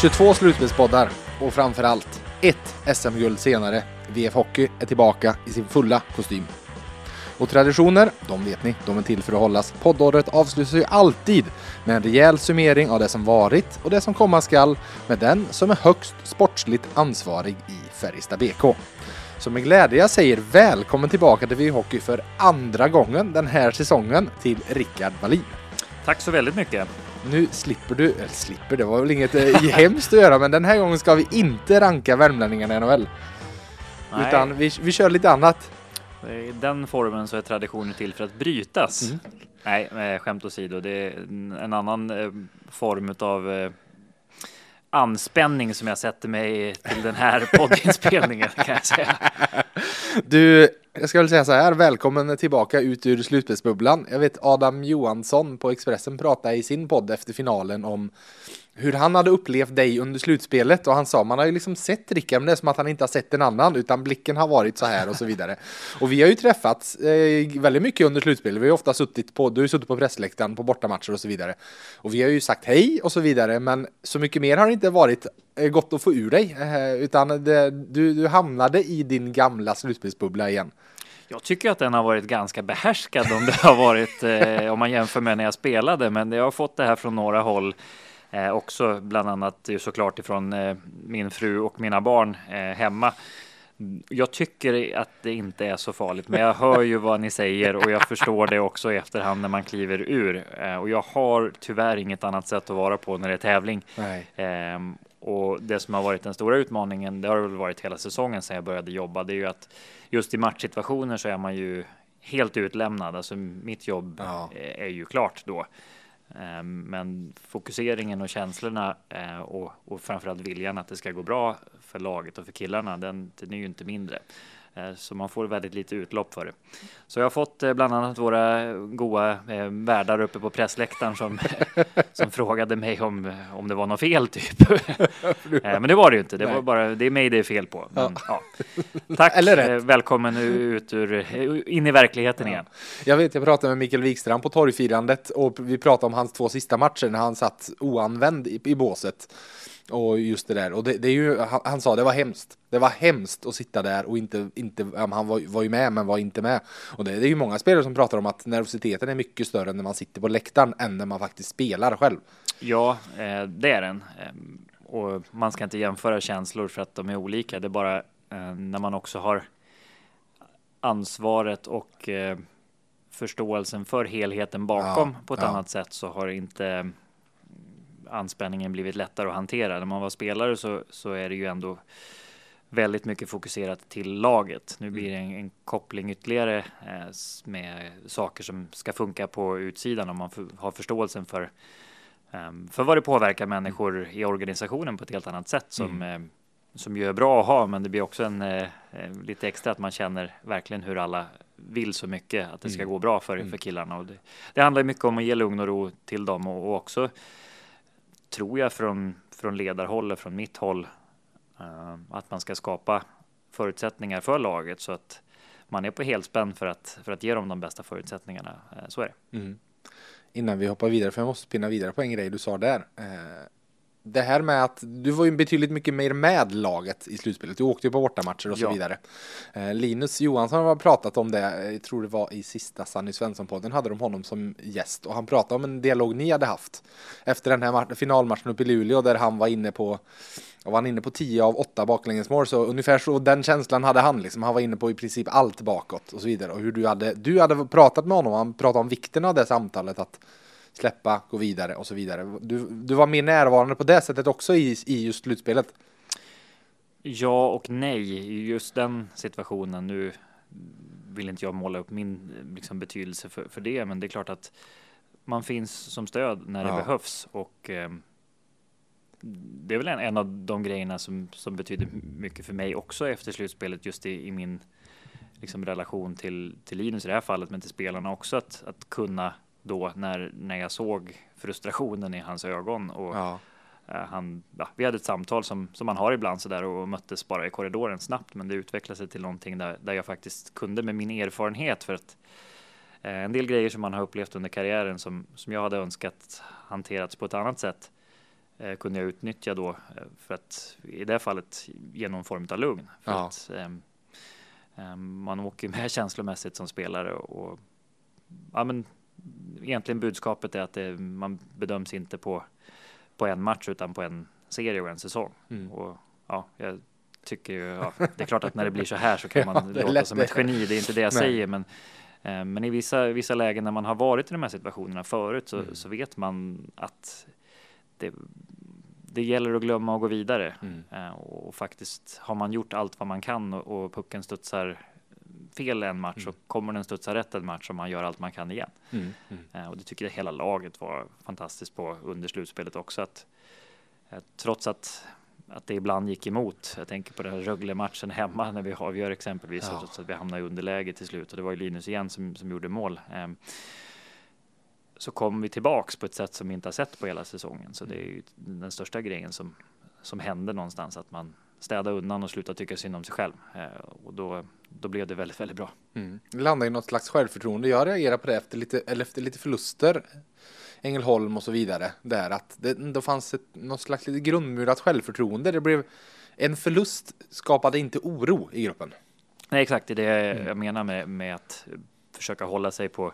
22 slutspelspoddar och framförallt ett SM-guld senare. VF Hockey är tillbaka i sin fulla kostym. Och traditioner, de vet ni, de är till för att hållas. Poddåret avslutas ju alltid med en rejäl summering av det som varit och det som komma skall med den som är högst sportsligt ansvarig i Färjestad BK. Så med glädje jag säger välkommen tillbaka till VF Hockey för andra gången den här säsongen till Rickard Wallin. Tack så väldigt mycket. Nu slipper du, eller slipper, det var väl inget eh, hemskt att göra, men den här gången ska vi inte ranka värmlänningarna i NHL. Nej. Utan vi, vi kör lite annat. I den formen så är traditionen till för att brytas. Mm. Nej, eh, skämt åsido, det är en annan eh, form av anspänning som jag sätter mig till den här poddinspelningen kan jag säga. Du, jag ska väl säga så här, välkommen tillbaka ut ur slutspelsbubblan. Jag vet Adam Johansson på Expressen pratade i sin podd efter finalen om hur han hade upplevt dig under slutspelet och han sa man har ju liksom sett Rickard men det är som att han inte har sett en annan utan blicken har varit så här och så vidare. Och vi har ju träffats eh, väldigt mycket under slutspelet. Vi har ju ofta suttit på, du har ju suttit på pressläktaren på bortamatcher och så vidare. Och vi har ju sagt hej och så vidare men så mycket mer har det inte varit eh, gott att få ur dig eh, utan det, du, du hamnade i din gamla slutspelsbubbla igen. Jag tycker att den har varit ganska behärskad om det har varit eh, om man jämför med när jag spelade, men jag har fått det här från några håll. Eh, också bland annat såklart ifrån eh, min fru och mina barn eh, hemma. Jag tycker att det inte är så farligt, men jag hör ju vad ni säger och jag förstår det också i efterhand när man kliver ur. Eh, och jag har tyvärr inget annat sätt att vara på när det är tävling. Ehm, och det som har varit den stora utmaningen, det har det väl varit hela säsongen sedan jag började jobba, det är ju att just i matchsituationer så är man ju helt utlämnad. Alltså mitt jobb Ja. eh, är ju klart då. Ehm, men fokuseringen och känslorna eh, och, och framförallt viljan att det ska gå bra för laget och för killarna, den, den är ju inte mindre. Eh, Så man får väldigt lite utlopp för det. Så jag har fått eh, bland annat våra goa eh, värdar uppe på pressläktaren som, som frågade mig om, om det var något fel typ. Men det var det ju inte. Det var bara, det är mig det är fel på. Men, ja. Tack, Eller rätt. välkommen ut ur, in i verkligheten igen. Jag vet, jag pratade med Mikael Wikstrand på torgfirandet och vi pratade om hans två sista matcher när han satt oanvänd i, i båset. Och just det där, och det, det är ju, han, han sa det var hemskt. Det var hemskt att sitta där och inte, inte han var, var ju med men var inte med. Och det, det är ju många spelare som pratar om att nervositeten är mycket större när man sitter på läktaren än när man faktiskt spelar själv. Ja, eh, det är den. Ehm, Och man ska inte jämföra känslor för att de är olika. Det är bara eh, när man också har ansvaret och eh, förståelsen för helheten bakom Ja, på ett ja. annat sätt så har inte anspänningen blivit lättare att hantera. När man var spelare så, så är det ju ändå väldigt mycket fokuserat till laget. Nu blir det en, en koppling ytterligare eh, med saker som ska funka på utsidan om man har förståelsen för Ehm, För vad det påverkar människor i organisationen på ett helt annat sätt som, eh, som ju är bra att ha, men det blir också en eh, eh, lite extra att man känner verkligen hur alla vill så mycket att det ska gå bra för, för killarna. Och det, det handlar mycket om att ge lugn och ro till dem och, och också tror jag från, från ledarhåll, från mitt håll, eh, att man ska skapa förutsättningar för laget så att man är på helspänn för att, för att ge dem de bästa förutsättningarna. Eh, så är det. Mm. innan vi hoppar vidare, för jag måste spinna vidare på en grej du sa där. Eh, det här med att du var ju betydligt mycket mer med laget i slutspelet. Du åkte ju på bortamatcher och så Ja. vidare. Eh, Linus Johansson har pratat om det, eh, jag tror det var i sista Sanny Svensson-podden, hade de honom som gäst och han pratade om en dialog ni hade haft efter den här ma- finalmatchen uppe i Luleå där han var inne på och var han inne på 10 av 8 baklängesmål så ungefär så den känslan hade han liksom. Han var inne på i princip allt bakåt och så vidare och hur du hade, du hade pratat med honom, han pratade om vikten av det samtalet att släppa, gå vidare och så vidare. Du, du var mer närvarande på det sättet också i, i just slutspelet. Ja och nej i just den situationen. Nu vill inte jag måla upp min liksom, betydelse för, för det, men det är klart att man finns som stöd när det Ja. behövs och eh, det är väl en, en av de grejerna som, som betyder mycket för mig också efter slutspelet just i, i min liksom, relation till, till Linus i det här fallet, men till spelarna också att, att kunna då när, när jag såg frustrationen i hans ögon och Ja. Eh, Han, ja, vi hade ett samtal som, som man har ibland sådär och möttes bara i korridoren snabbt, men det utvecklade sig till någonting där, där jag faktiskt kunde med min erfarenhet för att eh, en del grejer som man har upplevt under karriären som, som jag hade önskat hanterats på ett annat sätt eh, kunde jag utnyttja då eh, för att i det fallet ge någon form av lugn. För Ja. att, ehm, man åker med känslomässigt som spelare och ja, men egentligen budskapet är att det, man bedöms inte på, på en match utan på en serie och en säsong. Mm. Och ja, jag tycker ju, ja, det är klart att när det blir så här så kan Ja, man är låta som det. ett geni, det är inte det jag Nej. säger, men eh, men i vissa, vissa lägen när man har varit i de här situationerna förut så, Mm. så vet man att det, det gäller att glömma och gå vidare. Mm. Eh, Och faktiskt har man gjort allt vad man kan och, och pucken studsar fel en match så Mm. kommer den studsa rätt en match om man gör allt man kan igen. Mm. Mm. Eh, Och det tycker jag hela laget var fantastiskt på under slutspelet också. Att, eh, trots att, att det ibland gick emot. Jag tänker på den här Rögle-matchen hemma när vi avgör exempelvis. Ja. Trots att vi hamnade i underläge till slut. Och det var ju Linus igen som, som gjorde mål. Ehm, så kom vi tillbaks på ett sätt som vi inte har sett på hela säsongen. Så det är ju den största grejen som, som hände någonstans. Att man städade undan och slutade tycka synd om sig själv. Eh, Och då, då blev det väldigt, väldigt bra. Mm. Det landar i något slags självförtroende. Jag reagerar på det efter lite, eller efter lite förluster. Ängelholm och så vidare. Där att det då fanns ett, något slags lite grundmurat självförtroende. Det blev en förlust skapade inte oro i gruppen. Nej, exakt. Det är det Mm. jag menar med, med att försöka hålla sig på,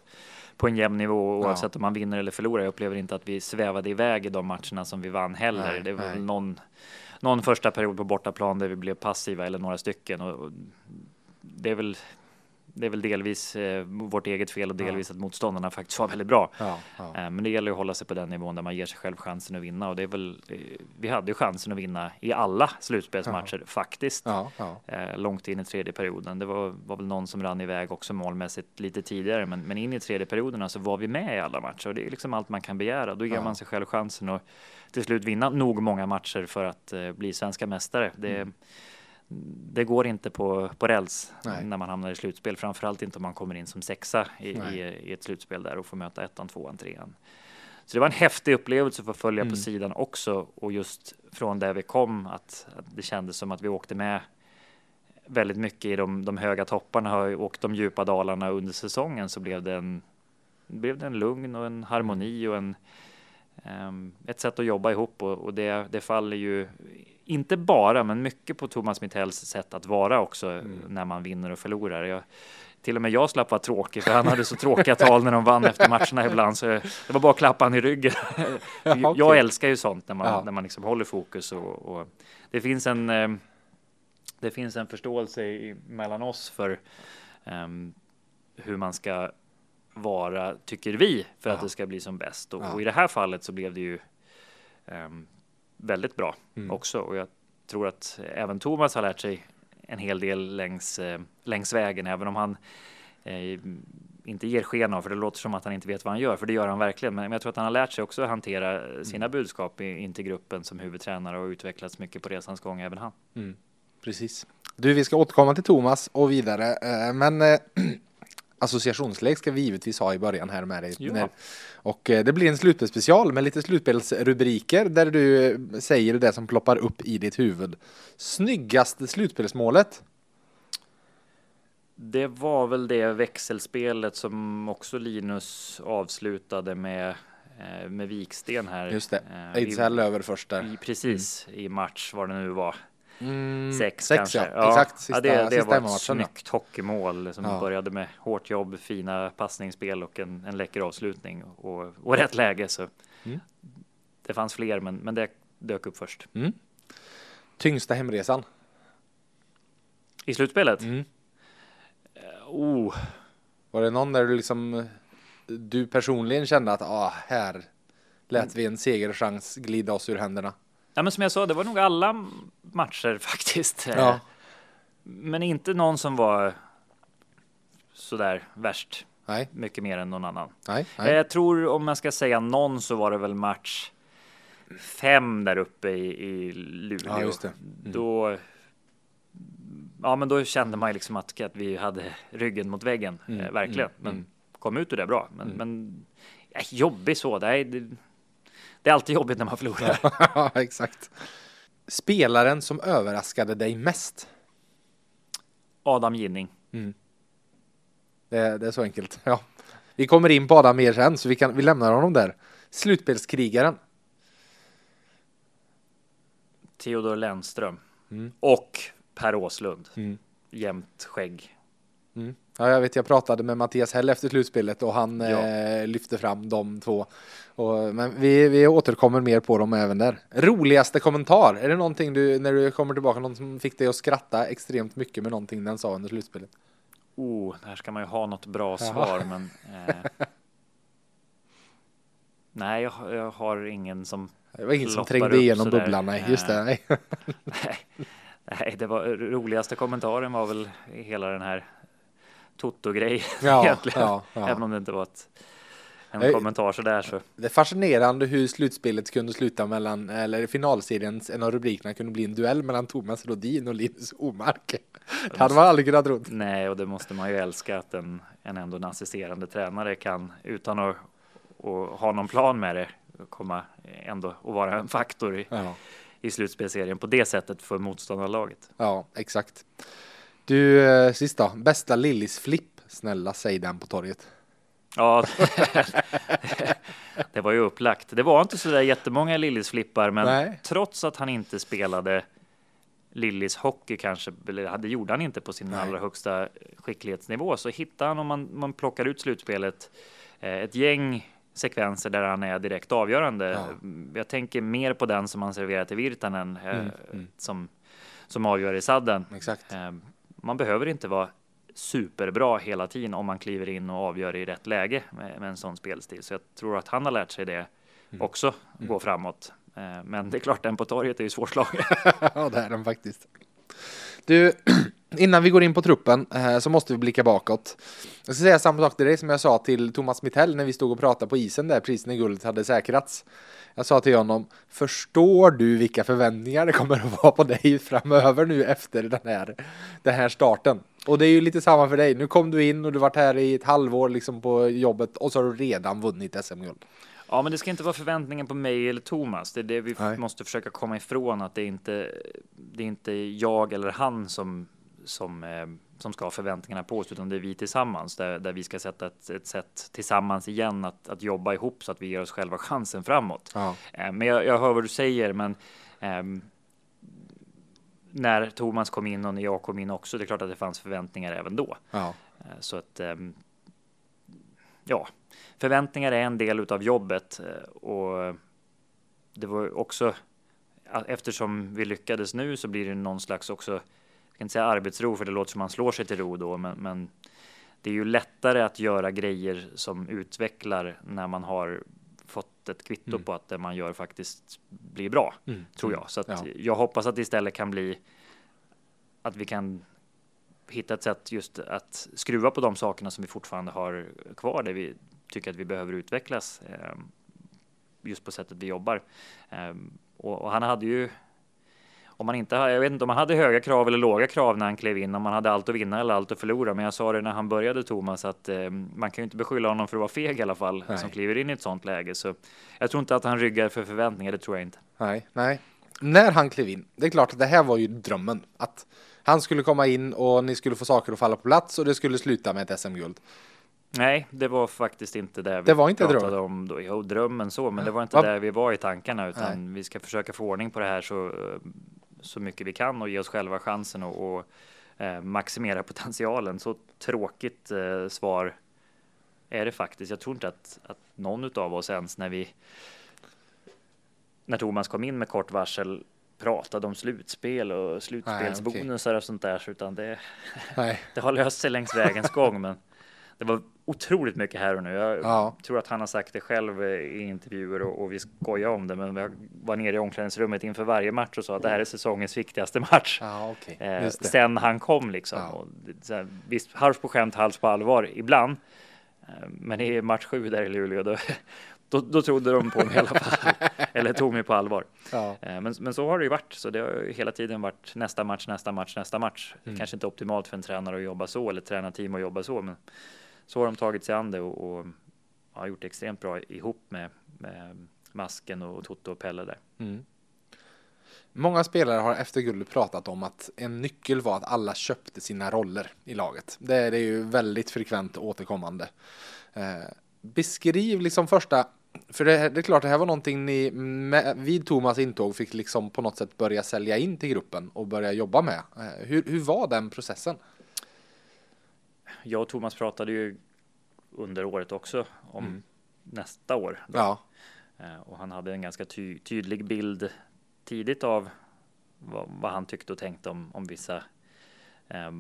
på en jämn nivå Ja. oavsett om man vinner eller förlorar. Jag upplever inte att vi svävade iväg i de matcherna som vi vann heller. Nej, det var nej. någon, någon första period på bortaplan där vi blev passiva eller några stycken. Och, och det är väl det är väl delvis eh, vårt eget fel och Ja. delvis att motståndarna faktiskt var väldigt bra. Ja, ja. Eh, Men det gäller att hålla sig på den nivån där man ger sig själv chansen att vinna och det är väl. eh, Vi hade ju chansen att vinna i alla slutspelsmatcher faktiskt ja, ja. eh, långt in i tredje perioden. Det var, var väl någon som rann iväg också målmässigt lite tidigare, men, men in i tredje perioderna så var vi med i alla matcher och det är liksom allt man kan begära. Då ger Ja. man sig själv chansen att till slut vinna nog många matcher för att eh, bli svenska mästare. Det, Mm. Det går inte på, på räls Nej. när man hamnar i slutspel, framförallt inte om man kommer in som sexa i, i, i ett slutspel där och får möta ettan, tvåan, trean. Så det var en häftig upplevelse för att följa Mm. på sidan också och just från där vi kom att, att det kändes som att vi åkte med väldigt mycket i de, de höga topparna och de djupa dalarna under säsongen så blev det en, blev det en lugn och en harmoni och en, ehm, ett sätt att jobba ihop och, och det, det faller ju inte bara men mycket på Thomas Mittells sätt att vara också Mm. när man vinner och förlorar. Jag, till och med jag slapp vara tråkig för han hade så tråkiga tal när de vann efter matcherna ibland så det var bara att klappa han i ryggen. Ja, Jag okej. älskar ju sånt när man, Ja. när man liksom håller fokus och, och det finns en eh, det finns en förståelse i, mellan oss för ehm, hur man ska vara, tycker vi, för att Ja. det ska bli som bäst. Och, och i det här fallet så blev det ju ehm, väldigt bra Mm. också. Och jag tror att även Thomas har lärt sig en hel del längs, eh, längs vägen, även om han eh, inte ger sken av, för det låter som att han inte vet vad han gör, för det gör han verkligen. Men, men jag tror att han har lärt sig också att hantera sina budskap i, in till gruppen som huvudtränare och utvecklats mycket på resans gång, även han. Mm, precis. Du, vi ska återkomma till Thomas och vidare, eh, men associationslägg ska vi givetvis ha i början här med dig. Ja. Och eh, det blir en slutspelsspecial med lite slutspelsrubriker där du eh, säger det som ploppar upp i ditt huvud. Snyggaste slutspelsmålet? Det var väl det växelspelet som också Linus avslutade med, eh, med Viksten här. Just det, Ejdsell över först där. i, precis, i match, vad det nu var. Mm, Sex, sex kanske. ja. Exakt, sista, ja, det, det var ett hemmamatchen. ja. snyggt hockeymål som Ja. började med hårt jobb, fina passningsspel och en, en läcker avslutning och, och rätt läge. Så Mm. Det fanns fler, men, men det dök upp först. Mm. Tyngsta hemresan? I slutspelet? Mm. Oh, Var det någon där du liksom eh, du personligen kände att ah, här lät vi en segerchans glida oss ur händerna? Ja, men som jag sa, det var nog alla matcher faktiskt. Eh, Ja. Men inte någon som var sådär värst Nej, mycket mer än någon annan. nej, Eh, nej. Jag tror om man ska säga någon så var det väl match fem där uppe i, i Luleå. Ja, just det. Då, ja, men då kände man liksom att, att vi hade ryggen mot väggen, Mm, eh, verkligen. mm, men mm. kom ut ur det bra. Men, Mm. men ja, jobbig så. Är, det, det är alltid jobbigt när man förlorar. Ja, exakt. Spelaren som överraskade dig mest? Adam Ginning. Det, det är så enkelt. Ja. Vi kommer in på Adam mer sen, så vi, kan, vi lämnar honom där. Slutspelskrigaren. Theodor Lennström Mm. och Per Åslund. Mm. Jämnt skägg. Mm. Ja, jag vet, jag pratade med Mattias Hell efter slutspelet och han Ja. eh, lyfte fram de två. Och, men vi, vi återkommer mer på dem även där. Roligaste kommentar? Är det någonting du, när du kommer tillbaka, någon som fick dig att skratta extremt mycket med någonting den sa under slutspelet? Oh, här ska man ju ha något bra Jaha. svar, men. Eh, nej, jag, jag har ingen som. Det var ingen som trängde igenom bubblan, nej. Just det. Nej, nej, det var roligaste kommentaren var väl hela den här Toto-grejen Ja, egentligen. ja, ja. Även om det inte var ett, en Nej. kommentar så där så. Det är fascinerande hur slutspelet kunde sluta mellan, eller finalseriens, en av rubrikerna kunde bli en duell mellan Thomas Rodin och Linus Omark. Det hade man aldrig kunnat tro. Nej, och det måste man ju älska att en, en ändå en assisterande tränare kan utan att och ha någon plan med det komma ändå och vara en faktor i, Ja. i slutspelserien på det sättet för motståndarlaget. Ja, exakt. Du, eh, sist då. Bästa Lillis flipp. Snälla, säg den på torget. Ja, det var ju upplagt. Det var inte så där jättemånga Lillis-flippar, men Nej. trots att han inte spelade Lillis hockey kanske, eller det gjorde han inte på sin Nej. allra högsta skicklighetsnivå, så hittade han om man, man plockar ut slutspelet eh, ett gäng sekvenser där han är direkt avgörande. Ja. Jag tänker mer på den som han serverar till Virtanen eh, Mm, mm. som som avgör i sadden. Exakt. Eh, Man behöver inte vara superbra hela tiden om man kliver in och avgör i rätt läge med, med en sån spelstil. Så jag tror att han har lärt sig det Mm. också, gå framåt. Eh, Men det är klart, den på torget är ju svårslagen. ja, det är den faktiskt. Du, innan vi går in på truppen eh, så måste vi blicka bakåt. Jag ska säga samma sak till dig som jag sa till Thomas Mittell när vi stod och pratade på isen där priset när guldet hade säkrats. Jag sa till honom, förstår du vilka förväntningar det kommer att vara på dig framöver nu efter den här, den här starten? Och det är ju lite samma för dig. Nu kom du in och du varit här i ett halvår liksom på jobbet och så har du redan vunnit SM-guld. Ja, men det ska inte vara förväntningen på mig eller Thomas. Det är det vi Nej. måste försöka komma ifrån, att det är inte det är inte jag eller han som som eh, som ska ha förväntningarna på oss, utan det är vi tillsammans där, där vi ska sätta ett, ett sätt tillsammans igen att, att jobba ihop så att vi ger oss själva chansen framåt. Ja. Eh, Men jag, jag hör vad du säger, men ehm, när Thomas kom in och när jag kom in också, det är klart att det fanns förväntningar även då. Ja. Eh, Så att ehm, ja, förväntningar är en del utav jobbet och det var också eftersom vi lyckades nu så blir det någon slags också, jag kan inte säga arbetsro för det låter som man slår sig till ro då, men, men det är ju lättare att göra grejer som utvecklar när man har fått ett kvitto Mm. på att det man gör faktiskt blir bra, Mm. tror jag. Så att Ja. jag hoppas att det istället kan bli att vi kan hitta ett sätt just att skruva på de sakerna som vi fortfarande har kvar, där vi tycker att vi behöver utvecklas eh, just på sättet vi jobbar. Eh, och han hade ju om man inte, jag vet inte om han hade höga krav eller låga krav när han klev in, om man hade allt att vinna eller allt att förlora. Men jag sa det när han började Thomas att eh, man kan ju inte beskylla honom för att vara feg i alla fall Nej. som kliver in i ett sånt läge. Så jag tror inte att han ryggar för förväntningar, det tror jag inte. Nej, nej. När han klev in, det är klart att det här var ju drömmen. Att han skulle komma in och ni skulle få saker att falla på plats och det skulle sluta med ett SM-guld. Nej, det var faktiskt inte det vi Det var inte pratade drömmen? om då. Jo, drömmen så, men det var inte Vad- där vi var i tankarna, utan vi ska försöka få ordning på det här så, så mycket vi kan och ge oss själva chansen och, och eh, maximera potentialen. Så tråkigt eh, svar är det faktiskt. Jag tror inte att, att någon av oss ens när vi när Thomas kom in med kort varsel pratade om slutspel och slutspelsbonusar och sånt där, utan det, det har löst sig längs vägens gång, men det var otroligt mycket här och nu. Jag Ja. tror att han har sagt det själv eh, i intervjuer och, och vi skojar om det, men vi var nere i omklädningsrummet inför varje match och sa att det här är säsongens viktigaste match. Ja, okej. Eh, sen han kom liksom. Ja. Och så här, visst, hals på skämt, hals på allvar ibland. Eh, men i match sju där i Luleå, då, då, då trodde de på mig i alla fall. Eller tog mig på allvar. Ja. Eh, Men, men så har det ju varit, så det har hela tiden varit nästa match, nästa match, nästa match. Mm. Kanske inte optimalt för en tränare att jobba så eller tränarteam att jobba så, men så har de tagit sig an det och, och har gjort det extremt bra ihop med, med Masken och Toto och Pelle där. Mm. Många spelare har efter guldet pratat om att en nyckel var att alla köpte sina roller i laget. Det är, det är ju väldigt frekvent återkommande. Eh, beskriv liksom första för det, det är klart, det här var någonting ni med, vid Thomas intåg fick liksom på något sätt börja sälja in till gruppen och börja jobba med. Eh, hur, hur var den processen? Jag och Thomas pratade ju under året också om mm. nästa år. Då. Ja. Eh, och han hade en ganska ty tydlig bild tidigt av vad, vad, han tyckte och tänkte om, om vissa, eh,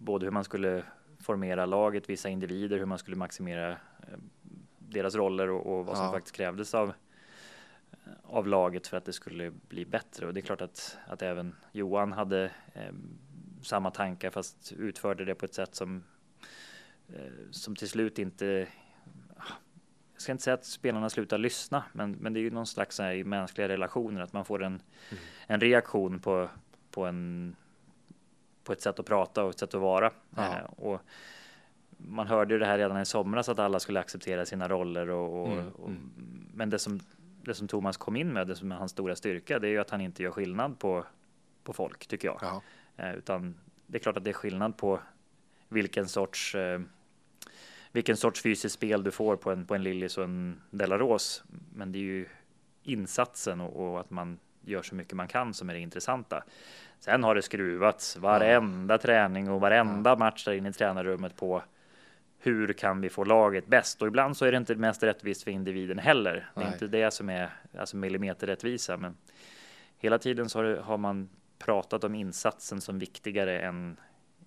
både hur man skulle formera laget, vissa individer, hur man skulle maximera eh, deras roller och, och vad som ja. faktiskt krävdes av, av laget för att det skulle bli bättre. Och det är klart att, att även Johan hade eh, samma tankar fast utförde det på ett sätt som, som till slut inte jag ska inte säga att spelarna slutar lyssna, men, men det är ju någon slags här, i mänskliga relationer att man får en, mm. en reaktion på, på, en, på ett sätt att prata och ett sätt att vara. Eh, och man hörde ju det här redan i somras att alla skulle acceptera sina roller och, och, mm. och mm. men det som, det som Thomas kom in med, det som är hans stora styrka, det är ju att han inte gör skillnad på, på folk, tycker jag. Eh, utan det är klart att det är skillnad på vilken sorts eh, vilken sorts fysiskt spel du får på en, på en Lillis och en Delaros. Men det är ju insatsen och, och, att man gör så mycket man kan som är det intressanta. Sen har det skruvats varenda ja. träning och varenda ja. match där inne i tränarrummet på hur kan vi få laget bäst? Och ibland så är det inte mest rättvist för individen heller. Det är inte det som är alltså millimeterrättvisa, men hela tiden så har, har man pratat om insatsen som viktigare än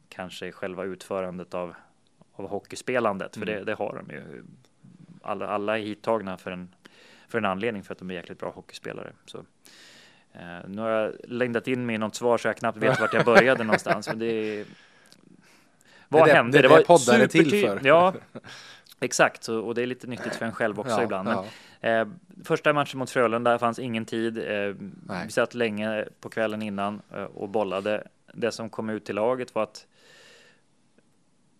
kanske själva utförandet av av hockeyspelandet, för mm. det, det, har de ju. Alla, alla är hittagna för en, för en anledning för att de är jäkligt bra hockeyspelare. Så, eh, nu har jag längdat in mig i något svar så jag knappt vet vart jag började någonstans. Men det är, vad det, hände? Det, det, det var poddar är till för. Ja, exakt. Så, och det är lite nyttigt för en själv också ja, ibland. Men, ja. eh, första matchen mot Frölunda fanns ingen tid. Eh, vi satt länge på kvällen innan eh, och bollade. Det som kom ut till laget var att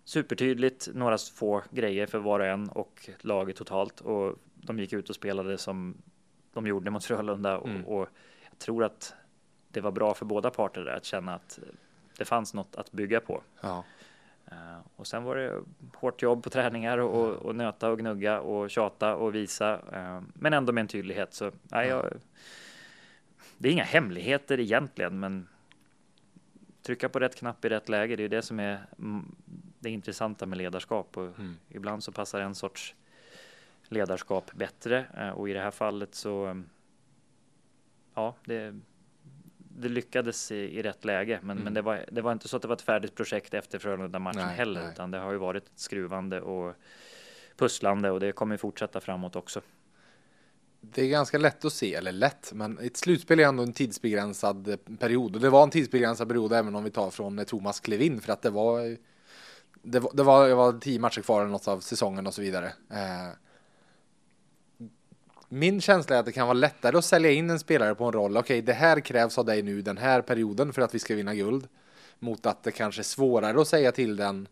supertydligt, några få grejer för var och en och laget totalt. Och de gick ut och spelade som de gjorde mot Frölunda och, mm. och jag tror att det var bra för båda parter där att känna att det fanns något att bygga på. Ja. Uh, och sen var det hårt jobb på träningar och, och, och nöta och gnugga och tjata och visa, uh, men ändå med en tydlighet. Så nej, jag, det är inga hemligheter egentligen, men trycka på rätt knapp i rätt läge. Det är det som är det intressanta med ledarskap och mm. ibland så passar en sorts ledarskap bättre eh, och i det här fallet så mm, ja, det, det lyckades i, i rätt läge, men, mm. men det, var, det var inte så att det var ett färdigt projekt efter Frölunda-matchen heller, nej. utan det har ju varit skruvande och pusslande och det kommer fortsätta framåt också. Det är ganska lätt att se, eller lätt, men ett slutspel är ändå en tidsbegränsad period och det var en tidsbegränsad period även om vi tar från när Thomas klev in för att det var det var, det var, det var tio matcher kvar eller något av säsongen och så vidare. Eh, min känsla är att det kan vara lättare att sälja in en spelare på en roll. Okej, okay, det här krävs av dig nu den här perioden för att vi ska vinna guld. Mot att det kanske är svårare att säga till den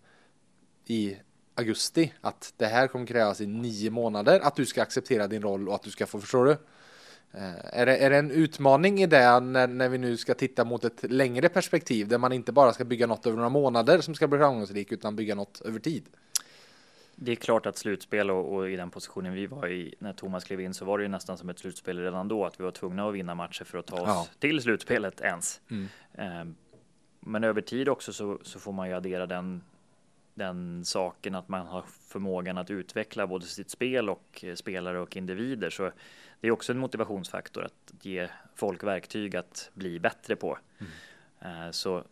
i augusti att det här kommer krävas i nio månader att du ska acceptera din roll och att du ska få, förstår du? Eh, är det, är det en utmaning i det när, när vi nu ska titta mot ett längre perspektiv där man inte bara ska bygga något över några månader som ska bli framgångsrik utan bygga något över tid? Det är klart att slutspel och, och, i den positionen vi var i när Thomas klev in så var det ju nästan som ett slutspel redan då att vi var tvungna att vinna matcher för att ta oss ja. till slutspelet ens. Mm. Eh, men över tid också så, så får man ju addera den den saken att man har förmågan att utveckla både sitt spel och eh, spelare och individer. Så det är också en motivationsfaktor att ge folk verktyg att bli bättre på. Mm. Eh, så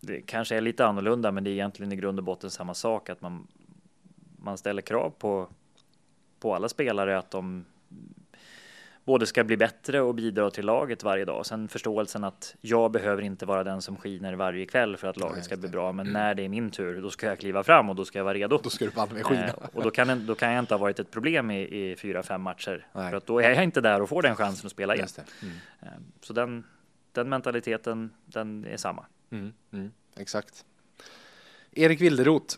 det kanske är lite annorlunda, men det är egentligen i grund och botten samma sak att man, man ställer krav på, på alla spelare att de både ska bli bättre och bidra till laget varje dag. Sen förståelsen att jag behöver inte vara den som skiner varje kväll för att laget ska bli bra. Men när det är min tur, då ska jag kliva fram och då ska jag vara redo. Då ska du banne skina. Eh, och då kan, då kan jag inte ha varit ett problem i, i fyra, fem matcher. Nej. För att då är jag inte där och får den chansen att spela igen. Mm. Eh, så den, den mentaliteten, den är samma. Mm. Mm. Exakt. Erik Wilderoth.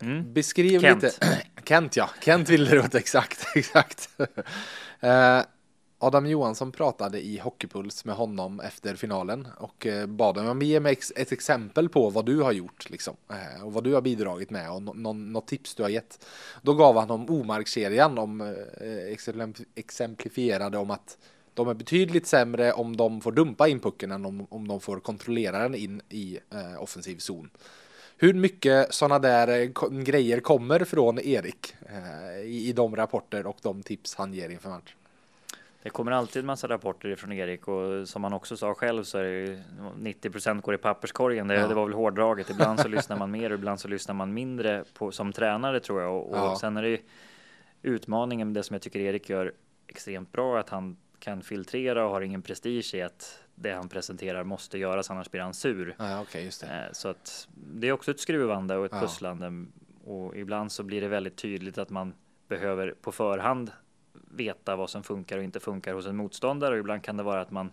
Mm. Beskriv Kent. lite. Kent ja, Kent Wilderoth, exakt, exakt. Eh, Adam Johansson pratade i Hockeypuls med honom efter finalen och eh, bad honom ge mig ett exempel på vad du har gjort liksom eh, och vad du har bidragit med och något tips du har gett. Då gav han om omarkskedjan om eh, exemplifierade om att de är betydligt sämre om de får dumpa in pucken än om, om de får kontrollera den in i eh, offensiv zon. Hur mycket sådana där grejer kommer från Erik eh, i, de rapporter och de tips han ger inför match? Det kommer alltid en massa rapporter från Erik och som han också sa själv så är det 90% går i papperskorgen. Det, ja. det var väl hårdraget. Ibland så lyssnar man mer och ibland så lyssnar man mindre på, som tränare tror jag. Och, ja. sen är det utmaningen, det som jag tycker Erik gör extremt bra, att han kan filtrera och har ingen prestige i att det han presenterar måste göras, annars blir han sur. Ja, okay, just det. Eh, så att det är också ett skruvande och ett ja. pusslande och ibland så blir det väldigt tydligt att man behöver på förhand veta vad som funkar och inte funkar hos en motståndare och ibland kan det vara att man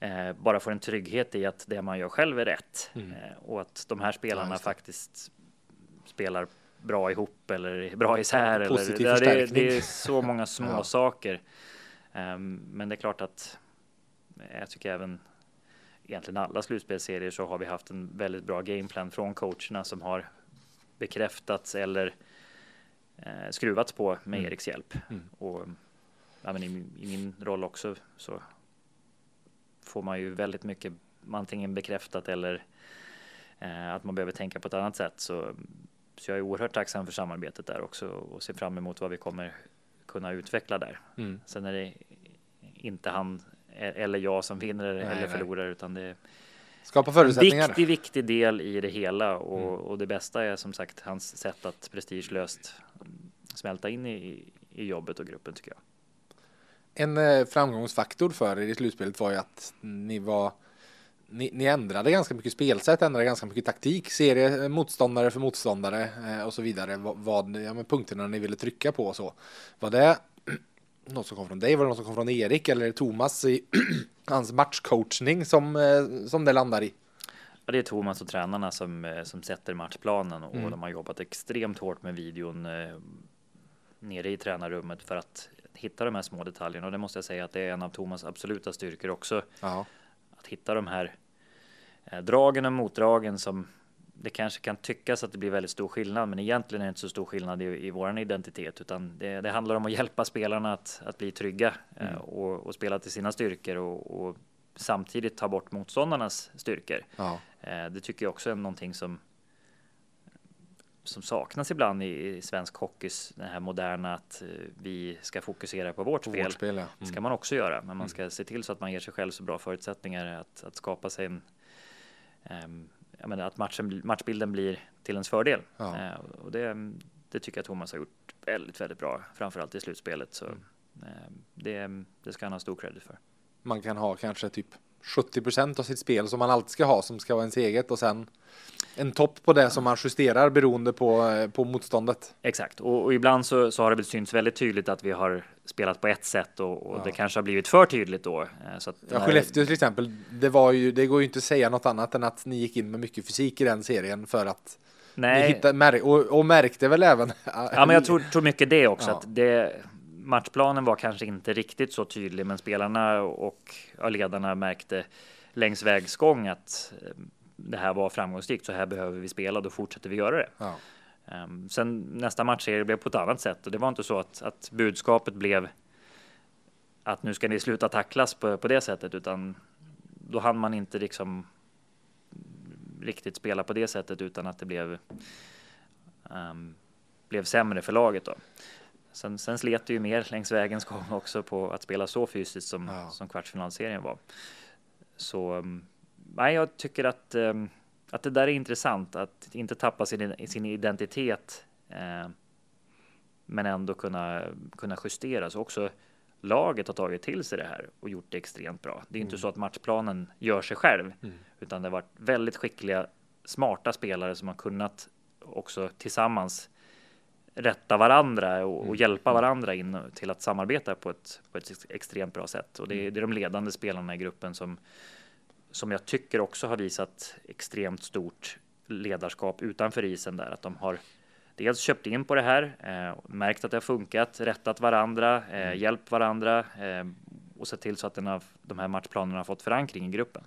eh, bara får en trygghet i att det man gör själv är rätt mm. eh, och att de här spelarna ja, faktiskt spelar bra ihop eller bra isär. Positiv eller, det, det, är så många små ja. saker. Um, men det är klart att jag tycker även egentligen alla slutspelsserier så har vi haft en väldigt bra gameplan från coacherna som har bekräftats eller eh, skruvats på med mm. Eriks hjälp. Mm. Och ja, men i, i, min roll också så får man ju väldigt mycket antingen bekräftat eller eh, att man behöver tänka på ett annat sätt. Så, så jag är oerhört tacksam för samarbetet där också och ser fram emot vad vi kommer kunna utveckla där. Mm. Sen är det inte han eller jag som vinner nej, eller förlorar nej. utan det Skapa förutsättningar. Viktig, viktig del i det hela och, mm. och det bästa är som sagt hans sätt att prestigelöst smälta in i, i jobbet och gruppen tycker jag. En eh, framgångsfaktor för er i slutspelet var ju att ni var ni, ni, ändrade ganska mycket spelsätt, ändrade ganska mycket taktik, serie eh, motståndare för motståndare eh, och så vidare. Vad, vad ja, punkterna ni ville trycka på och så. Var det något som kom från dig? Var det något som kom från Erik eller Thomas i hans matchcoachning som, eh, som det landar i? Ja, det är Thomas och tränarna som, eh, som sätter matchplanen och mm. de har jobbat extremt hårt med videon eh, nere i tränarrummet för att hitta de här små detaljerna och det måste jag säga att det är en av Thomas absoluta styrkor också. Aha. Att hitta de här eh, dragen och motdragen som det kanske kan tyckas att det blir väldigt stor skillnad, men egentligen är det inte så stor skillnad i, i vår identitet, utan det, det, handlar om att hjälpa spelarna att, att bli trygga mm. eh, och, och, spela till sina styrkor och, och, samtidigt ta bort motståndarnas styrkor. Ja. Eh, det tycker jag också är någonting som som saknas ibland i, i svensk hockeys, det här moderna att uh, vi ska fokusera på vårt på spel. Vårt spel ja. mm. ska man också göra, men man mm. ska mm. se till så att man ger sig själv så bra förutsättningar att, att skapa sig en um, jag menar, att matchen, matchbilden blir till ens fördel. Ja. Eh, och det, det tycker jag Thomas har gjort väldigt, väldigt bra, framförallt i slutspelet. Så mm. eh, det, det ska han ha stor credit för. Man kan ha kanske typ 70 procent av sitt spel som man alltid ska ha som ska vara ens eget och sen en topp på det som man justerar beroende på, eh, på motståndet. Exakt, och, och ibland så, så, har det väl synts väldigt tydligt att vi har spelat på ett sätt och, och ja. det kanske har blivit för tydligt då. Eh, så att ja, Skellefteå till exempel, det, var ju, det går ju inte att säga något annat än att ni gick in med mycket fysik i den serien för att Nej. Hittade, och, och märkte väl även. Ja, men jag tror, tror mycket det också. Ja. Att det, matchplanen var kanske inte riktigt så tydlig, men spelarna och ledarna märkte längs vägs gång att eh, det här var framgångsrikt, så här behöver vi spela, då fortsätter vi göra det. Ja. Um, sen nästa matchserie blev på ett annat sätt och det var inte så att, att budskapet blev att nu ska ni sluta tacklas på, på det sättet, utan då hann man inte liksom riktigt spela på det sättet utan att det blev um, blev sämre för laget då. Sen, sen slet det ju mer längs vägens gång också på att spela så fysiskt som, ja. som kvartsfinalserien var. Så um, nej, jag tycker att, um, att det där är intressant, att inte tappa sin, sin identitet eh, men ändå kunna, kunna justera. Så också laget har tagit till sig det här och gjort det extremt bra. Det är mm. inte så att matchplanen gör sig själv, mm. utan det har varit väldigt skickliga, smarta spelare som har kunnat också tillsammans rätta varandra och, och, mm. hjälpa mm. varandra in till att samarbeta på ett, på ett extremt bra sätt. Och det, är, det är de ledande spelarna i gruppen som, som jag tycker också har visat extremt stort ledarskap utanför isen där. Att de har dels köpt in på det här, eh, märkt att det har funkat, rättat varandra, eh, mm. hjälpt varandra. Eh, och sett till så att den har, de här matchplanerna har fått förankring i gruppen.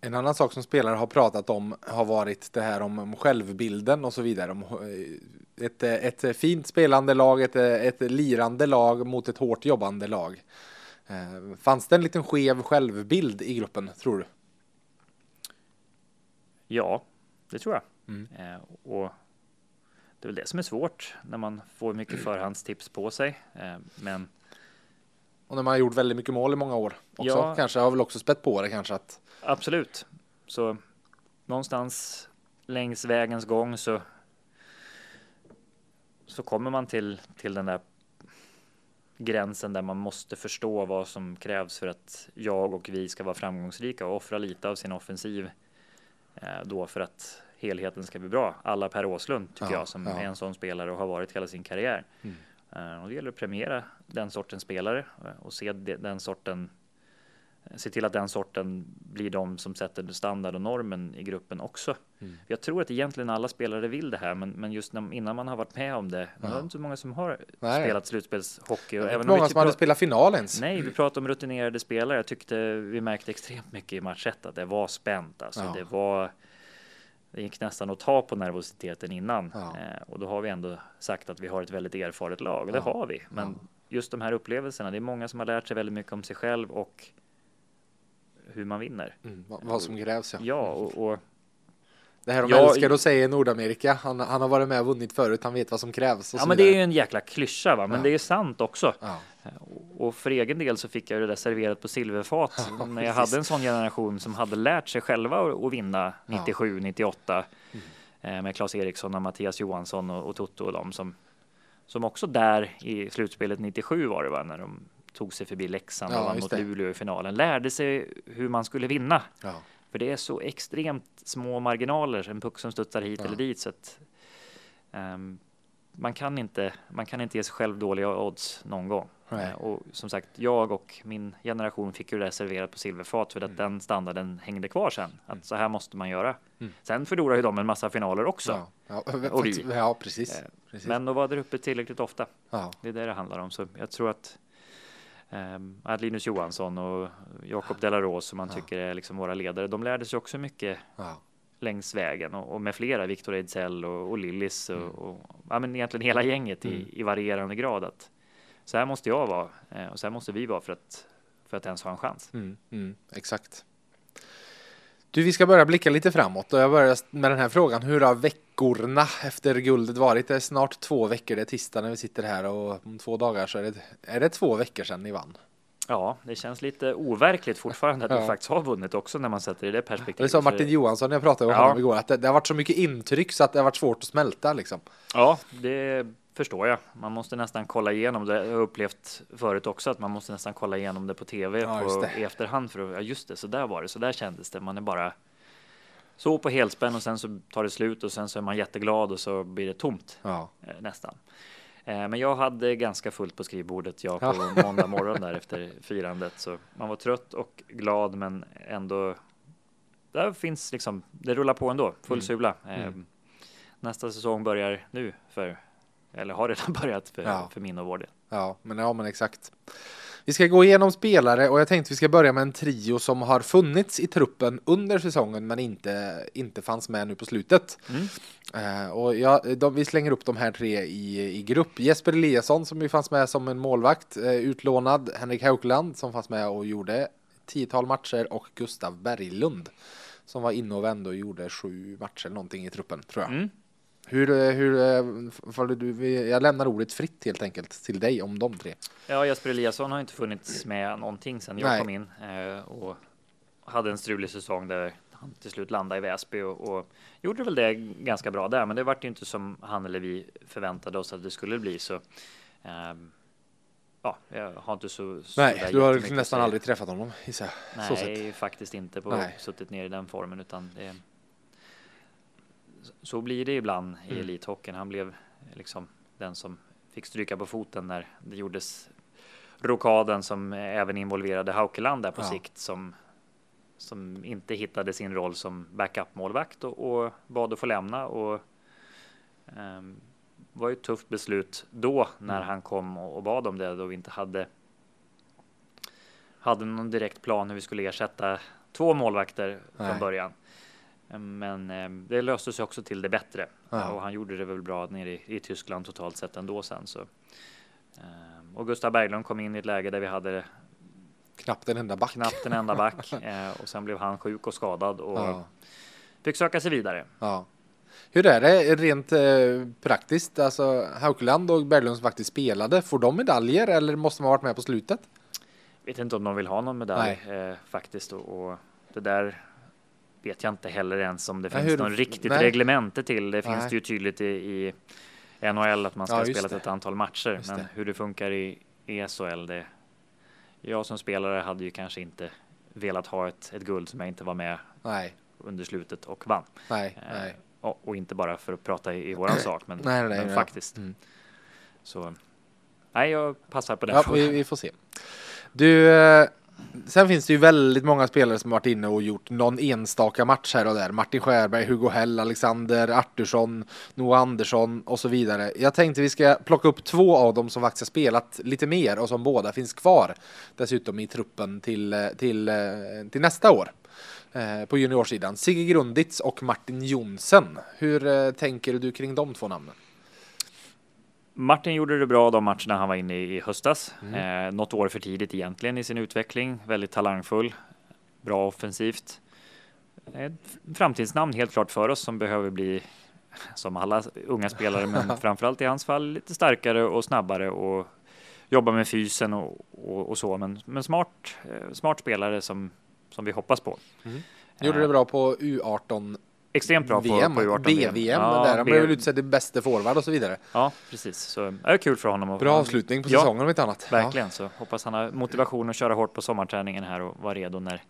En annan sak som spelare har pratat om har varit det här om, om självbilden och så vidare. Om ett, ett fint spelande lag, ett, ett lirande lag mot ett hårt jobbande lag. Eh, fanns det en liten skev självbild i gruppen, tror du? Ja, det tror jag. Mm. Eh, och det är väl det som är svårt när man får mycket förhandstips på sig. Eh, men och när man har gjort väldigt mycket mål i många år också. Ja, kanske har väl också spett på det kanske att. Absolut. Så någonstans längs vägens gång så. Så kommer man till till den där gränsen där man måste förstå vad som krävs för att jag och vi ska vara framgångsrika och offra lite av sin offensiv eh, då för att helheten ska bli bra. Alla Per Åslund tycker ja, jag som ja. är en sån spelare och har varit hela sin karriär. Mm. Uh, och det gäller att premiera den sortens spelare uh, och se de, den sorten se till att den sorten blir de som sätter standard och normen i gruppen också. Mm. Jag tror att egentligen alla spelare vill det här, men, men just när, innan man har varit med om det, ja. det är inte så många som har nej. spelat slutspelshockey. Och även många som hade spelat final ens. Nej, vi pratar om rutinerade spelare. Jag tyckte vi märkte extremt mycket i match 1 att det var spänt. Alltså, ja. det var det gick nästan att ta på nervositeten innan ja. eh, och då har vi ändå sagt att vi har ett väldigt erfaret lag och det har vi. Men just de här upplevelserna, det är många som har lärt sig väldigt mycket om sig själv och hur man vinner. Mm, vad som krävs ja. Ja, och, och det här de ja, älskar att säga i Nordamerika. Han, han har varit med och vunnit förut. Han vet vad som krävs. ja, men det är ju en jäkla klyscha, va? men ja. det är sant också. Ja. Och för egen del så fick jag det där serverat på silverfat ja, när jag hade en sån generation som hade lärt sig själva att vinna 97, 98 mm. med Claes Eriksson och Mattias Johansson och, och Toto och dem som som också där i slutspelet 97 var det va när de tog sig förbi Leksand och vann mot Luleå i finalen lärde sig hur man skulle vinna. För det är så extremt små marginaler, en puck som studsar hit eller dit så att um, man kan inte. Man kan inte ge sig själv dåliga odds någon gång. Nej. Och som sagt, jag och min generation fick ju det serverat på silverfat för att mm. den standarden hängde kvar sen. Att mm. så här måste man göra. Mm. Sen förlorar ju de en massa finaler också. Ja, ja, ja precis. Eh, precis. Men då var det uppe tillräckligt ofta. Ja. Det är det det handlar om. Så jag tror att att Linus Johansson och Jakob Delaros som man tycker är liksom våra ledare. De lärde sig också mycket längs vägen och, och med flera, Viktor Ejdsell och, och Lillis och, mm. och, ja, men egentligen hela gänget i, mm. i varierande grad. Att så här måste jag vara eh, och så här måste vi vara för att, för att ens ha en chans. Mm, mm, exakt. Du, vi ska börja blicka lite framåt och jag börjar med den här frågan. Hur har veckorna efter guldet varit? Det är snart två veckor, det är tisdag när vi sitter här och om två dagar så är det, är det två veckor sedan ni vann. Ja, det känns lite overkligt fortfarande att ja. vi faktiskt har vunnit också när man sätter i det perspektivet. Det sa Martin Johansson när jag pratade med ja. honom igår, att det, det, har varit så mycket intryck så att det har varit svårt att smälta liksom. Ja, det förstår jag. Man måste nästan kolla igenom det. Jag har upplevt förut också att man måste nästan kolla igenom det på tv ja, på, i efterhand för att, ja just det, så där var det, så där kändes det. Man är bara så på helspänn och sen så tar det slut och sen så är man jätteglad och så blir det tomt ja. Eh, nästan. Eh, men jag hade ganska fullt på skrivbordet jag på ja. måndag morgon där efter firandet. Så man var trött och glad men ändå. Där finns liksom, det rullar på ändå, full mm. sula. Mm. Ehm, nästa säsong börjar nu för, eller har redan börjat för, ja. för min och vår del. Ja, men ja, men exakt. Vi ska gå igenom spelare och jag tänkte vi ska börja med en trio som har funnits i truppen under säsongen men inte, inte fanns med nu på slutet. Mm. Uh, och ja, de, vi slänger upp de här tre i, i grupp. Jesper Eliasson som ju fanns med som en målvakt, uh, utlånad. Henrik Haukland som fanns med och gjorde tiotal matcher och Gustav Berglund som var inne och vände och gjorde sju matcher någonting i truppen tror jag. Mm. Hur, eh, hur, eh, du, jag lämnar ordet fritt helt enkelt till dig om de tre. Ja, Jesper Eliasson har inte funnits med någonting sedan jag Nej. kom in eh, och hade en strulig säsong där han till slut landade i Väsby och, och gjorde väl det ganska bra där. Men det vart ju inte som han eller vi förväntade oss att det skulle bli så. Um, ja, jag har inte så. så Nej, du har nästan aldrig träffat honom jag. Nej, faktiskt inte på Nej. suttit ner i den formen utan det så blir det ibland i mm. elithockeyn. Han blev liksom den som fick stryka på foten när det gjordes rokaden som även involverade Haukeland där på ja. sikt som som inte hittade sin roll som backup målvakt och, och bad att få lämna och um, var ju ett tufft beslut då när mm. han kom och, och, bad om det då vi inte hade hade någon direkt plan hur vi skulle ersätta två målvakter Nej. från början. Men eh, det löste sig också till det bättre Ja. och han gjorde det väl bra nere i, i Tyskland totalt sett ändå sen så. Eh, och Gustav Berglund kom in i ett läge där vi hade Knappt en enda back. knappt en enda back eh, och sen blev han sjuk och skadad och Ja. fick söka sig vidare. Ja. Hur är det rent eh, praktiskt? Alltså Haukeland och Berglund som faktiskt spelade, får de medaljer eller måste man ha varit med på slutet? Vet inte om de vill ha någon medalj eh, faktiskt och, och det där vet jag inte heller ens om det Nej, finns hur- någon riktigt nej. reglemente till. Det finns Nej. det ju tydligt i, i NHL att man ska Ja, spelat det. ett antal matcher, Just men det. hur det funkar i ESHL, det. Jag som spelare hade ju kanske inte velat ha ett, ett guld som jag inte var med Nej, under slutet och vann. nej, Eh, nej. och, och inte bara för att prata i, i våran sak, men, Nej, nej, men nej. faktiskt. Mm. Så nej, jag passar på den Ja, frågan. vi, vi får se. Du, eh, sen finns det ju väldigt många spelare som varit inne och gjort någon enstaka match här och där. Martin Skärberg, Hugo Hell, Alexander Artursson, Noah Andersson och så vidare. Jag tänkte vi ska plocka upp två av dem som faktiskt har spelat lite mer och som båda finns kvar dessutom i truppen till, till, till nästa år. Eh, på juniorsidan. Sigge Grunditz och Martin Jonsen. Hur eh, tänker du kring de två namnen? Martin gjorde det bra de matcherna han var inne i i höstas. Mm. Eh, något år för tidigt egentligen i sin utveckling. Väldigt talangfull, bra offensivt. Ett framtidsnamn helt klart för oss som behöver bli som alla unga spelare, men framförallt i hans fall lite starkare och snabbare och jobba med fysen och, och, och så. Men, men smart, eh, smart spelare som, som vi hoppas på. Gjorde Eh, det bra på U18 Extremt bra VM, på, på U18 B-VM Ja, där. Han blev väl utsedd till bäste forward och så vidare. Ja, precis. Så det är kul för honom. Bra avslutning på Ja, säsongen om inte annat. Verkligen, så hoppas han har motivation att köra hårt på sommarträningen här och vara redo när,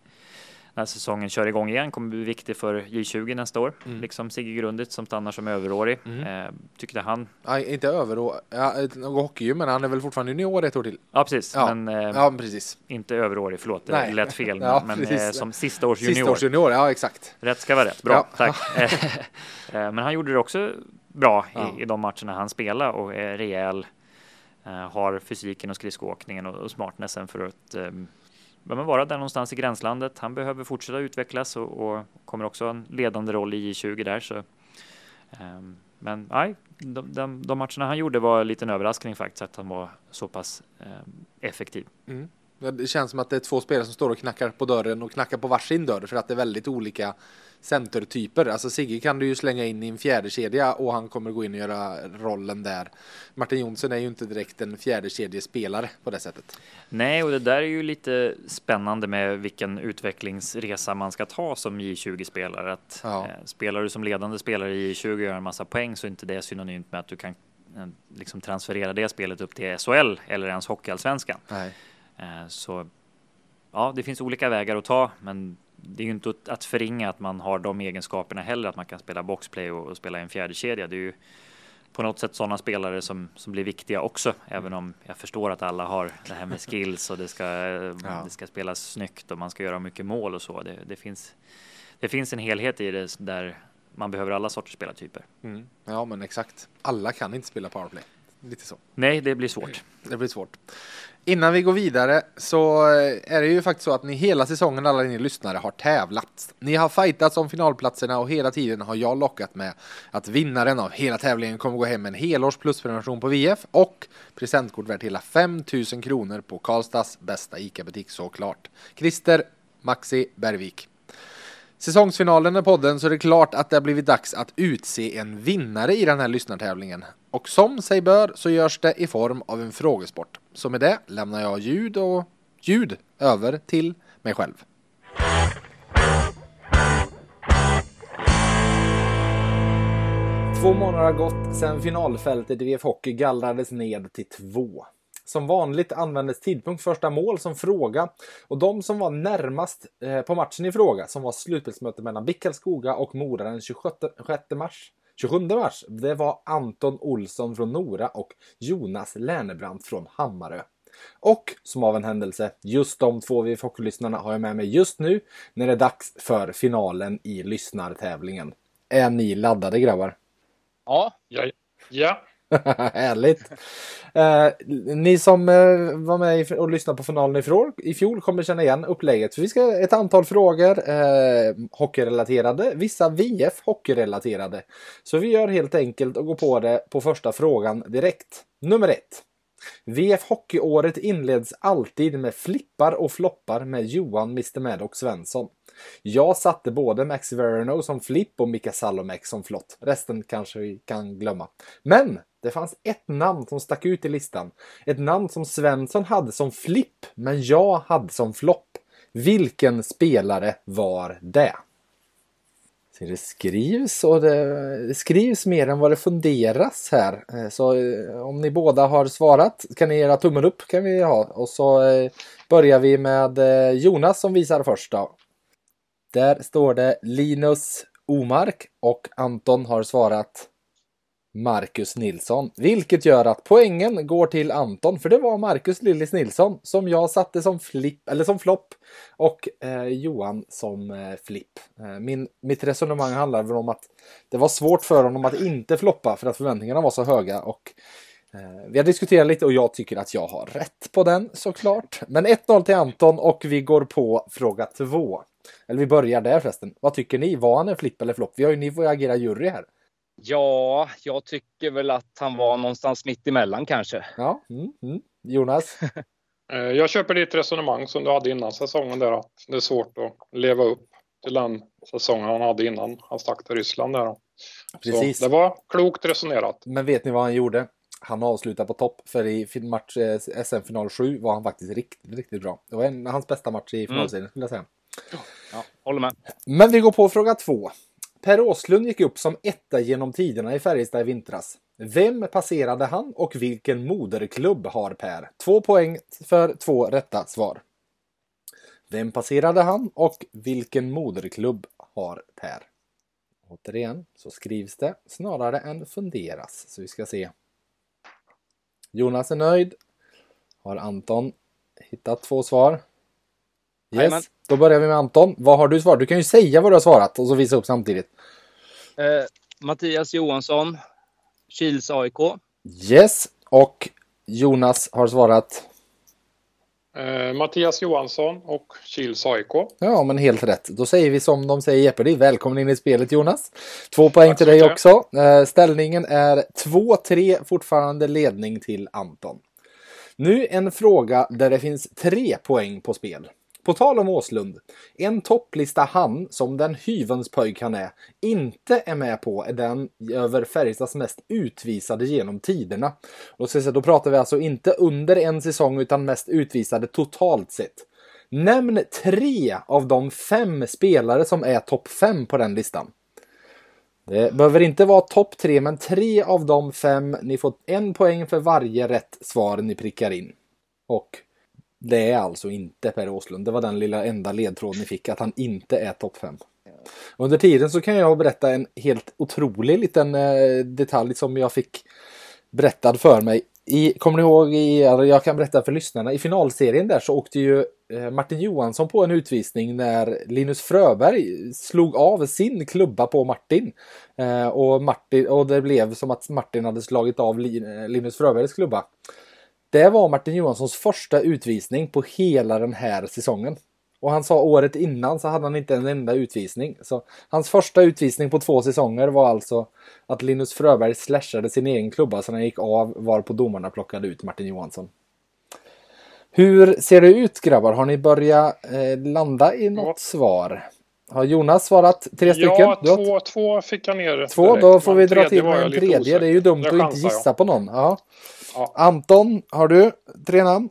när säsongen kör igång igen. Kommer bli viktig för J20 nästa år, Mm. liksom Sigge Grundit som stannar som överårig. Eh, tyckte han. Ja, inte över och ja, någon hockeygym, men han är väl fortfarande junior ett år till. Ja, precis, Ja, men eh, Ja, precis. inte överårig. Förlåt, det Nej. lät fel. Ja, men eh, som sista års junior. Sista års junior, ja exakt. Rätt ska vara rätt. Bra, Ja. tack. Eh, Men han gjorde det också bra Ja. i, i de matcherna han spelade och är rejäl. eh, Har fysiken och skridskoåkningen och, och smartnessen för att eh, ja, vara där någonstans i gränslandet. Han behöver fortsätta utvecklas och, och kommer också ha en ledande roll i J20 där. Så, ehm, men nej, de, de, de matcherna han gjorde var en liten överraskning faktiskt att han var så pass ehm, effektiv. Mm. Det känns som att det är två spelare som står och knackar på dörren och knackar på varsin dörr för att det är väldigt olika centertyper. Alltså Sigge kan du ju slänga in i en fjärde kedja och han kommer gå in och göra rollen där. Martin Jonsson är ju inte direkt en fjärde kedjespelare på det sättet. Nej, och det där är ju lite spännande med vilken utvecklingsresa man ska ta som J20-spelare. Att Ja. eh, spelar du som ledande spelare i J20 och gör en massa poäng så är inte det synonymt med att du kan eh, liksom transferera det spelet upp till SHL eller ens Hockeyallsvenskan. Eh, så ja, det finns olika vägar att ta, men det är ju inte att- förringa att man har de egenskaperna heller, att man kan spela boxplay och, och spela i en fjärde kedja. Det är ju på något sätt sådana spelare som, som blir viktiga också, även om jag förstår att alla har det här med skills och det ska, Ja. det ska spelas snyggt och man ska göra mycket mål och så. Det, det, finns, det finns en helhet i det där man behöver alla sorters spelartyper. Mm. Ja men exakt. Alla kan inte spela powerplay. Lite så. Nej, det blir svårt. Det blir svårt. Innan vi går vidare så eh, är det ju faktiskt så att ni hela säsongen, alla ni lyssnare, har tävlat. Ni har fightats om finalplatserna och hela tiden har jag lockat med att vinnaren av hela tävlingen kommer gå hem med en helårs plusprenumeration på VF och presentkort värt hela 5000 kronor på Karlstads bästa ICA-butik såklart. Christer Maxi Bergvik. Säsongsfinalen är podden så är det klart att det har blivit dags att utse en vinnare i den här lyssnartävlingen. Och som sig bör så görs det i form av en frågesport. Så med det lämnar jag ljud och ljud över till mig själv. Två månader har gått sedan finalfältet i VF Hockey gallrades ned till två. Som vanligt användes tidpunkt första mål som fråga och de som var närmast eh, på matchen i fråga, som var slutspelsmöte mellan BIK Karlskoga och Mora den 26 mars, 27 mars, det var Anton Olsson från Nora och Jonas Lernebrant från Hammarö. Och som av en händelse, just de två vi lyssnarna har jag med mig just nu när det är dags för finalen i lyssnartävlingen. Är ni laddade grabbar? Ja, Ja, ja. Härligt! Eh, ni som eh, var med och lyssnade på finalen i fjol, i fjol kommer känna igen upplägget. För vi ska ett antal frågor eh, hockeyrelaterade, vissa VF hockeyrelaterade. Så vi gör helt enkelt och går på det på första frågan direkt. Nummer ett. VF Hockeyåret inleds alltid med flippar och floppar med Johan Mr Maddox Svensson. Jag satte både Max Verano som flipp och Mika Salomek som flott. Resten kanske vi kan glömma. Men det fanns ett namn som stack ut i listan. Ett namn som Svensson hade som flipp, men jag hade som flopp. Vilken spelare var det? Så det skrivs och det, skrivs mer än vad det funderas här. Eh, så eh, om ni båda har svarat kan ni göra tummen upp kan vi ha. Och så eh, börjar vi med Jonas som visar först då. Där står det Linus Omark och Anton har svarat Marcus Nilsson. Vilket gör att poängen går till Anton, för det var Marcus Lillis Nilsson som jag satte som flipp, eller som flopp och eh, Johan som eh, flipp. Eh, min, mitt resonemang handlar om att det var svårt för honom att inte floppa för att förväntningarna var så höga och eh, vi har diskuterat lite och jag tycker att jag har rätt på den såklart. Men 1-0 till Anton och vi går på fråga 2. Eller vi börjar där förresten. Vad tycker ni? Var han en flipp eller flopp? Vi har ju, ni får ju agera jury här. Ja, jag tycker väl att han var någonstans mitt emellan kanske. Ja, mm, mm. Jonas? Eh, jag köper ditt resonemang som du hade innan säsongen där att det är svårt att leva upp till den säsongen han hade innan han stack till Ryssland där. Precis. Så det var klokt resonerat. Men vet ni vad han gjorde? Han avslutade på topp för i match eh, SM-final 7 var han faktiskt riktigt, riktigt bra. Det var en, hans bästa match i finalserien mm. skulle jag säga. Ja, håller med. Men vi går på fråga två. Per Åslund gick upp som etta genom tiderna i Färjestad i vintras. Vem passerade han och vilken moderklubb har Per? Två poäng för två rätta svar. Vem passerade han och vilken moderklubb har Per? Återigen så skrivs det snarare än funderas. Så vi ska se. Jonas är nöjd. Har Anton hittat två svar? Yes. Amen. Då börjar vi med Anton. Vad har du svarat? Du kan ju säga vad du har svarat och så visa upp samtidigt. Eh, Mattias Johansson, Kils AIK. Yes, och Jonas har svarat? Eh, Mattias Johansson och Kils AIK. Ja, men helt rätt. Då säger vi som de säger i Jeopardy. Välkommen in i spelet Jonas. Två poäng Tack till dig också. Eh, ställningen är 2-3, fortfarande ledning till Anton. Nu en fråga där det finns tre poäng på spel. På tal om Åslund. En topplista han, som den hyvens pojk han är, inte är med på är den över Färjestads mest utvisade genom tiderna. Och så, då pratar vi alltså inte under en säsong utan mest utvisade totalt sett. Nämn tre av de fem spelare som är topp fem på den listan. Det behöver inte vara topp tre, men tre av de fem. Ni får en poäng för varje rätt svar ni prickar in. Och det är alltså inte Per Åslund. Det var den lilla enda ledtråden ni fick, att han inte är topp 5. Under tiden så kan jag berätta en helt otrolig liten eh, detalj som jag fick berättad för mig. I, kommer ni ihåg, i, jag kan berätta för lyssnarna, i finalserien där så åkte ju eh, Martin Johansson på en utvisning när Linus Fröberg slog av sin klubba på Martin. Eh, och, Martin och det blev som att Martin hade slagit av Linus Fröbergs klubba. Det var Martin Johanssons första utvisning på hela den här säsongen. Och han sa året innan så hade han inte en enda utvisning. Så hans första utvisning på två säsonger var alltså att Linus Fröberg slashade sin egen klubba så han gick av var på domarna plockade ut Martin Johansson. Hur ser det ut grabbar? Har ni börjat eh, landa i något ja. svar? Har Jonas svarat tre stycken? Ja, två, två fick jag ner. Två, direkt, då får vi dra till med en tredje. Det är ju dumt att inte gissa jag. på någon. Ja. Ja. Anton, har du tre namn?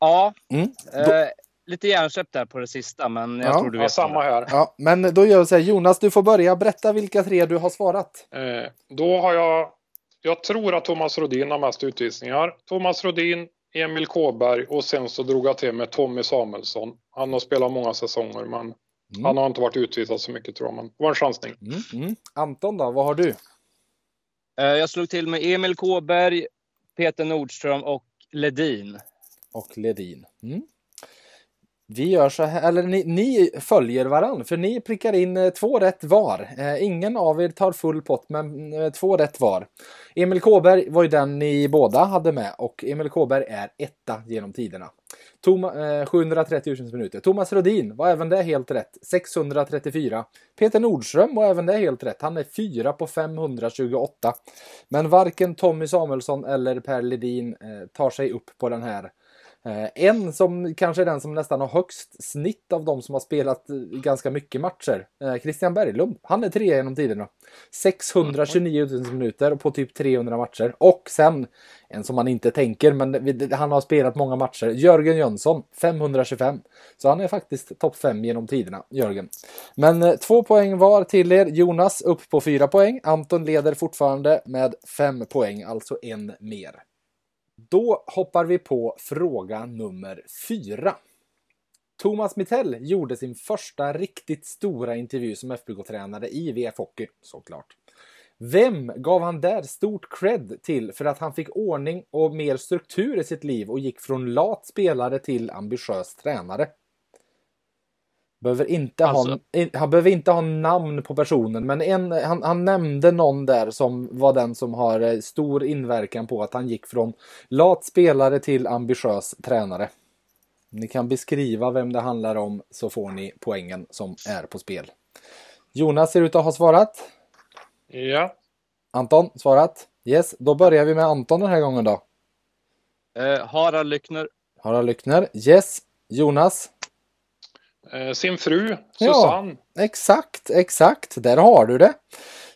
Ja, mm. eh, lite hjärnsläpp där på det sista, men jag ja. tror du vet. Ja, samma här. Ja, men då gör vi så här, Jonas, du får börja. Berätta vilka tre du har svarat. Eh, då har jag, jag tror att Thomas Rodin har mest utvisningar. Thomas Rodin, Emil Kåberg och sen så drog jag till med Tommy Samuelsson. Han har spelat många säsonger, men mm. han har inte varit utvisad så mycket tror jag, men det var en chansning. Mm. Mm. Anton då, vad har du? Eh, jag slog till med Emil Kåberg, Peter Nordström och Ledin. Och Ledin. Mm. Vi gör så här, eller ni, ni följer varann, för ni prickar in eh, två rätt var. Eh, ingen av er tar full pott, men eh, två rätt var. Emil Kåberg var ju den ni båda hade med och Emil Kåberg är etta genom tiderna. Toma, eh, 730 000 minuter. Thomas Rodin var även det helt rätt, 634. Peter Nordström var även det helt rätt, han är fyra på 528. Men varken Tommy Samuelsson eller Per Ledin eh, tar sig upp på den här Eh, Eh, en som kanske är den som nästan har högst snitt av de som har spelat eh, ganska mycket matcher. Eh, Christian Berglund. Han är trea genom tiderna. 629 000 minuter på typ 300 matcher. Och sen, en som man inte tänker, men han har spelat många matcher. Jörgen Jönsson, 525. Så han är faktiskt topp 5 genom tiderna, Jörgen. Men två poäng var till er. Jonas upp på fyra poäng. Anton leder fortfarande med fem poäng, alltså en mer. Då hoppar vi på fråga nummer fyra. Thomas Mittell gjorde sin första riktigt stora intervju som FBK-tränare i VF Hockey, såklart. Vem gav han där stort cred till för att han fick ordning och mer struktur i sitt liv och gick från lat spelare till ambitiös tränare? Behöver inte alltså. ha, han behöver inte ha namn på personen, men en, han, han, nämnde någon där som var den som har eh, stor inverkan på att han gick från lat spelare till ambitiös tränare. Ni kan beskriva vem det handlar om så får ni poängen som är på spel. Jonas ser ut att ha svarat. Ja. Anton, svarat? Yes, då börjar vi med Anton den här gången då. Eh, Harald Lyckner. Harald Lyckner. Yes. Jonas? Eh, sin fru Susanne. Ja, exakt, exakt. Där har du det.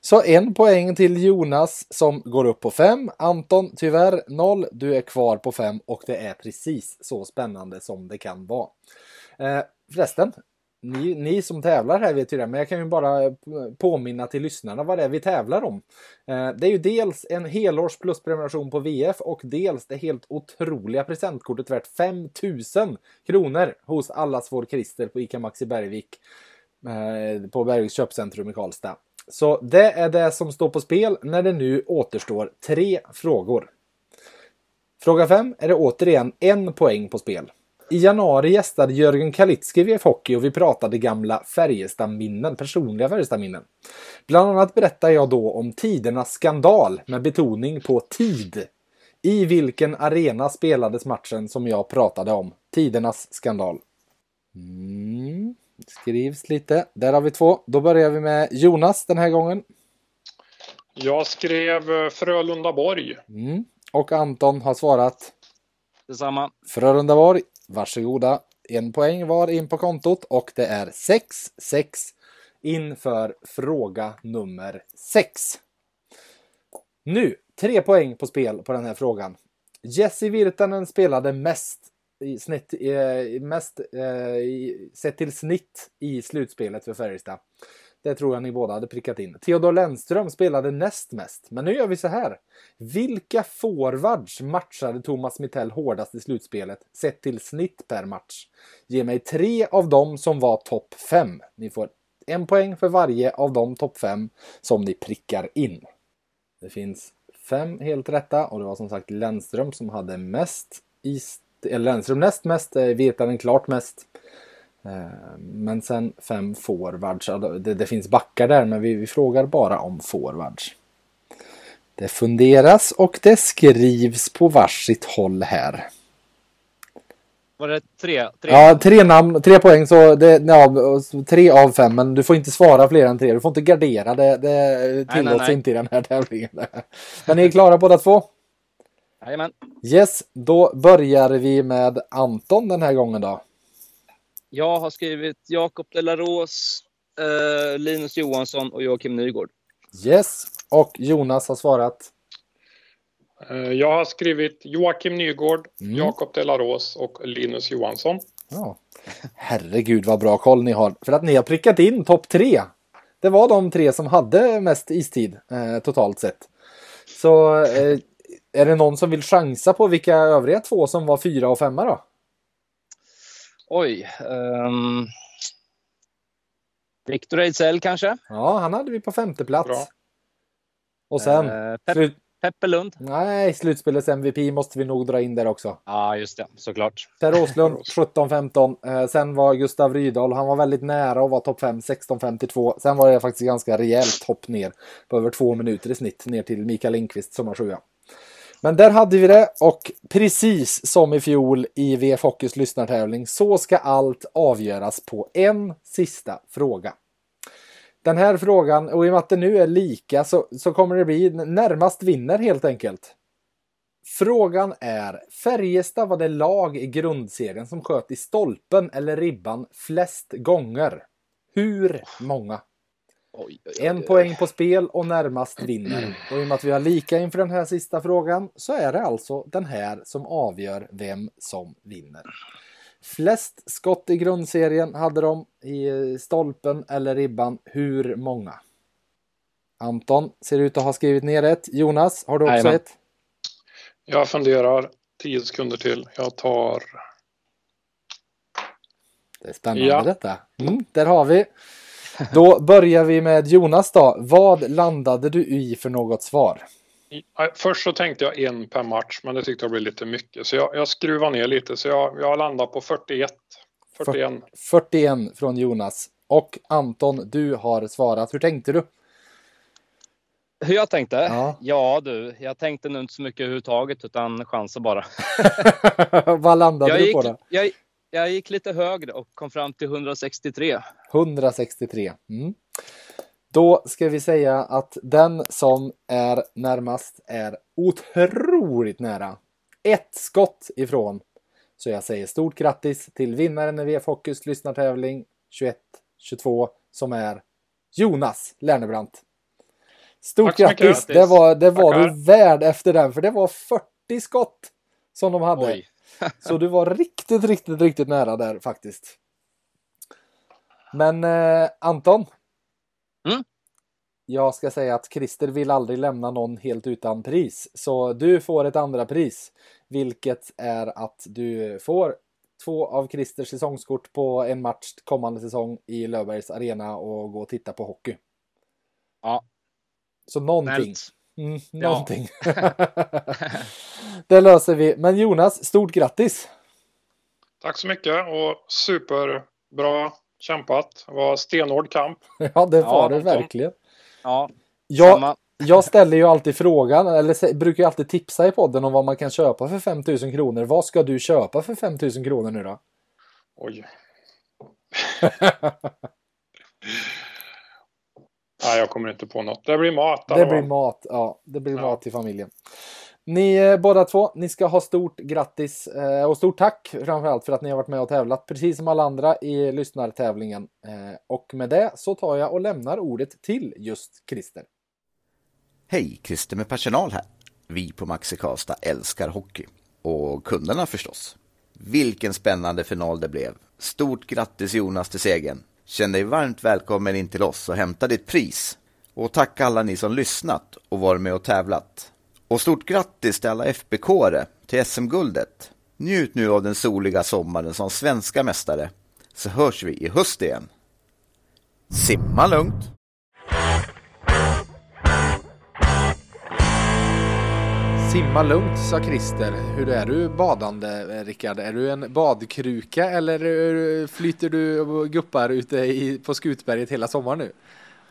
Så en poäng till Jonas som går upp på fem. Anton tyvärr noll. Du är kvar på fem och det är precis så spännande som det kan vara. Eh, förresten, ni, ni som tävlar här vet ju det, men jag kan ju bara påminna till lyssnarna vad det är vi tävlar om. Eh, det är ju dels en helårs plusprenumeration på VF och dels det helt otroliga presentkortet värt 5000 kronor hos Allas vår Christer på ICA Maxi Bergvik eh, på Bergviks köpcentrum i Karlstad. Så det är det som står på spel när det nu återstår tre frågor. Fråga 5 är det återigen en poäng på spel. I januari gästade Jörgen Kalitski VF Hockey och vi pratade gamla Färjestad-minnen, personliga Färjestad-minnen. Bland annat berättar jag då om tidernas skandal med betoning på tid. I vilken arena spelades matchen som jag pratade om? Tidernas skandal. Mm, skrivs lite. Där har vi två. Då börjar vi med Jonas den här gången. Jag skrev eh, Frölunda-Borg. Mm. Och Anton har svarat? Detsamma. Frölunda-Borg. Varsågoda. En poäng var in på kontot och det är 6-6 inför fråga nummer 6. Nu, tre poäng på spel på den här frågan. Jesse Virtanen spelade mest i snitt, eh, mest eh, sett till snitt i slutspelet för Färjestad. Det tror jag ni båda hade prickat in. Theodor Lennström spelade näst mest. Men nu gör vi så här. Vilka forwards matchade Thomas Mittell hårdast i slutspelet sett till snitt per match? Ge mig tre av dem som var topp fem. Ni får en poäng för varje av de topp fem som ni prickar in. Det finns fem helt rätta och det var som sagt Lennström som hade mest i eller eh, Lennström näst mest, eh, Virtanen klart mest. Eh, men sen fem forwards. Det, det finns backar där men vi, vi, frågar bara om forwards. Det funderas och det skrivs på varsitt håll här. Var det tre? tre? Ja, tre namn, tre poäng. Så det, ja, tre av fem, men du får inte svara fler än tre. Du får inte gardera. Det, det tillåts inte i den här tävlingen. Men ni är klara båda två? Jajamän. Yes, då börjar vi med Anton den här gången då. Jag har skrivit Jakob Delaros, eh, Linus Johansson och Joakim Nygård. Yes, och Jonas har svarat? Eh, jag har skrivit Joakim Nygård, mm. Jakob Delaros och Linus Johansson. Ja. Herregud vad bra koll ni har. För att ni har prickat in topp tre. Det var de tre som hade mest istid eh, totalt sett. Så eh, är det någon som vill chansa på vilka övriga två som var fyra och femma då? Oj. Um... Victor Ejdsell kanske? Ja, han hade vi på femte plats. Bra. Och sen, uh, Pep Peppe Lund. Nej, slutspelets MVP måste vi nog dra in där också. Ja, just det. Såklart. Per Åslund 17-15. Eh, sen var Gustav Rydahl, han var väldigt nära att vara topp 5, 16-52. Sen var det faktiskt ganska rejält hopp ner på över två minuter i snitt ner till Mikael Lindqvist som var sjua. Men där hade vi det och precis som i fjol i VF Hockeys lyssnartävling så ska allt avgöras på en sista fråga. Den här frågan, och i och med att det nu är lika så, så kommer det bli närmast vinner helt enkelt. Frågan är, Färjestad var det lag i grundserien som sköt i stolpen eller ribban flest gånger. Hur många? Oj, oj, oj, En poäng på spel och närmast vinner. Och i och med att vi har lika inför den här sista frågan så är det alltså den här som avgör vem som vinner. Flest skott i grundserien hade de i stolpen eller ribban. Hur många? Anton ser ut att ha skrivit ner ett. Jonas, har du också Jajamän. ett? Jag funderar 10 sekunder till. Jag tar... Det är spännande Ja. detta. Mm, där har vi. Då börjar vi med Jonas då. Vad landade du i för något svar? Först så tänkte jag en per match, men det tyckte jag blev lite mycket. Så jag, jag skruvar ner lite, så jag, jag landar på 41. 41. 41 från Jonas. Och Anton, du har svarat. Hur tänkte du? Hur jag tänkte? Ja. Ja. du, jag tänkte nog inte så mycket överhuvudtaget utan chanser bara. Vad landade Jag du gick, på då? jag, jag gick lite högre och kom fram till 163. 163. Mm. Då ska vi säga att den som är närmast är otroligt nära. Ett skott ifrån. Så jag säger stort grattis till vinnaren i VF Hockeys lyssnartävling 21-22 som är Jonas Lernebrant. Stort Tack grattis! Grattis. Det var, det var Tackar. du värd efter den för det var 40 skott som de hade. Oj. Så du var riktigt, riktigt, riktigt nära där faktiskt. Men eh, Anton. Mm? Jag ska säga att Christer vill aldrig lämna någon helt utan pris. Så du får ett andra pris. Vilket är att du får två av Christers säsongskort på en match kommande säsong i Löfbergs Arena och gå och titta på hockey. Ja. Så någonting. Snällt. Mm, Ja. någonting. det löser vi. Men Jonas, stort grattis! Tack så mycket och superbra kämpat. Det var stenhård kamp. Ja, det Ja, var det Anton. verkligen. Ja, Jag, jag ställer ju alltid frågan, eller brukar ju alltid tipsa i podden om vad man kan köpa för 5000 kronor. Vad ska du köpa för 5000 kronor nu då? Oj. Nej, jag kommer inte på något. Det blir mat. Det blir mat, ja. Det blir Ja. mat till familjen. Ni eh, båda två, ni ska ha stort grattis eh, och stort tack framförallt för att ni har varit med och tävlat precis som alla andra i lyssnartävlingen. Eh, och med det så tar jag och lämnar ordet till just Christer. Hej, Christer med personal här. Vi på Maxi Karlstad älskar hockey. Och kunderna förstås. Vilken spännande final det blev. Stort grattis Jonas till segern. Känn dig varmt välkommen in till oss och hämta ditt pris. Och tack alla ni som lyssnat och varit med och tävlat. Och stort grattis till alla FBK-are till SM-guldet. Njut nu av den soliga sommaren som svenska mästare. Så hörs vi i höst igen. Simma lugnt! Simma lugnt, sa Christer. Hur är du badande, Rickard? Är du en badkruka eller flyter du och guppar ute i, på Skutberget hela sommaren nu?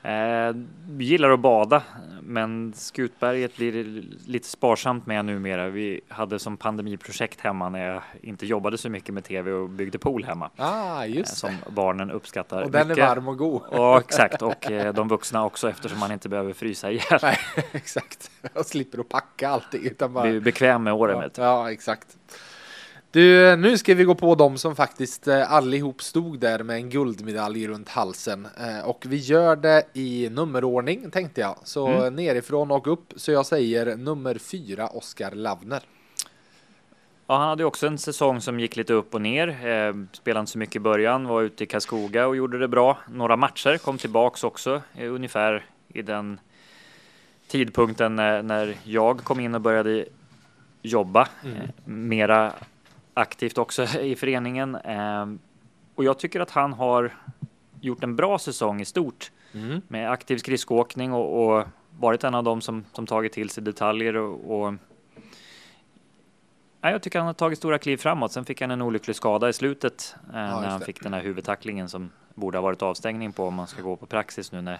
Eh, gillar att bada, men Skutberget blir lite sparsamt med numera. Vi hade som pandemiprojekt hemma när jag inte jobbade så mycket med tv och byggde pool hemma. Ah, eh, just det. Som barnen uppskattar Och den mycket. är varm och god. Ja, exakt. Och eh, de vuxna också eftersom man inte behöver frysa ihjäl. Nej, exakt. Jag slipper att packa allting. Utan bara... Bli bekväm med åren. Ja, ja, exakt. Du, nu ska vi gå på dem som faktiskt eh, allihop stod där med en guldmedalj runt halsen. Eh, Och vi gör det i nummerordning tänkte jag. Så Mm. nerifrån och upp. Så jag säger nummer fyra, Oskar Lavner. Ja, han hade ju också en säsong som gick lite upp och ner. Eh, spelade inte så mycket i början, var ute i Karlskoga och gjorde det bra. Några matcher, kom tillbaks också, eh, ungefär i den tidpunkten när, när jag kom in och började jobba eh, mera aktivt också i föreningen. Eh, och jag tycker att han har gjort en bra säsong i stort med aktiv skridskoåkning och, och varit en av dem som, som tagit till sig detaljer och, och ja, jag tycker han har tagit stora kliv framåt. Sen fick han en olycklig skada i slutet eh, Ja, när han fick den här huvudtacklingen som borde ha varit avstängning på om man ska gå på praxis nu när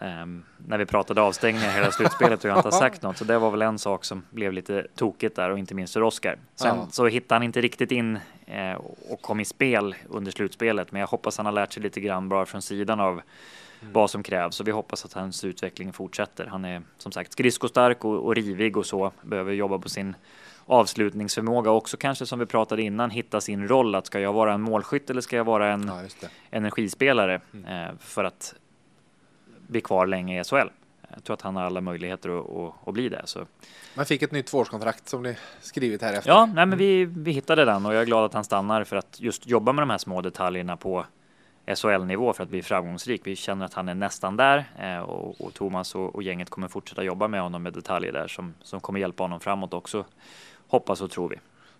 ehm, när vi pratade avstängningar hela slutspelet och jag inte har sagt något. Så det var väl en sak som blev lite tokigt där och inte minst för Oskar. Sen Ja. så hittade han inte riktigt in eh, och kom i spel under slutspelet. Men jag hoppas han har lärt sig lite grann bara från sidan av vad som krävs och vi hoppas att hans utveckling fortsätter. Han är som sagt skridskostark och, och rivig och så, behöver jobba på sin avslutningsförmåga också kanske som vi pratade innan hitta sin roll. Att ska jag vara en målskytt eller ska jag vara en Ja, energispelare eh, för att bli kvar länge i SHL? Jag tror att han har alla möjligheter att, att, att bli det. Så. Man fick ett nytt tvåårskontrakt som ni skrivit här efter. Ja, nej, men vi, vi hittade den och jag är glad att han stannar för att just jobba med de här små detaljerna på SHL-nivå för att bli framgångsrik. Vi känner att han är nästan där eh, och, och Thomas och, och gänget kommer fortsätta jobba med honom med detaljer där som, som kommer hjälpa honom framåt också. Hoppas och tror vi.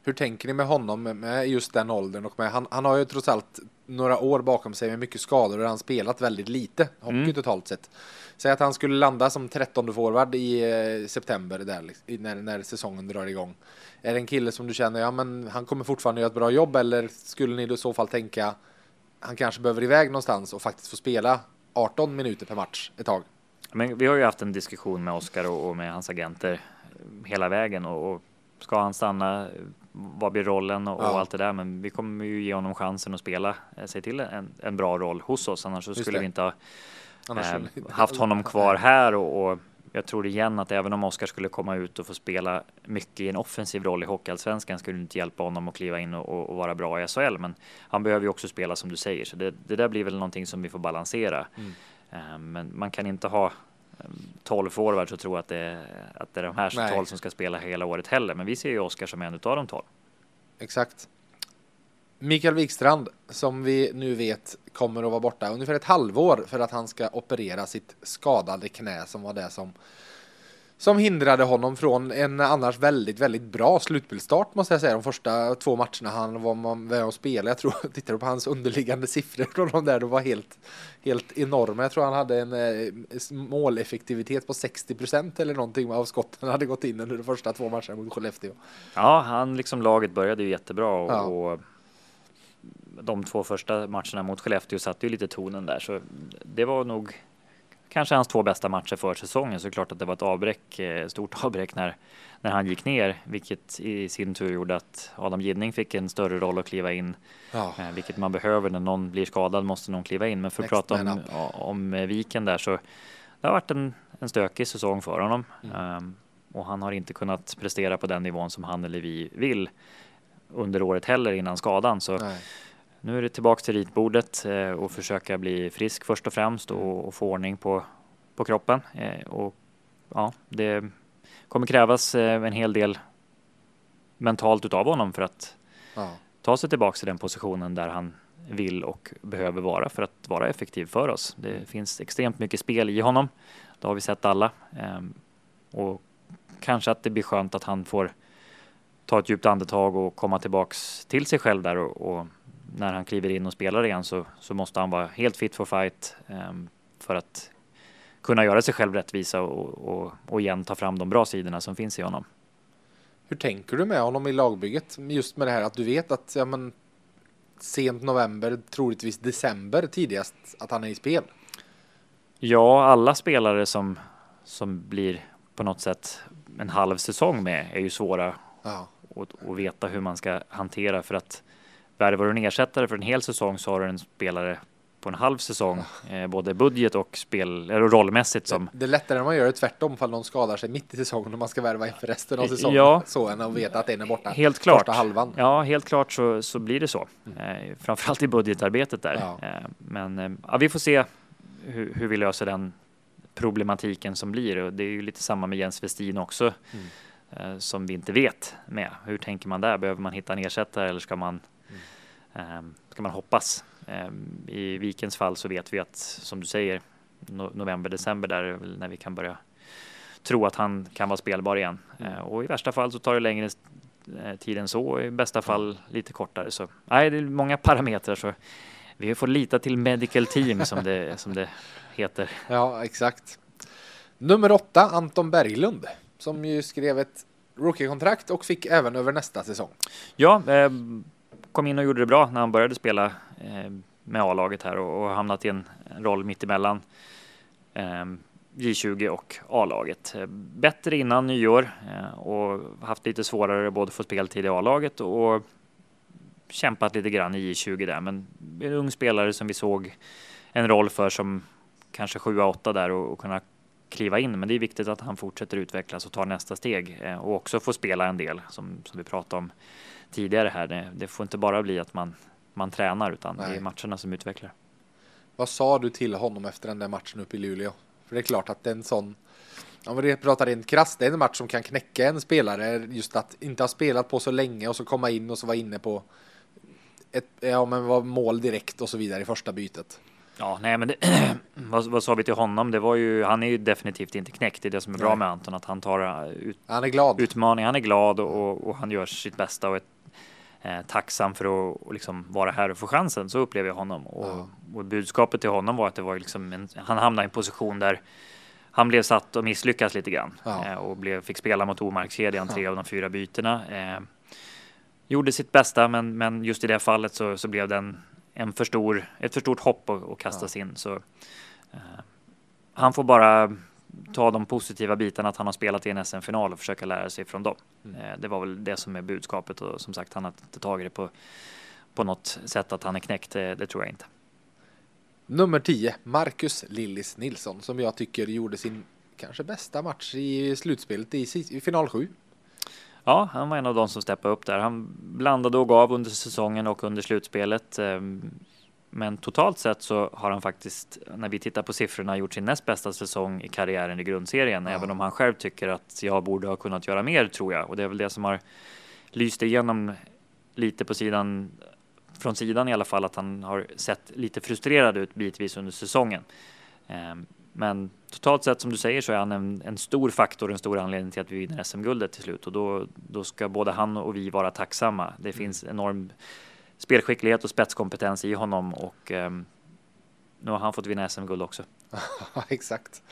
Hur tänker ni med honom med- just den åldern och med, han, han har ju trots allt några år bakom sig med mycket skador och han spelat väldigt lite hockey Mm. totalt sett. Säg att han skulle landa som 13 forward i eh, september där, liksom, när, när säsongen drar igång. Är det en kille som du känner, ja men han kommer fortfarande göra ett bra jobb eller skulle ni i så fall tänka han kanske behöver iväg någonstans och faktiskt få spela 18 minuter per match ett tag? Men vi har ju haft en diskussion med Oskar och, och med hans agenter hela vägen och, och ska han stanna? Vad blir rollen och, Ja. och allt det där? Men vi kommer ju ge honom chansen att spela eh, sig till en, en bra roll hos oss. Annars så Just skulle det. vi inte ha eh, skulle haft honom kvar här och, och jag tror igen att även om Oskar skulle komma ut och få spela mycket i en offensiv roll i Hockeyallsvenskan skulle det inte hjälpa honom att kliva in och, och, vara bra i SHL. Men han behöver ju också spela som du säger, så det, det där blir väl någonting som vi får balansera. Mm. Eh, Men man kan inte ha eh, 12 forwards och tro att det, att det är de här Nej. 12 som ska spela hela året heller. Men vi ser ju Oskar som en av de 12. Exakt. Mikael Wikstrand, som vi nu vet kommer att vara borta ungefär ett halvår för att han ska operera sitt skadade knä som var det som som hindrade honom från en annars väldigt, väldigt bra slutspelsstart måste jag säga. De första två matcherna han var med och spelade. Jag tror, tittar du på hans underliggande siffror från de där, de var helt, helt enorma. Jag tror han hade en eh, måleffektivitet på 60 procent eller någonting av skotten hade gått in under de första två matcherna mot Skellefteå. Ja, han liksom laget började ju jättebra och, Ja. och de två första matcherna mot Skellefteå satte ju lite tonen där, så det var nog kanske hans två bästa matcher för säsongen. Så klart att det var ett avbräck, eh, stort avbräck när, när han gick ner, vilket i sin tur gjorde att Adam Ginning fick en större roll att kliva in, Ja. eh, vilket man behöver när någon blir skadad måste någon kliva in. Men för att Next prata om, om eh, Viken där så det har varit en, en stökig säsong för honom. Mm. Ehm, och han har inte kunnat prestera på den nivån som han eller vi vill under året heller innan skadan. Så Nej. Nu är det tillbaks till ritbordet eh, och försöka bli frisk först och främst och, och få ordning på, på kroppen. Eh, och ja, det kommer krävas eh, en hel del mentalt utav honom för att Ja. ta sig tillbaks till den positionen där han vill och behöver vara för att vara effektiv för oss. Det finns extremt mycket spel i honom. Det har vi sett alla. Ehm, och kanske att det blir skönt att han får ta ett djupt andetag och komma tillbaks till sig själv där och, och när han kliver in och spelar igen så, så måste han vara helt fit for fight ehm, för att kunna göra sig själv rättvisa och, och, och igen ta fram de bra sidorna som finns i honom. Hur tänker du med honom i lagbygget? Just med det här att du vet att ja, men, sent november, troligtvis december tidigast, att han är i spel. Ja, alla spelare som, som blir på något sätt en halv säsong med är ju svåra Ja, att, att veta hur man ska hantera för att värvar du en ersättare för en hel säsong så har du en spelare på en halv säsong, eh, både budget och spel, eller rollmässigt som det är lättare när man gör det tvärtom ifall någon skadar sig mitt i säsongen och man ska värva inför resten av säsongen. Ja. Så än att veta att en är borta Helt klart. första halvan. Ja, helt klart så, så blir det så. Eh, framförallt i budgetarbetet där. Ja. Eh, men eh, ja, vi får se hur, hur vi löser den problematiken som blir. Och det är ju lite samma med Jens Westin också. Eh, som vi inte vet med. Hur tänker man där? Behöver man hitta en ersättare eller ska man, eh, ska man hoppas? Eh, I Vikens fall så vet vi att, som du säger, no november, december där är väl när vi kan börja tro att han kan vara spelbar igen. Eh, och i värsta fall så tar det längre eh, tid än så, i bästa fall lite kortare. Så nej, det är många parametrar så vi får lita till medical team som det, som det heter. Ja, exakt. Nummer åtta, Anton Berglund, som ju skrev ett rookie-kontrakt och fick även över nästa säsong. Ja, eh, kom in och gjorde det bra när han började spela eh, med A-laget här och, och hamnat i en roll mittemellan eh, J20 och A-laget. Bättre innan nyår eh, och haft lite svårare både få speltid i A-laget och kämpat lite grann i J20 där. Men en ung spelare som vi såg en roll för som kanske 7-8 där och, och kunna kliva in. Men det är viktigt att han fortsätter utvecklas och tar nästa steg eh, och också får spela en del som, som vi pratade om tidigare här. Det, det får inte bara bli att man, man tränar utan Nej. det är matcherna som utvecklar. Vad sa du till honom efter den där matchen uppe i Luleå? För det är klart att en sån om vi pratar rent krasst, det är en match som kan knäcka en spelare just att inte ha spelat på så länge och så komma in och så vara inne på ett, ja men var mål direkt och så vidare i första bytet. Ja, nej, men det, vad, vad sa vi till honom? Det var ju, han är ju definitivt inte knäckt. Det är det som är bra nej. med Anton, att han tar uh, ut, han är glad. utmaning. Han är glad och, och han gör sitt bästa och eh, tacksam för att liksom vara här och få chansen. Så upplever jag honom. Och, ja. och budskapet till honom var att det var liksom en, han hamnade i en position där han blev satt och misslyckas lite grann ja. eh, och blev, fick spela mot omarkskedjan tre av de fyra bytena. Eh, gjorde sitt bästa, men, men just i det fallet så, så blev den en för stor, ett för stort hopp och, och kastas ja. in. Så, eh, han får bara ta de positiva bitarna att han har spelat i en SM-final och försöka lära sig från dem. Mm. Eh, det var väl det som är budskapet och som sagt, han har inte tagit det på, på något sätt att han är knäckt. Det, det tror jag inte. Nummer 10, Marcus Lillis Nilsson, som jag tycker gjorde sin kanske bästa match i slutspelet i, i final 7. Ja, han var en av de som steppade upp där. Han blandade och gav under säsongen och under slutspelet. Men totalt sett så har han faktiskt, när vi tittar på siffrorna, gjort sin näst bästa säsong i karriären i grundserien. Ja. Även om han själv tycker att jag borde ha kunnat göra mer, tror jag. Och det är väl det som har lyst igenom lite på sidan, från sidan i alla fall, att han har sett lite frustrerad ut bitvis under säsongen. Ehm, men totalt sett som du säger så är han en, en stor faktor, en stor anledning till att vi vinner SM-guldet till slut och då, då ska både han och vi vara tacksamma. Det mm. finns enorm spelskicklighet och spetskompetens i honom och eh, nu har han fått vinna SM-guld också. Exakt.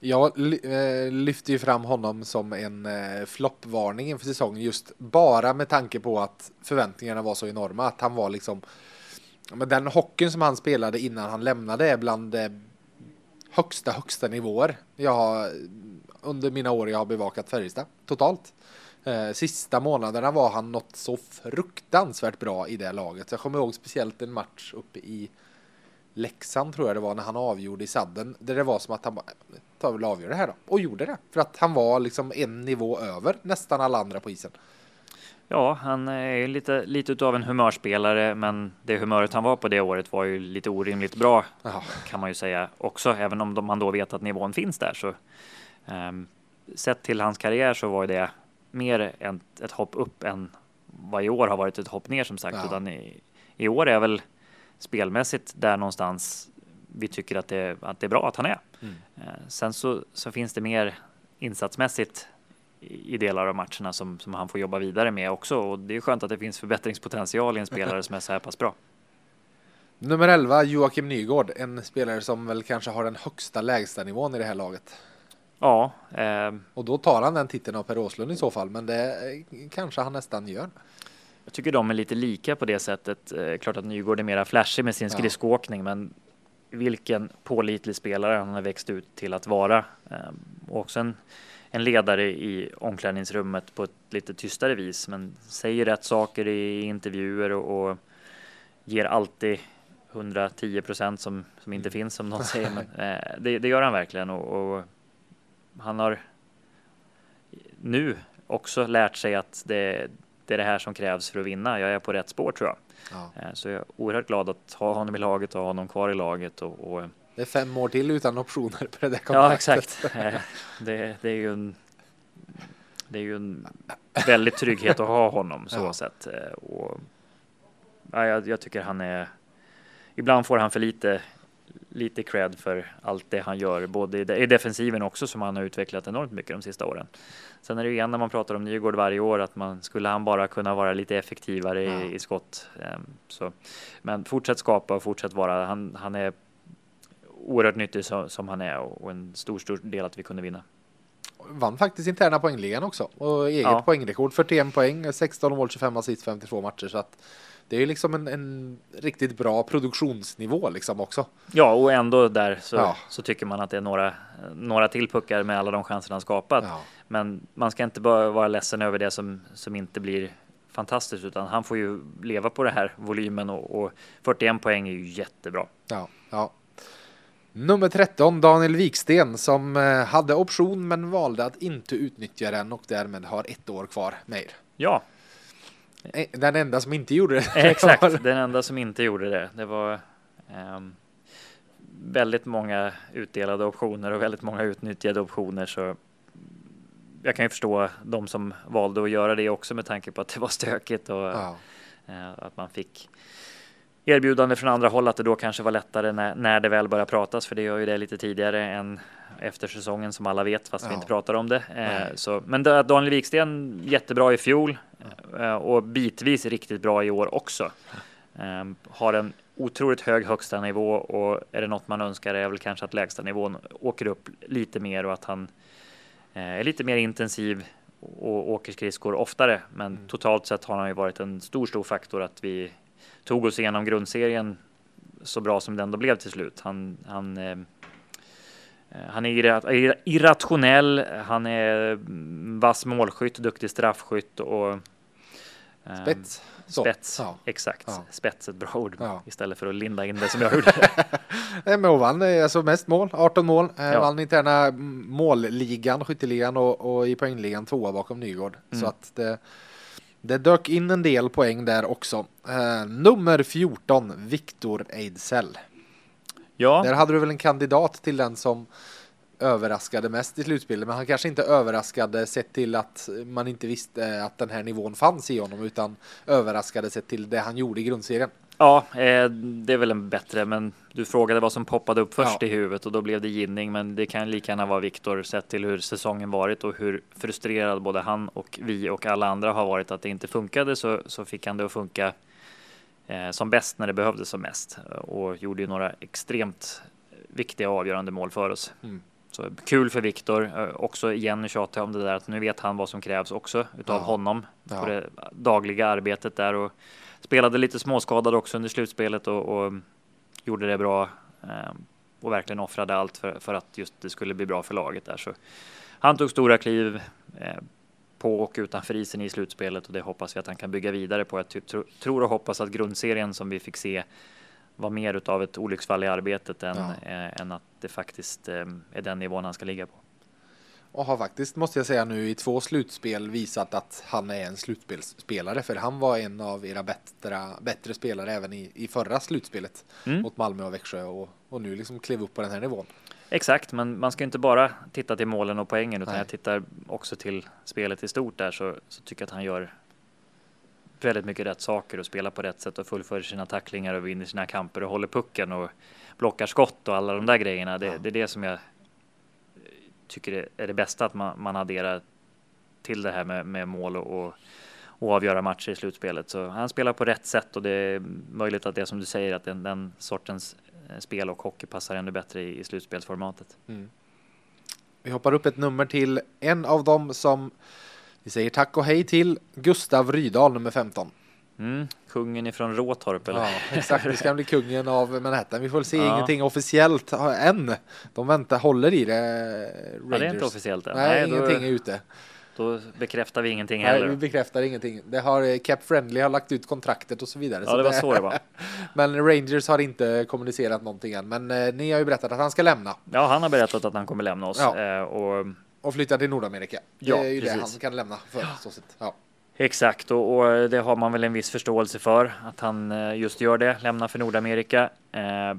Jag eh, lyfter ju fram honom som en eh, floppvarning inför säsongen just bara med tanke på att förväntningarna var så enorma att han var liksom men den hockeyn som han spelade innan han lämnade är bland högsta, högsta nivåer jag har under mina år jag har bevakat Färjestad totalt. Eh, sista månaderna var han något så fruktansvärt bra i det laget. Jag kommer ihåg speciellt en match uppe i Leksand tror jag det var när han avgjorde i sadden. Där det var som att han bara, tar väl avgör det här då. Och gjorde det. För att han var liksom en nivå över nästan alla andra på isen. Ja, han är ju lite, lite utav en humörspelare, men det humöret han var på det året var ju lite orimligt bra Aha. kan man ju säga också, även om man då vet att nivån finns där. Så um, sett till hans karriär så var det mer ett, ett hopp upp än vad i år har varit ett hopp ner som sagt. Ja. Utan i, i år är väl spelmässigt där någonstans vi tycker att det, att det är bra att han är. Mm. Uh, sen så, så finns det mer insatsmässigt i delar av matcherna som, som han får jobba vidare med också. Och det är skönt att det finns förbättringspotential i en spelare som är så här pass bra. Nummer 11, Joakim Nygård, en spelare som väl kanske har den högsta lägsta nivån i det här laget. Ja. Eh, och då tar han den titeln av Per Åslund i så fall, men det kanske han nästan gör. Jag tycker de är lite lika på det sättet. Eh, klart att Nygård är mera flashig med sin skridskoåkning, ja. men vilken pålitlig spelare han har växt ut till att vara. Eh, och också en en ledare i omklädningsrummet på ett lite tystare vis, men säger rätt saker i intervjuer och, och ger alltid 110 procent som, som inte finns som någon säger. Men, eh, det, det, gör han verkligen och, och, han har nu också lärt sig att det, det, är det här som krävs för att vinna. Jag är på rätt spår tror jag. Ja. Eh, så jag är oerhört glad att ha honom i laget och ha honom kvar i laget och, och det är fem år till utan optioner på det där kontraktet. Ja, exakt. Eh, det, det, är ju en, det är ju en väldigt trygghet att ha honom så ja. sätt. Eh, och, ja, jag, jag, tycker han är, ibland får han för lite, lite cred för allt det han gör, både i, defensiven också som han har utvecklat enormt mycket de sista åren. Sen är det ju igen när man pratar om Nygård varje år att man skulle han bara kunna vara lite effektivare ja. i, i, skott. Ehm, så, men fortsätt skapa och fortsätt vara, han, han är oerhört nyttig som, som han är och, och en stor, stor del att vi kunde vinna. Vann faktiskt interna poängligan också och eget Ja. poängrekord 41 poäng, 16 mål, 25 assist, 52 matcher så att det är ju liksom en, en riktigt bra produktionsnivå liksom också. Ja, och ändå där så, Ja. så tycker man att det är några, några till puckar med alla de chanser han skapat. Ja. Men man ska inte bara vara ledsen över det som, som inte blir fantastiskt, utan han får ju leva på det här volymen och, och 41 poäng är ju jättebra. Ja, ja. Nummer 13, Daniel Wiksten, som eh, hade option men valde att inte utnyttja den och därmed har ett år kvar med er. Ja, Den enda som inte gjorde det. exakt. Den enda som inte gjorde det, det var ehm, väldigt många utdelade optioner och väldigt många utnyttjade optioner. Så jag kan ju förstå de som valde att göra det också med tanke på att det var stökigt och Ja, Eh, Att man fick erbjudande från andra håll att det då kanske var lättare när, när det väl börjar pratas för det gör ju det lite tidigare än efter säsongen som alla vet fast vi Ja. inte pratar om det. Eh, så, men Daniel Wiksten jättebra i fjol eh, och bitvis riktigt bra i år också. Eh, har en otroligt hög högsta nivå och är det något man önskar är väl kanske att lägsta nivån åker upp lite mer och att han eh, är lite mer intensiv och åker skridskor oftare. Men totalt sett har han ju varit en stor, stor faktor att vi tog oss igenom grundserien så bra som det ändå blev till slut. Han, han, eh, han är irra- irra- irrationell, han är mm, vass målskytt, duktig straffskytt och eh, spets. Så. Spets, Ja. exakt. Ja. Spets ett bra ord Ja. istället för att linda in det som jag gjorde. Men hon vann eh, alltså mest mål, 18 mål. Eh, Ja. Vann interna mm, målligan, skytteligan och, och i poängligan tvåa bakom Nygård. Så Mm. att det, det dök in en del poäng där också. Eh, nummer 14, Viktor Ejdsell. ja, Där hade du väl en kandidat till den som överraskade mest i slutspelet, men han kanske inte överraskade sett till att man inte visste att den här nivån fanns i honom, utan överraskade sett till det han gjorde i grundserien. Ja, eh, det är väl en bättre, men du frågade vad som poppade upp först Ja. i huvudet och då blev det Ginning, men det kan lika gärna vara Viktor sett till hur säsongen varit och hur frustrerad både han och vi och alla andra har varit att det inte funkade så, så fick han det att funka eh, som bäst när det behövdes som mest och gjorde ju några extremt viktiga avgörande mål för oss. Mm. Så kul för Viktor, eh, också igen tjatar jag om det där att nu vet han vad som krävs också utav Ja. honom Ja. på det dagliga arbetet där och spelade lite småskadad också under slutspelet och, och gjorde det bra eh, och verkligen offrade allt för, för att just det skulle bli bra för laget där. Så han tog stora kliv eh, på och utanför isen i slutspelet och det hoppas vi att han kan bygga vidare på. Jag tro, tror och hoppas att grundserien som vi fick se var mer utav ett olycksfall i arbetet än, Ja. eh, än att det faktiskt eh, är den nivån han ska ligga på. Och har faktiskt, måste jag säga nu, i två slutspel visat att han är en slutspelsspelare. För han var en av era bättre, bättre spelare även i, i förra slutspelet Mm. mot Malmö och Växjö. Och, och nu liksom klev upp på den här nivån. Exakt, men man ska inte bara titta till målen och poängen utan Nej. jag tittar också till spelet i stort där så, så tycker jag att han gör väldigt mycket rätt saker och spelar på rätt sätt och fullföljer sina tacklingar och vinner sina kamper och håller pucken och blockar skott och alla de där grejerna. Det, Ja. det är det som jag tycker är- är det bästa att man, man adderar till det här med, med mål och, och, och avgöra matcher i slutspelet. Så han spelar på rätt sätt och det är möjligt att det är som du säger att den, den sortens eh, spel och hockey passar ännu bättre i, i slutspelsformatet. Mm. Vi hoppar upp ett nummer till en av dem som vi säger tack och hej till. Gustav Rydahl, nummer 15. Mm, kungen ifrån Råtorp eller? Ja, exakt. Vi ska bli kungen av Manhattan. Vi får väl se Ja. ingenting officiellt än. De väntar, håller i det. Ja, det är inte Rangers. officiellt än. Nej, då, ingenting är ute. då bekräftar vi ingenting Nej, heller. vi bekräftar ingenting. Det har eh, Cap Friendly har lagt ut kontraktet och så vidare. Ja, det var så det var. Men Rangers har inte kommunicerat någonting än. Men eh, ni har ju berättat att han ska lämna Ja, han har berättat att han kommer lämna oss. Ja. Eh, och, och flytta till Nordamerika. Ja, det är ju det precis. han kan lämna för. Så sett. Ja. Exakt, och, och det har man väl en viss förståelse för att han eh, just gör det, lämnar för Nordamerika. Eh,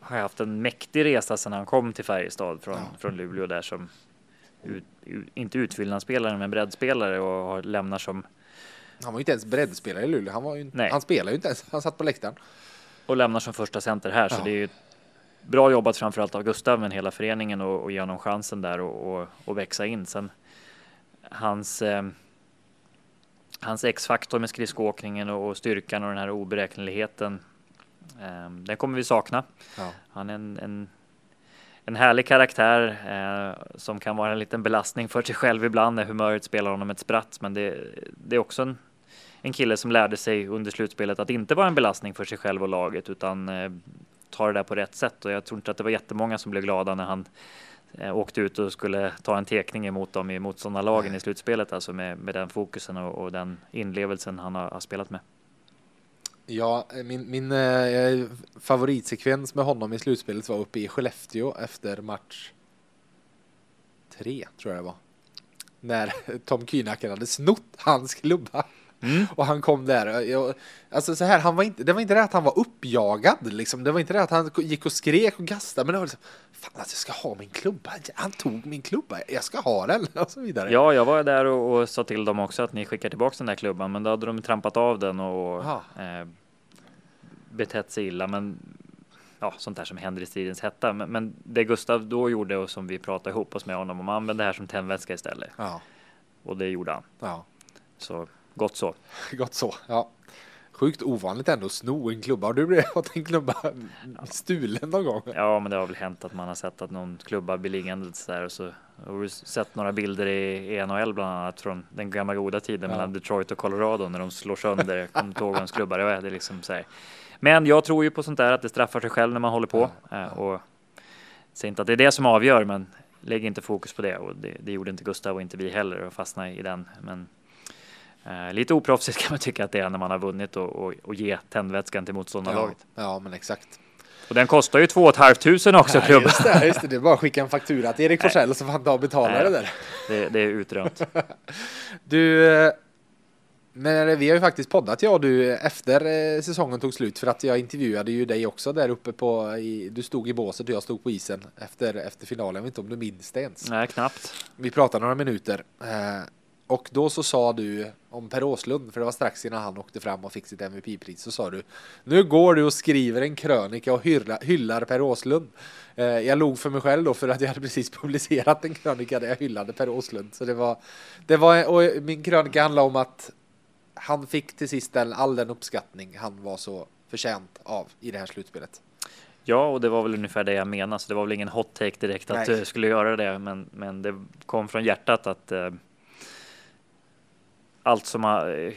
har haft en mäktig resa sedan han kom till Färjestad från, Ja. från Luleå där som ut, ut, inte utfyllnadsspelare men breddspelare och har, lämnar som Han var ju inte ens breddspelare i Luleå. Han, var ju, Nej. han spelade ju inte ens. Han satt på läktaren. och lämnar som första center här. Så Ja. det är ju bra jobbat framförallt av Gustav men hela föreningen och, och ge honom chansen där och, och, och växa in. Sen hans eh, hans X-faktor med skridskoåkningen och, styrkan och den här oberäkneligheten Eh, den kommer vi sakna. Ja. Han är en, en, en härlig karaktär eh, som kan vara en liten belastning för sig själv ibland när humöret spelar honom ett spratt. Men det, det är också en, en kille som lärde sig under slutspelet att inte vara en belastning för sig själv och laget utan eh, ta det där på rätt sätt. Och jag tror inte att det var jättemånga som blev glada när han Eh, åkte ut och skulle ta en tekning emot dem i motståndarlagen i slutspelet, alltså med, med den fokusen och, och den inlevelsen han har, har spelat med. Ja, eh, min, min eh, eh, favoritsekvens med honom i slutspelet var uppe i Skellefteå efter match tre, tror jag det var. När Tom Kühnacker hade snott hans klubba. Mm. Och han kom där. Jag, alltså så här, han var inte, det var inte det att han var uppjagad. Liksom. Det var inte det att han gick och skrek och gastade. Men det var liksom, fan att jag ska ha min klubba. Han tog min klubba. Jag ska ha den. Och så vidare. Ja, jag var där och, och sa till dem också att ni skickar tillbaka den där klubban, men då hade de trampat av den och eh, betett sig illa. Men ja, sånt där som händer i stridens hetta. Men, men det Gustav då gjorde och som vi pratade ihop oss med honom om, använde det här som tändvätska istället. Ja, Och det gjorde han. ja. Så gott så. Gott så. Ja. Sjukt ovanligt ändå att sno en klubba. Har du blivit en klubba stulen någon gång? Ja, men det har väl hänt att man har sett att någon klubba blir liggande där och så har du sett några bilder i i NHL bland annat från den gamla goda tiden Ja. mellan Detroit och Colorado när de slår sönder, jag kommer inte ihåg vems klubbar det var. Det liksom så här. Men jag tror ju på sånt där att det straffar sig själv när man håller på eh, och säger inte att det är det som avgör, men lägg inte fokus på det och det, det gjorde inte Gustav och inte vi heller och fastna i den. Men eh, lite oproffsigt kan man tycka att det är när man har vunnit och, och, och ge tändvätskan till Ja, motståndarlaget. ja, men exakt. Och den kostar ju två och ett halvt tusen också Ja, klubban. just det, just det. Det är bara att skicka en faktura till Erik Forsell så får han ta och betala Nej. det där. Det, det är utrönt. Du, eh, men vi har ju faktiskt poddat jag och du efter eh, säsongen tog slut för att jag intervjuade ju dig också där uppe på, i, du stod i båset och jag stod på isen efter, efter finalen. Jag vet inte om du minns det ens. Nej, knappt. Vi pratade några minuter eh, och då så sa du om Per Åslund, för det var strax innan han åkte fram och fick sitt MVP-pris, så sa du nu går du och skriver en krönika och hyllar, hyllar Per Åslund. Eh, jag log för mig själv då för att jag hade precis publicerat en krönika där jag hyllade Per Åslund. Så det var, det var, och min krönika handlade om att han fick till sist den, all den uppskattning han var så förtjänt av i det här slutspelet. Ja, och det var väl ungefär det jag menade, så det var väl ingen hot take direkt att Nej. du skulle göra det, men, men det kom från hjärtat att eh, allt som har eh,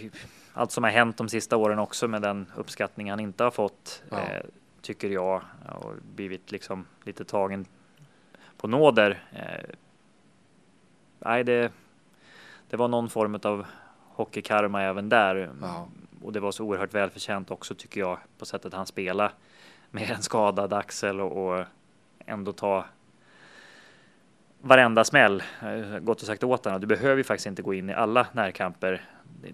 allt som har hänt de sista åren också med den uppskattning han inte har fått Ja. eh, tycker jag och blivit liksom lite tagen på nåder. Eh, nej, det, det var någon form av hockeykarma även där Ja. och det var så oerhört välförtjänt också tycker jag på sättet han spelade med en skadad axel och, och ändå ta varenda smäll. Eh, Gått och sagt åt honom, du behöver ju faktiskt inte gå in i alla närkamper